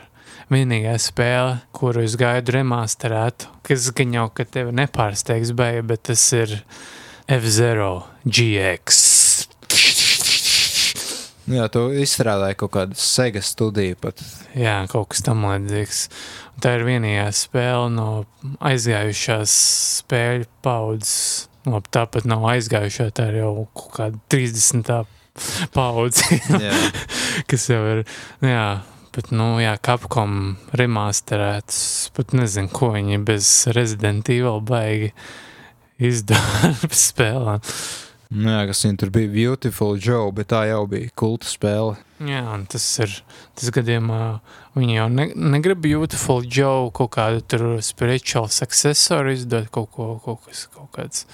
vienīgā spēle, kuru es gaidu remasterētu, kas gan jau, ka tevi nepārsteigs beja, bet tas ir F-Zero GX. Nu Jā, tu izstrādāji kaut kādu Sega studiju pat. Jā, kaut kas tam līdzīgs. Tā ir vienīgā spēle no aizgājušās spēļu paudzes. Labi, tāpat nav aizgājušā, tā ir jau kaut kāda 30. paudze. *laughs* Kas jau ir, jā, bet, nu, jā, Capcom remasterēts, pat nezinu, ko viņi bez Resident Evil baigi izdara *laughs* spēlē. Nu Jā, kas viņa tur bija Beautiful Joe, bet tā jau bija kulta spēle. Jā, un tas ir, tas gadījumā viņi jau ne, negrib Beautiful Joe kaut kādu tur spiritual successoru izdot kaut ko, kaut kas, kaut kāds.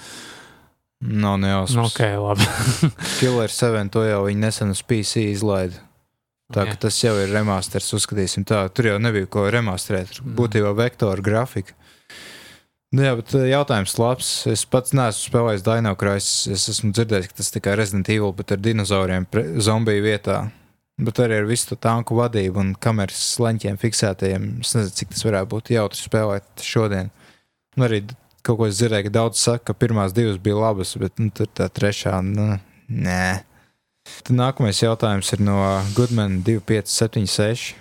Nav Nu, nejausmas. ok, labi. *laughs* Killer 7 to jau viņi nesen uz PC izlaida. Tā ka tas jau ir remasters, uzskatīsim tā. Tur jau nebija ko remasterēt. Mm. būtībā vektora grafika. Nu, jā, bet eh, jautājums labs. Es pats neesmu spēlējis Dino Crisis. Es esmu dzirdējis, ka tas tikai Resident Evil, bet ar dinozauriem zombiju vietā. Bet arī ar visu to tanku vadību un kameras leņķiem fiksētajiem. Es nezinu, cik tas varētu būt jautri spēlēt šodien. Un arī d- kaut ko es dzirdēju, ka daudz saka, ka pirmās divas bija labas, bet nu, tur tā trešā, nu, nē. Tad nākamais jautājums ir no Goodman 2576.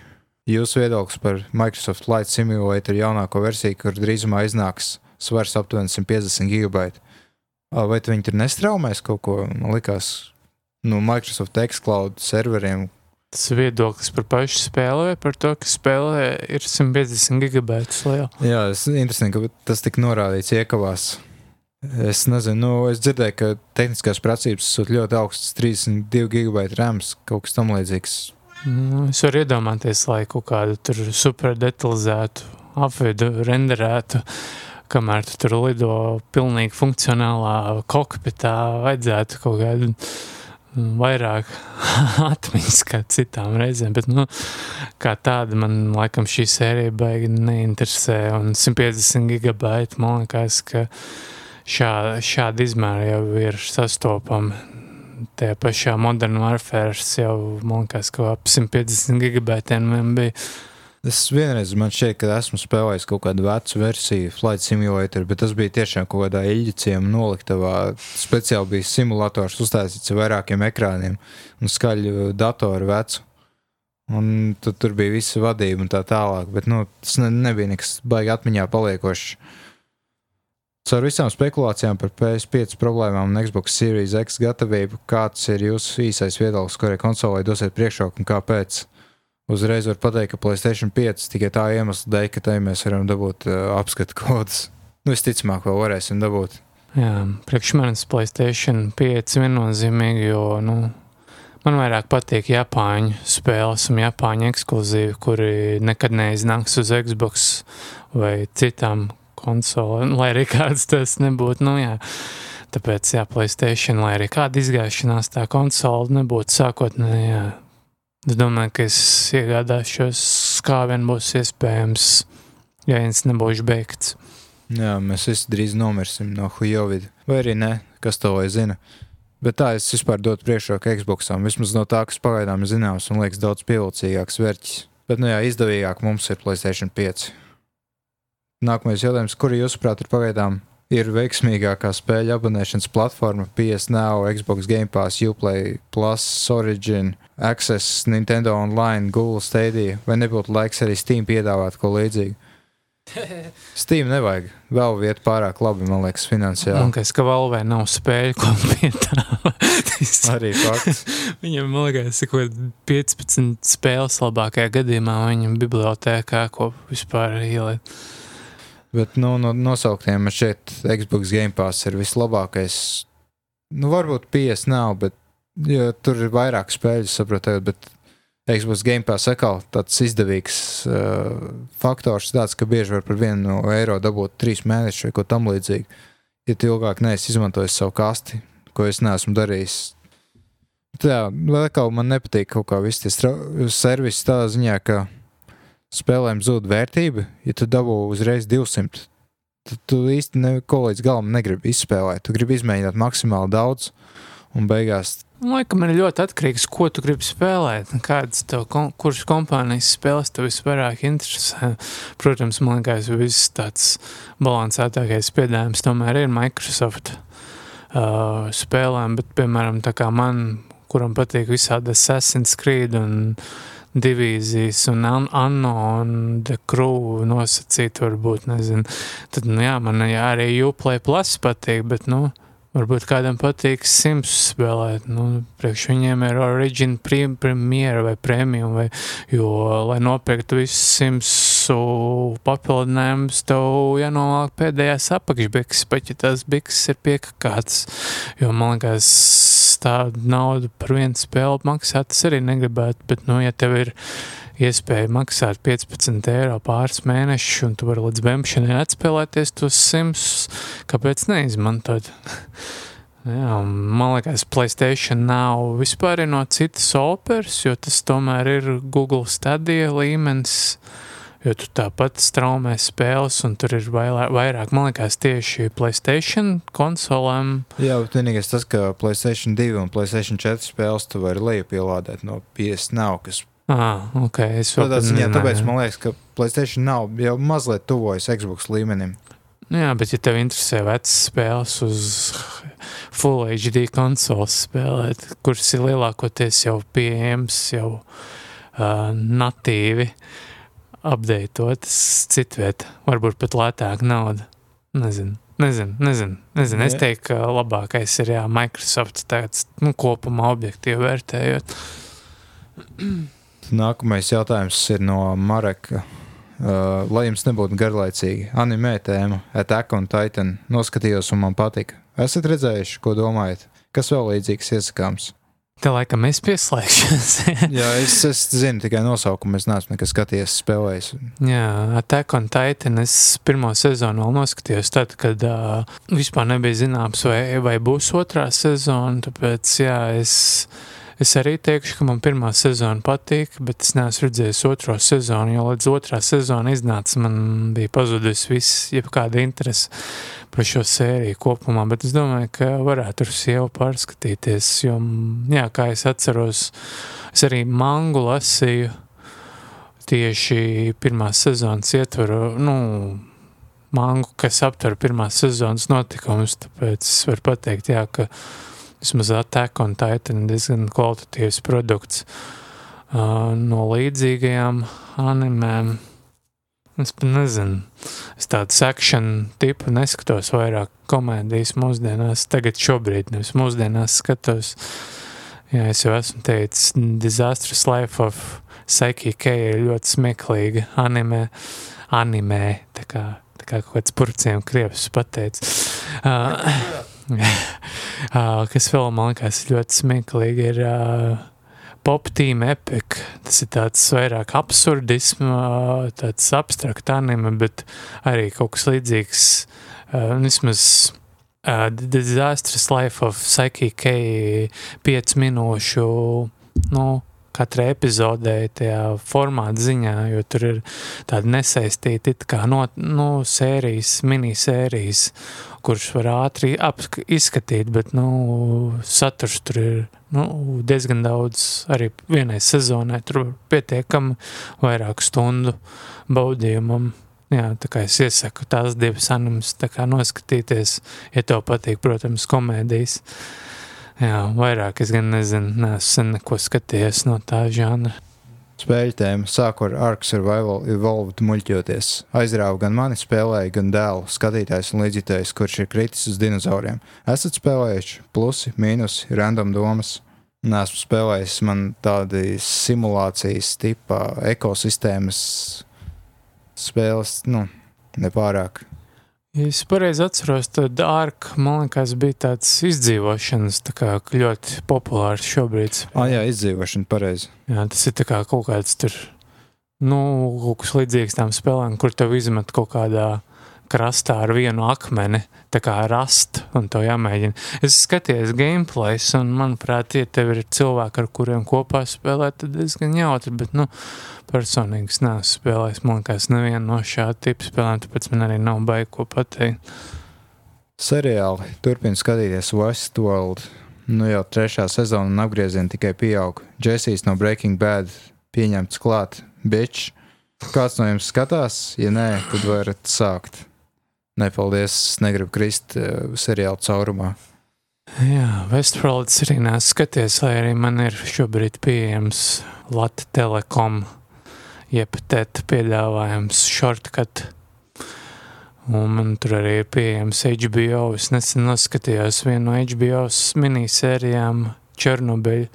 Jūsu viedoklis par Microsoft Flight Simulator jaunāko versiju, kur drīzumā iznāks svars aptuveni 150 gigabaitu. Ā, Vai viņi tur nestraumēs kaut ko? Man liekas, no Microsoft Xcloud serveriem. Tas viedoklis par pašu spēli vai par to, ka spēlē ir 150 gigabaitus liela. Jā, tas ir interesanti, ka tas tika norādīts iekavās. Es nezinu, nu, es dzirdēju, ka tehniskās prasības ir ļoti augstas, 32 gigabaitu rāms, kaut kas tam līdzīgs. Nu, es varu iedomāties, lai kaut kādu tur super detalizētu apvidu renderētu, kamēr tu tur lido pilnīgi funkcionālā kokpitā, vajadzētu kaut kādu vairāk *laughs* atmiņas kā citām reizēm, bet, nu, kā tāda man laikam šī sērija baigi neinteresē, un 150 gigabaiti, man liekas, ka šā, šāda izmēra jau ir sastopama Tajā pašā Modern Warfare jau, man liekas, ka ap 150 gigabaitiem vien bija. Es vienreiz man šķiet, ka esmu spēlējis kaut kādu vecu versiju Flight Simulator, bet tas bija tiešām kaut kādā eļļiciem noliktavā. Speciāli bija simulators uztaisīts ar vairākiem ekrāniem un skaļu datoru vecu. Un tu, tur bija visa vadība un tā tālāk, bet nu, tas ne, nebija nekas baigi atmiņā paliekošs. Caur visām spekulācijām par PS5 problēmām un Xbox Series X gatavību, kāds ir jūsu īsais viedoklis, kurai konsolē dosiet priekšroku un kāpēc? Uzreiz var pateikt, ka Placēta 5 tikai tā iemesla dēļ, ka tai mēs varam dabūt uh, apskatu kodus. Nu, visticamāk, vēl varēsim dabūt. Jā, priekš manis Playstation 5 viennozīmīgi, jo, nu, man vairāk patīk Japāņu spēles un Japāņu ekskluzīvi, kuri nekad neiznāks uz Xbox vai citām konsolēm, lai arī kāds tas nebūtu, nu jā. Tāpēc, jā, Playstation, lai arī kāda izgāšanās tā konsole nebūtu sākotnēji. Es domāju, ka es iegādāšos, kā vien būs iespējams, ja viens nebūs beigts. Jā, mēs visi drīz nomirsim no Huawei. Vai arī nē, kas to lai zina. Bet tā es vispār dotu priekšroku Xboxam. Vismaz no tā, kas pagaidām ir zināms un liekas daudz pievilcīgāks vērķis. Bet, nu jā, izdevīgāk mums ir Playstation 5. Nākamais jautājums, kuri jūsuprāt ir pagaidām ir veiksmīgākā spēļu abonēšanas platforma PS Now, Xbox Game Pass, Uplay, Plus, Origin, Access, Nintendo Online, Google Stadia, vai nebūtu laiks arī Steam piedāvāt ko līdzīgu? *laughs* Steam nevajag. Vēl vieta pārāk labi, man liekas, finansiāli. Un kas, ka Valvē nav spēļu, ko piedāvāt. *laughs* Arī fakts. *laughs* Viņam, man liekas, kādi 15 spēles labākajā gadījumā viņam bibliotēkā, ko vispār ielikt. Bet nu, no nosauktiem man šeit Xbox Game Pass ir vislabākais. Nu, varbūt PS nav, bet jo, tur ir vairāk spēļu, saprotiet, bet Xbox Game Pass atkal tāds izdevīgs uh, faktors, tāds, ka bieži var par vienu no eiro dabūt trīs mēnešus vai ko tam līdzīgu. Ja tu ilgāk neesi izmantojis savu kasti, ko es neesmu darījis. Vēl kā man nepatīk kaut kā viss tas servis tādā ziņā, ka spēlēm zūd vērtība. Ja tu dabū uzreiz 200, tad tu īsti neko līdz galam negribi izspēlēt. Tu gribi izmēģināt maksimāli daudz, un beigās Laikam ir ļoti atkarīgs ko tu gribi spēlēt. Kādas tev, kuras kompānijas spēles tev visvairāk interesē? *laughs* Protams, man liekas, viss tāds balansētākais piedāvājums tomēr ir Microsoft uh, spēlēm, bet, piemēram, tā kā man, kuram patīk visādi Assassin's Creed un divīzijas un Anno un The Crew nosacīt varbūt, nezinu, tad, nu jā, man jā, arī Uplay Plus patīk, bet, nu, Varbūt kādam patīk simts spēlēt, nu, priekš viņiem ir origin premjera vai premium, vai, jo, lai nopirktu visus simts papildinājumus, tev jānolāk pēdējās apakšbiks, pat ja tās biks ir piekakāts, jo, man liekas, tādu naudu par vienu spēli maksāt, tas arī negribētu, bet, nu, ja tev ir iespēja maksāt 15 eiro pāris mēnešus, un tu vari līdz bemšanai atspēlēties tos simts, kāpēc neizmantot? *laughs* Jā, man liekas, Playstation nav vispār no citas operas, jo tas tomēr ir Google Stadia līmenis, jo tu tāpat straumē spēles, un tur ir vairāk, man liekas, tieši Playstation konsolēm. Jā, bet vienīgais tas, ka Playstation 2 un Playstation 4 spēles tu vari lejupielādēt no PS Now, kas Ah, okay, es Tādā ziņā, tāpēc man liekas, ka Playstation nav jau mazliet tuvojas Xbox līmenim. Nu jā, bet ja tev interesē vecas spēles uz Full HD konsoles spēlēt, kuras ir lielākoties jau pieejams, jau uh, natīvi apdeitotas citviet, varbūt pat lētāk nauda. Nezinu. Nezinu, nezinu, nezinu. Es teiktu, ka labākais ir jā, Microsoft tāds nu, kopumā objektīvi vērtējot. *clears throat* Nākamais jautājums ir no Mareka. Uh, lai jums nebūtu garlaicīgi, anime tēma, Attack on Titan. Noskatījos, un man patika. Esat redzējuši, ko domājat? Kas vēl līdzīgs iesakāms? Te laikam es pieslēgšos. *laughs* Jā, es, es zinu tikai nosaukumu, es neesmu nekas skatījies, spēlējis. Jā, Attack on Titan es pirmo sezonu vēl noskatījos tad, kad uh, vispār nebija zināms, vai, vai būs otrā sezona, tāpēc jā, es Es arī teikšu, ka man pirmā sezona patīk, bet es neesmu redzējis otro sezonu, jo līdz otrā sezona iznāca, man bija pazudus viss, jebkāda interese par šo sēriju kopumā, bet es domāju, ka varētu ar sievu pārskatīties, jo, jā, kā es atceros, es arī mangu lasīju tieši pirmās sezonas ietvaru, nu, mangu, kas aptver pirmās sezonas notikumus, tāpēc es varu pateikt, jā, ka vismaz Attack on Titan diezgan kvalitatīvs produkts uh, no līdzīgajām animēm. Es pat nezinu, es tādu sekšanu tipu neskatos vairāk komēdijas mūsdienās, tagad šobrīd nevis mūsdienās skatos. Jā, es jau esmu teicis, Disastrous Life of Psyche K ir ļoti smieklīga anime, animē, tā kā, tā kā kaut kāds purciem krievs pateicis. Uh, uh, *laughs* kas vēl man liekas ļoti smieklīgi, ir uh, pop team epic. Tas ir tāds vairāk absurdismu, uh, tāds abstrakt anime, bet arī kaut kas līdzīgs, uh, vismaz uh, Disastrous Life of Psyche K 5 minūšu, nu, katrai epizodē, tajā formāta ziņā, jo tur ir tādi nesaistīti kā no, nu, sērijas, minisērijas, kurš var ātri izskatīt, bet nu, saturs tur ir nu, diezgan daudz. Arī vienai sezonai tur pietiekami vairāk stundu baudījumam. Jā, tā kā es iesaku tās divas animas noskatīties, ja tev patīk, protams, komēdijas. Jā, vairāk es gan nezinu, neesmu sen neko skatījies no tā žanra. Spēļu tēma sāku ar Ark Survival Evolved muļķoties. Aizrāva gan mani spēlēju, gan dēlu, skatītājs un līdzītājs, kurš ir kritis uz dinozauriem. Esat spēlējuši plusi, mīnusi, random domas. Nesmu spēlējis man tādi simulācijas tipa ekosistēmas spēles, nu, nepārāk. Ja es pareizi atceros, tad ārka, man liekas, bija tāds izdzīvošanas, tā kā ļoti populārs šobrīd. Ah, jā, izdzīvošana, pareizi. Jā, tas ir kā kaut kāds tur, nu, kaut kas līdzīgs tām spēlēm, kur tev izmet kaut kādā krastā ar vienu akmeni, tā kā rast, un to jāmēģina. Es skatījos gameplays, un, manuprāt, ja tev ir cilvēki, ar kuriem kopā spēlēt, tad diezgan jautri, bet, nu, personīgi es neesmu spēlējis, man liekas, nevienu no šāda tipa spēlēm, tāpēc man arī nav baigi ko pateikt. Seriāli turpina skatīties Westworld. Nu jau trešā sezona un apgrieziena tikai pieaug. Jessijs no Breaking Bad pieņemts klāt. Bitch. Kāds no jums skatās? Ja nē, tad varat sākt. Nepaldies, es negribu krist uh, seriāla caurumā. Jā, Westworlds arī neskaties, lai arī man ir šobrīd pieejams Latvijas Telekom, jeb TET piedāvājums shortcut. Un man tur arī ir pieejams HBO. Es nesen noskatījos vienu no HBO minisērijām Černobiļu,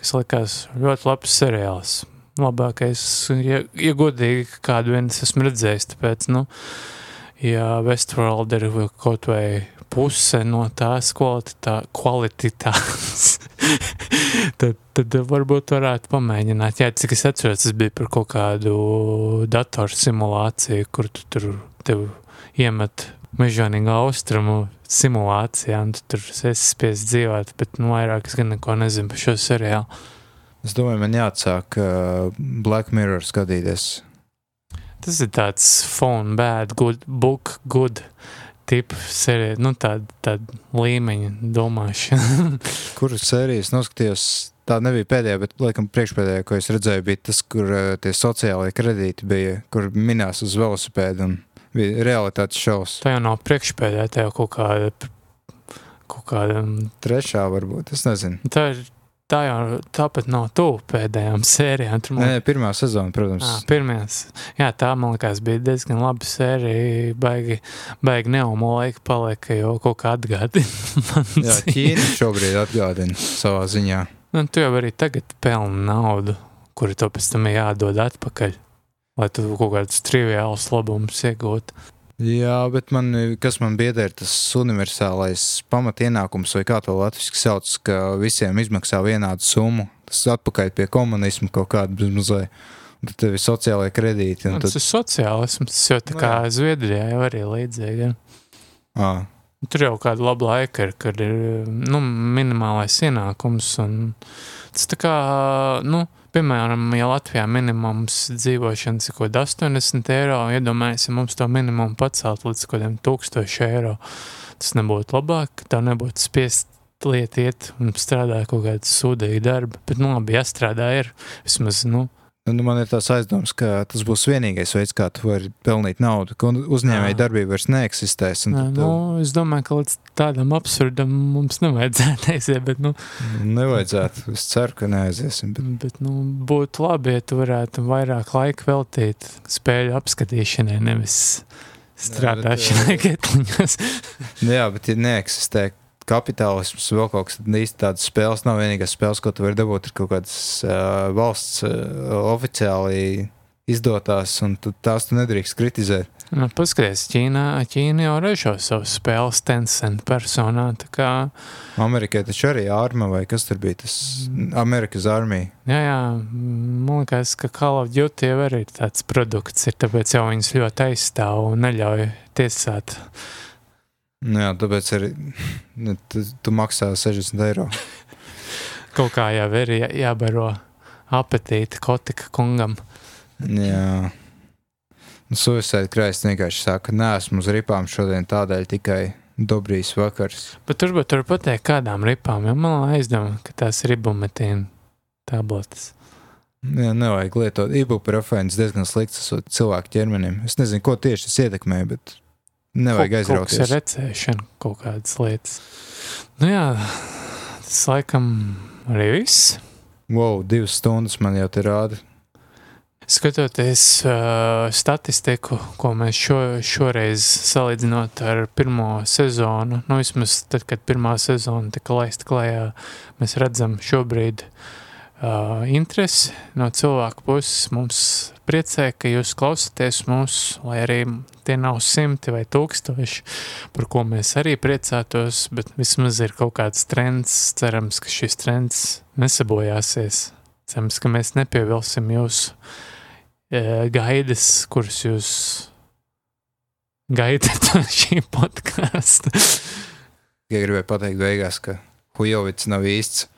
kas likās ļoti labs seriāls. Labākais, ja, ja godīgi, kādu vien es esmu redzējis, tāpēc, nu, uh, ja Westworld ir kaut vai puse no tās kvalitā, kvalitātes, *laughs* tad, tad varbūt varētu pamēģināt. Jā, cik es atceros, tas bija par kaut kādu datoru simulāciju, kur tu tur tev iemet mežonīgu austrumu simulācijā, un tu tur esi spiest dzīvot, bet nu vairāk es gan neko nezinu par šo seriālu. Es domāju, man jāatsāk uh, Black Mirror skatīties. Tas ir tāds phone bad, good book, good tipu sērija, nu tāda tād līmeņa domāšana. *laughs* Kuras sērijas noskatījos? Tā nebija pēdējā, bet, laikam, priekšpēdējā, ko es redzēju, bija tas, kur uh, tie sociālai kredīti bija, kur minās uz velosipēdu un bija realitātes šaus. Tā jau nav priekšpēdējā, tā jau kaut kāda, kaut kāda... Trešā varbūt, es nezinu. Tā ir tā jau tāpat nav tuvu pēdējām sērijām. Tur man... Nē, pirmā sezona, protams. À, pirmās, jā, tā man liekas bija diezgan laba sērija. Baigi, baigi neumo laika palika, jo kaut kā atgādina. *laughs* jā, Ķīna šobrīd atgādina savā ziņā. Nu, tu jau arī tagad pelni naudu, kuru to pēc tam jādod atpakaļ, lai tu kaut kādus triviālus labumus iegūtu. Jā, bet man, kas man biedē, ir tas universālais pamatienākums, vai kā to latviešu sauc, ka visiem izmaksā vienādu summu. Tas atpakaļ pie komunismu kaut kāda bezmazliet. Tad tev ir sociālai kredīti. Nu, tad... Tas ir sociālisms, tas jau tā kā no, Zviedrijā jau arī līdzīgi. Ja? Tur jau kāda laba laika ir, kad ir nu, minimālais ienākums. Tas tā kā, nu, Piemēram, ja Latvijā minimums dzīvošanas ir kaut kāda 80 eiro, iedomājieties, ja mums to minimumu pacelt līdz kaut kādiem 1000 eiro, tas nebūtu labāk, tā nebūtu spiest lietiet un strādāt kaut kādu sūdīgu darbu. Bet, nu, labi, jāstrādā ir vismaz, nu, Nu, man ir tāds aizdoms, ka tas būs vienīgais veids, kā tu vari pelnīt naudu, ka uzņēmēja darbība vairs neeksistēs. Jā, nu, es domāju, ka līdz tādam absurdam mums nevajadzētu *laughs* aiziet. Bet, nu, nevajadzētu. Es ceru, ka neaiziesim. Bet, bet nu, būtu labi, ja tu varētu vairāk laika veltīt spēļu apskatīšanai, nevis strādāšanai *laughs* getliņos. Jā, bet ja neeksistē kapitālisms, vēl kaut kas tāds - tādas spēles nav vienīgās spēles, ko tu vari dabūt. Ir kaut kādas uh, valsts uh, oficiāli izdotās, un tu, tās tu nedrīkst kritizēt. Nu, Paskaties, Ķīnā, Ķīna jau ražo savus spēles Tencent personā. Kā... Amerikai taču arī arma, vai kas tur bija tas Amerikas armija? Jā, jā, man liekas, ka Call of Duty jau arī tāds produkts ir, tāpēc jau viņas ļoti aizstāv un neļauj tiesāt. Nu jā, tāpēc arī nu, tu, tu maksā 60 eiro. *laughs* Kaut kā jau ir jā, jābaro apetīti kotika kungam. Jā. Nu, Suicide Christ vienkārši saka, nē, esmu uz ripām šodien tādēļ tikai dobrīs vakars. Bet tur pateikt kādām ripām, jo man aizdomā, ka tās ir ibumetīna tabletes. Jā, nevajag lietot ibuprofēns diezgan slikts cilvēku ķermenim. Es nezinu, ko tieši tas ietekmē, bet Nevajag aizrauties. Kaut kas ar recēšanu, kaut kādas lietas. Nu jā, tas laikam arī viss. Wow, divas stundas man jau te rāda. Skatoties uh, statistiku, ko mēs šo, šoreiz salīdzinot ar pirmo sezonu, nu vismaz tad, kad pirmā sezona tika laista klajā, mēs redzam šobrīd uh, interesi no cilvēku puses. Mums priecē, ka jūs klausāties mūs, lai arī tie nav simti vai tūkstoši, par ko mēs arī priecātos, bet vismaz ir kaut kāds trends. Cerams, ka šis trends nesabojāsies. Cerams, ka mēs nepievilsim jūsu uh, gaidas, kuras jūs gaidat no šī podkāsta. Ja gribēju pateikt beigās, ka Hujovits nav īsts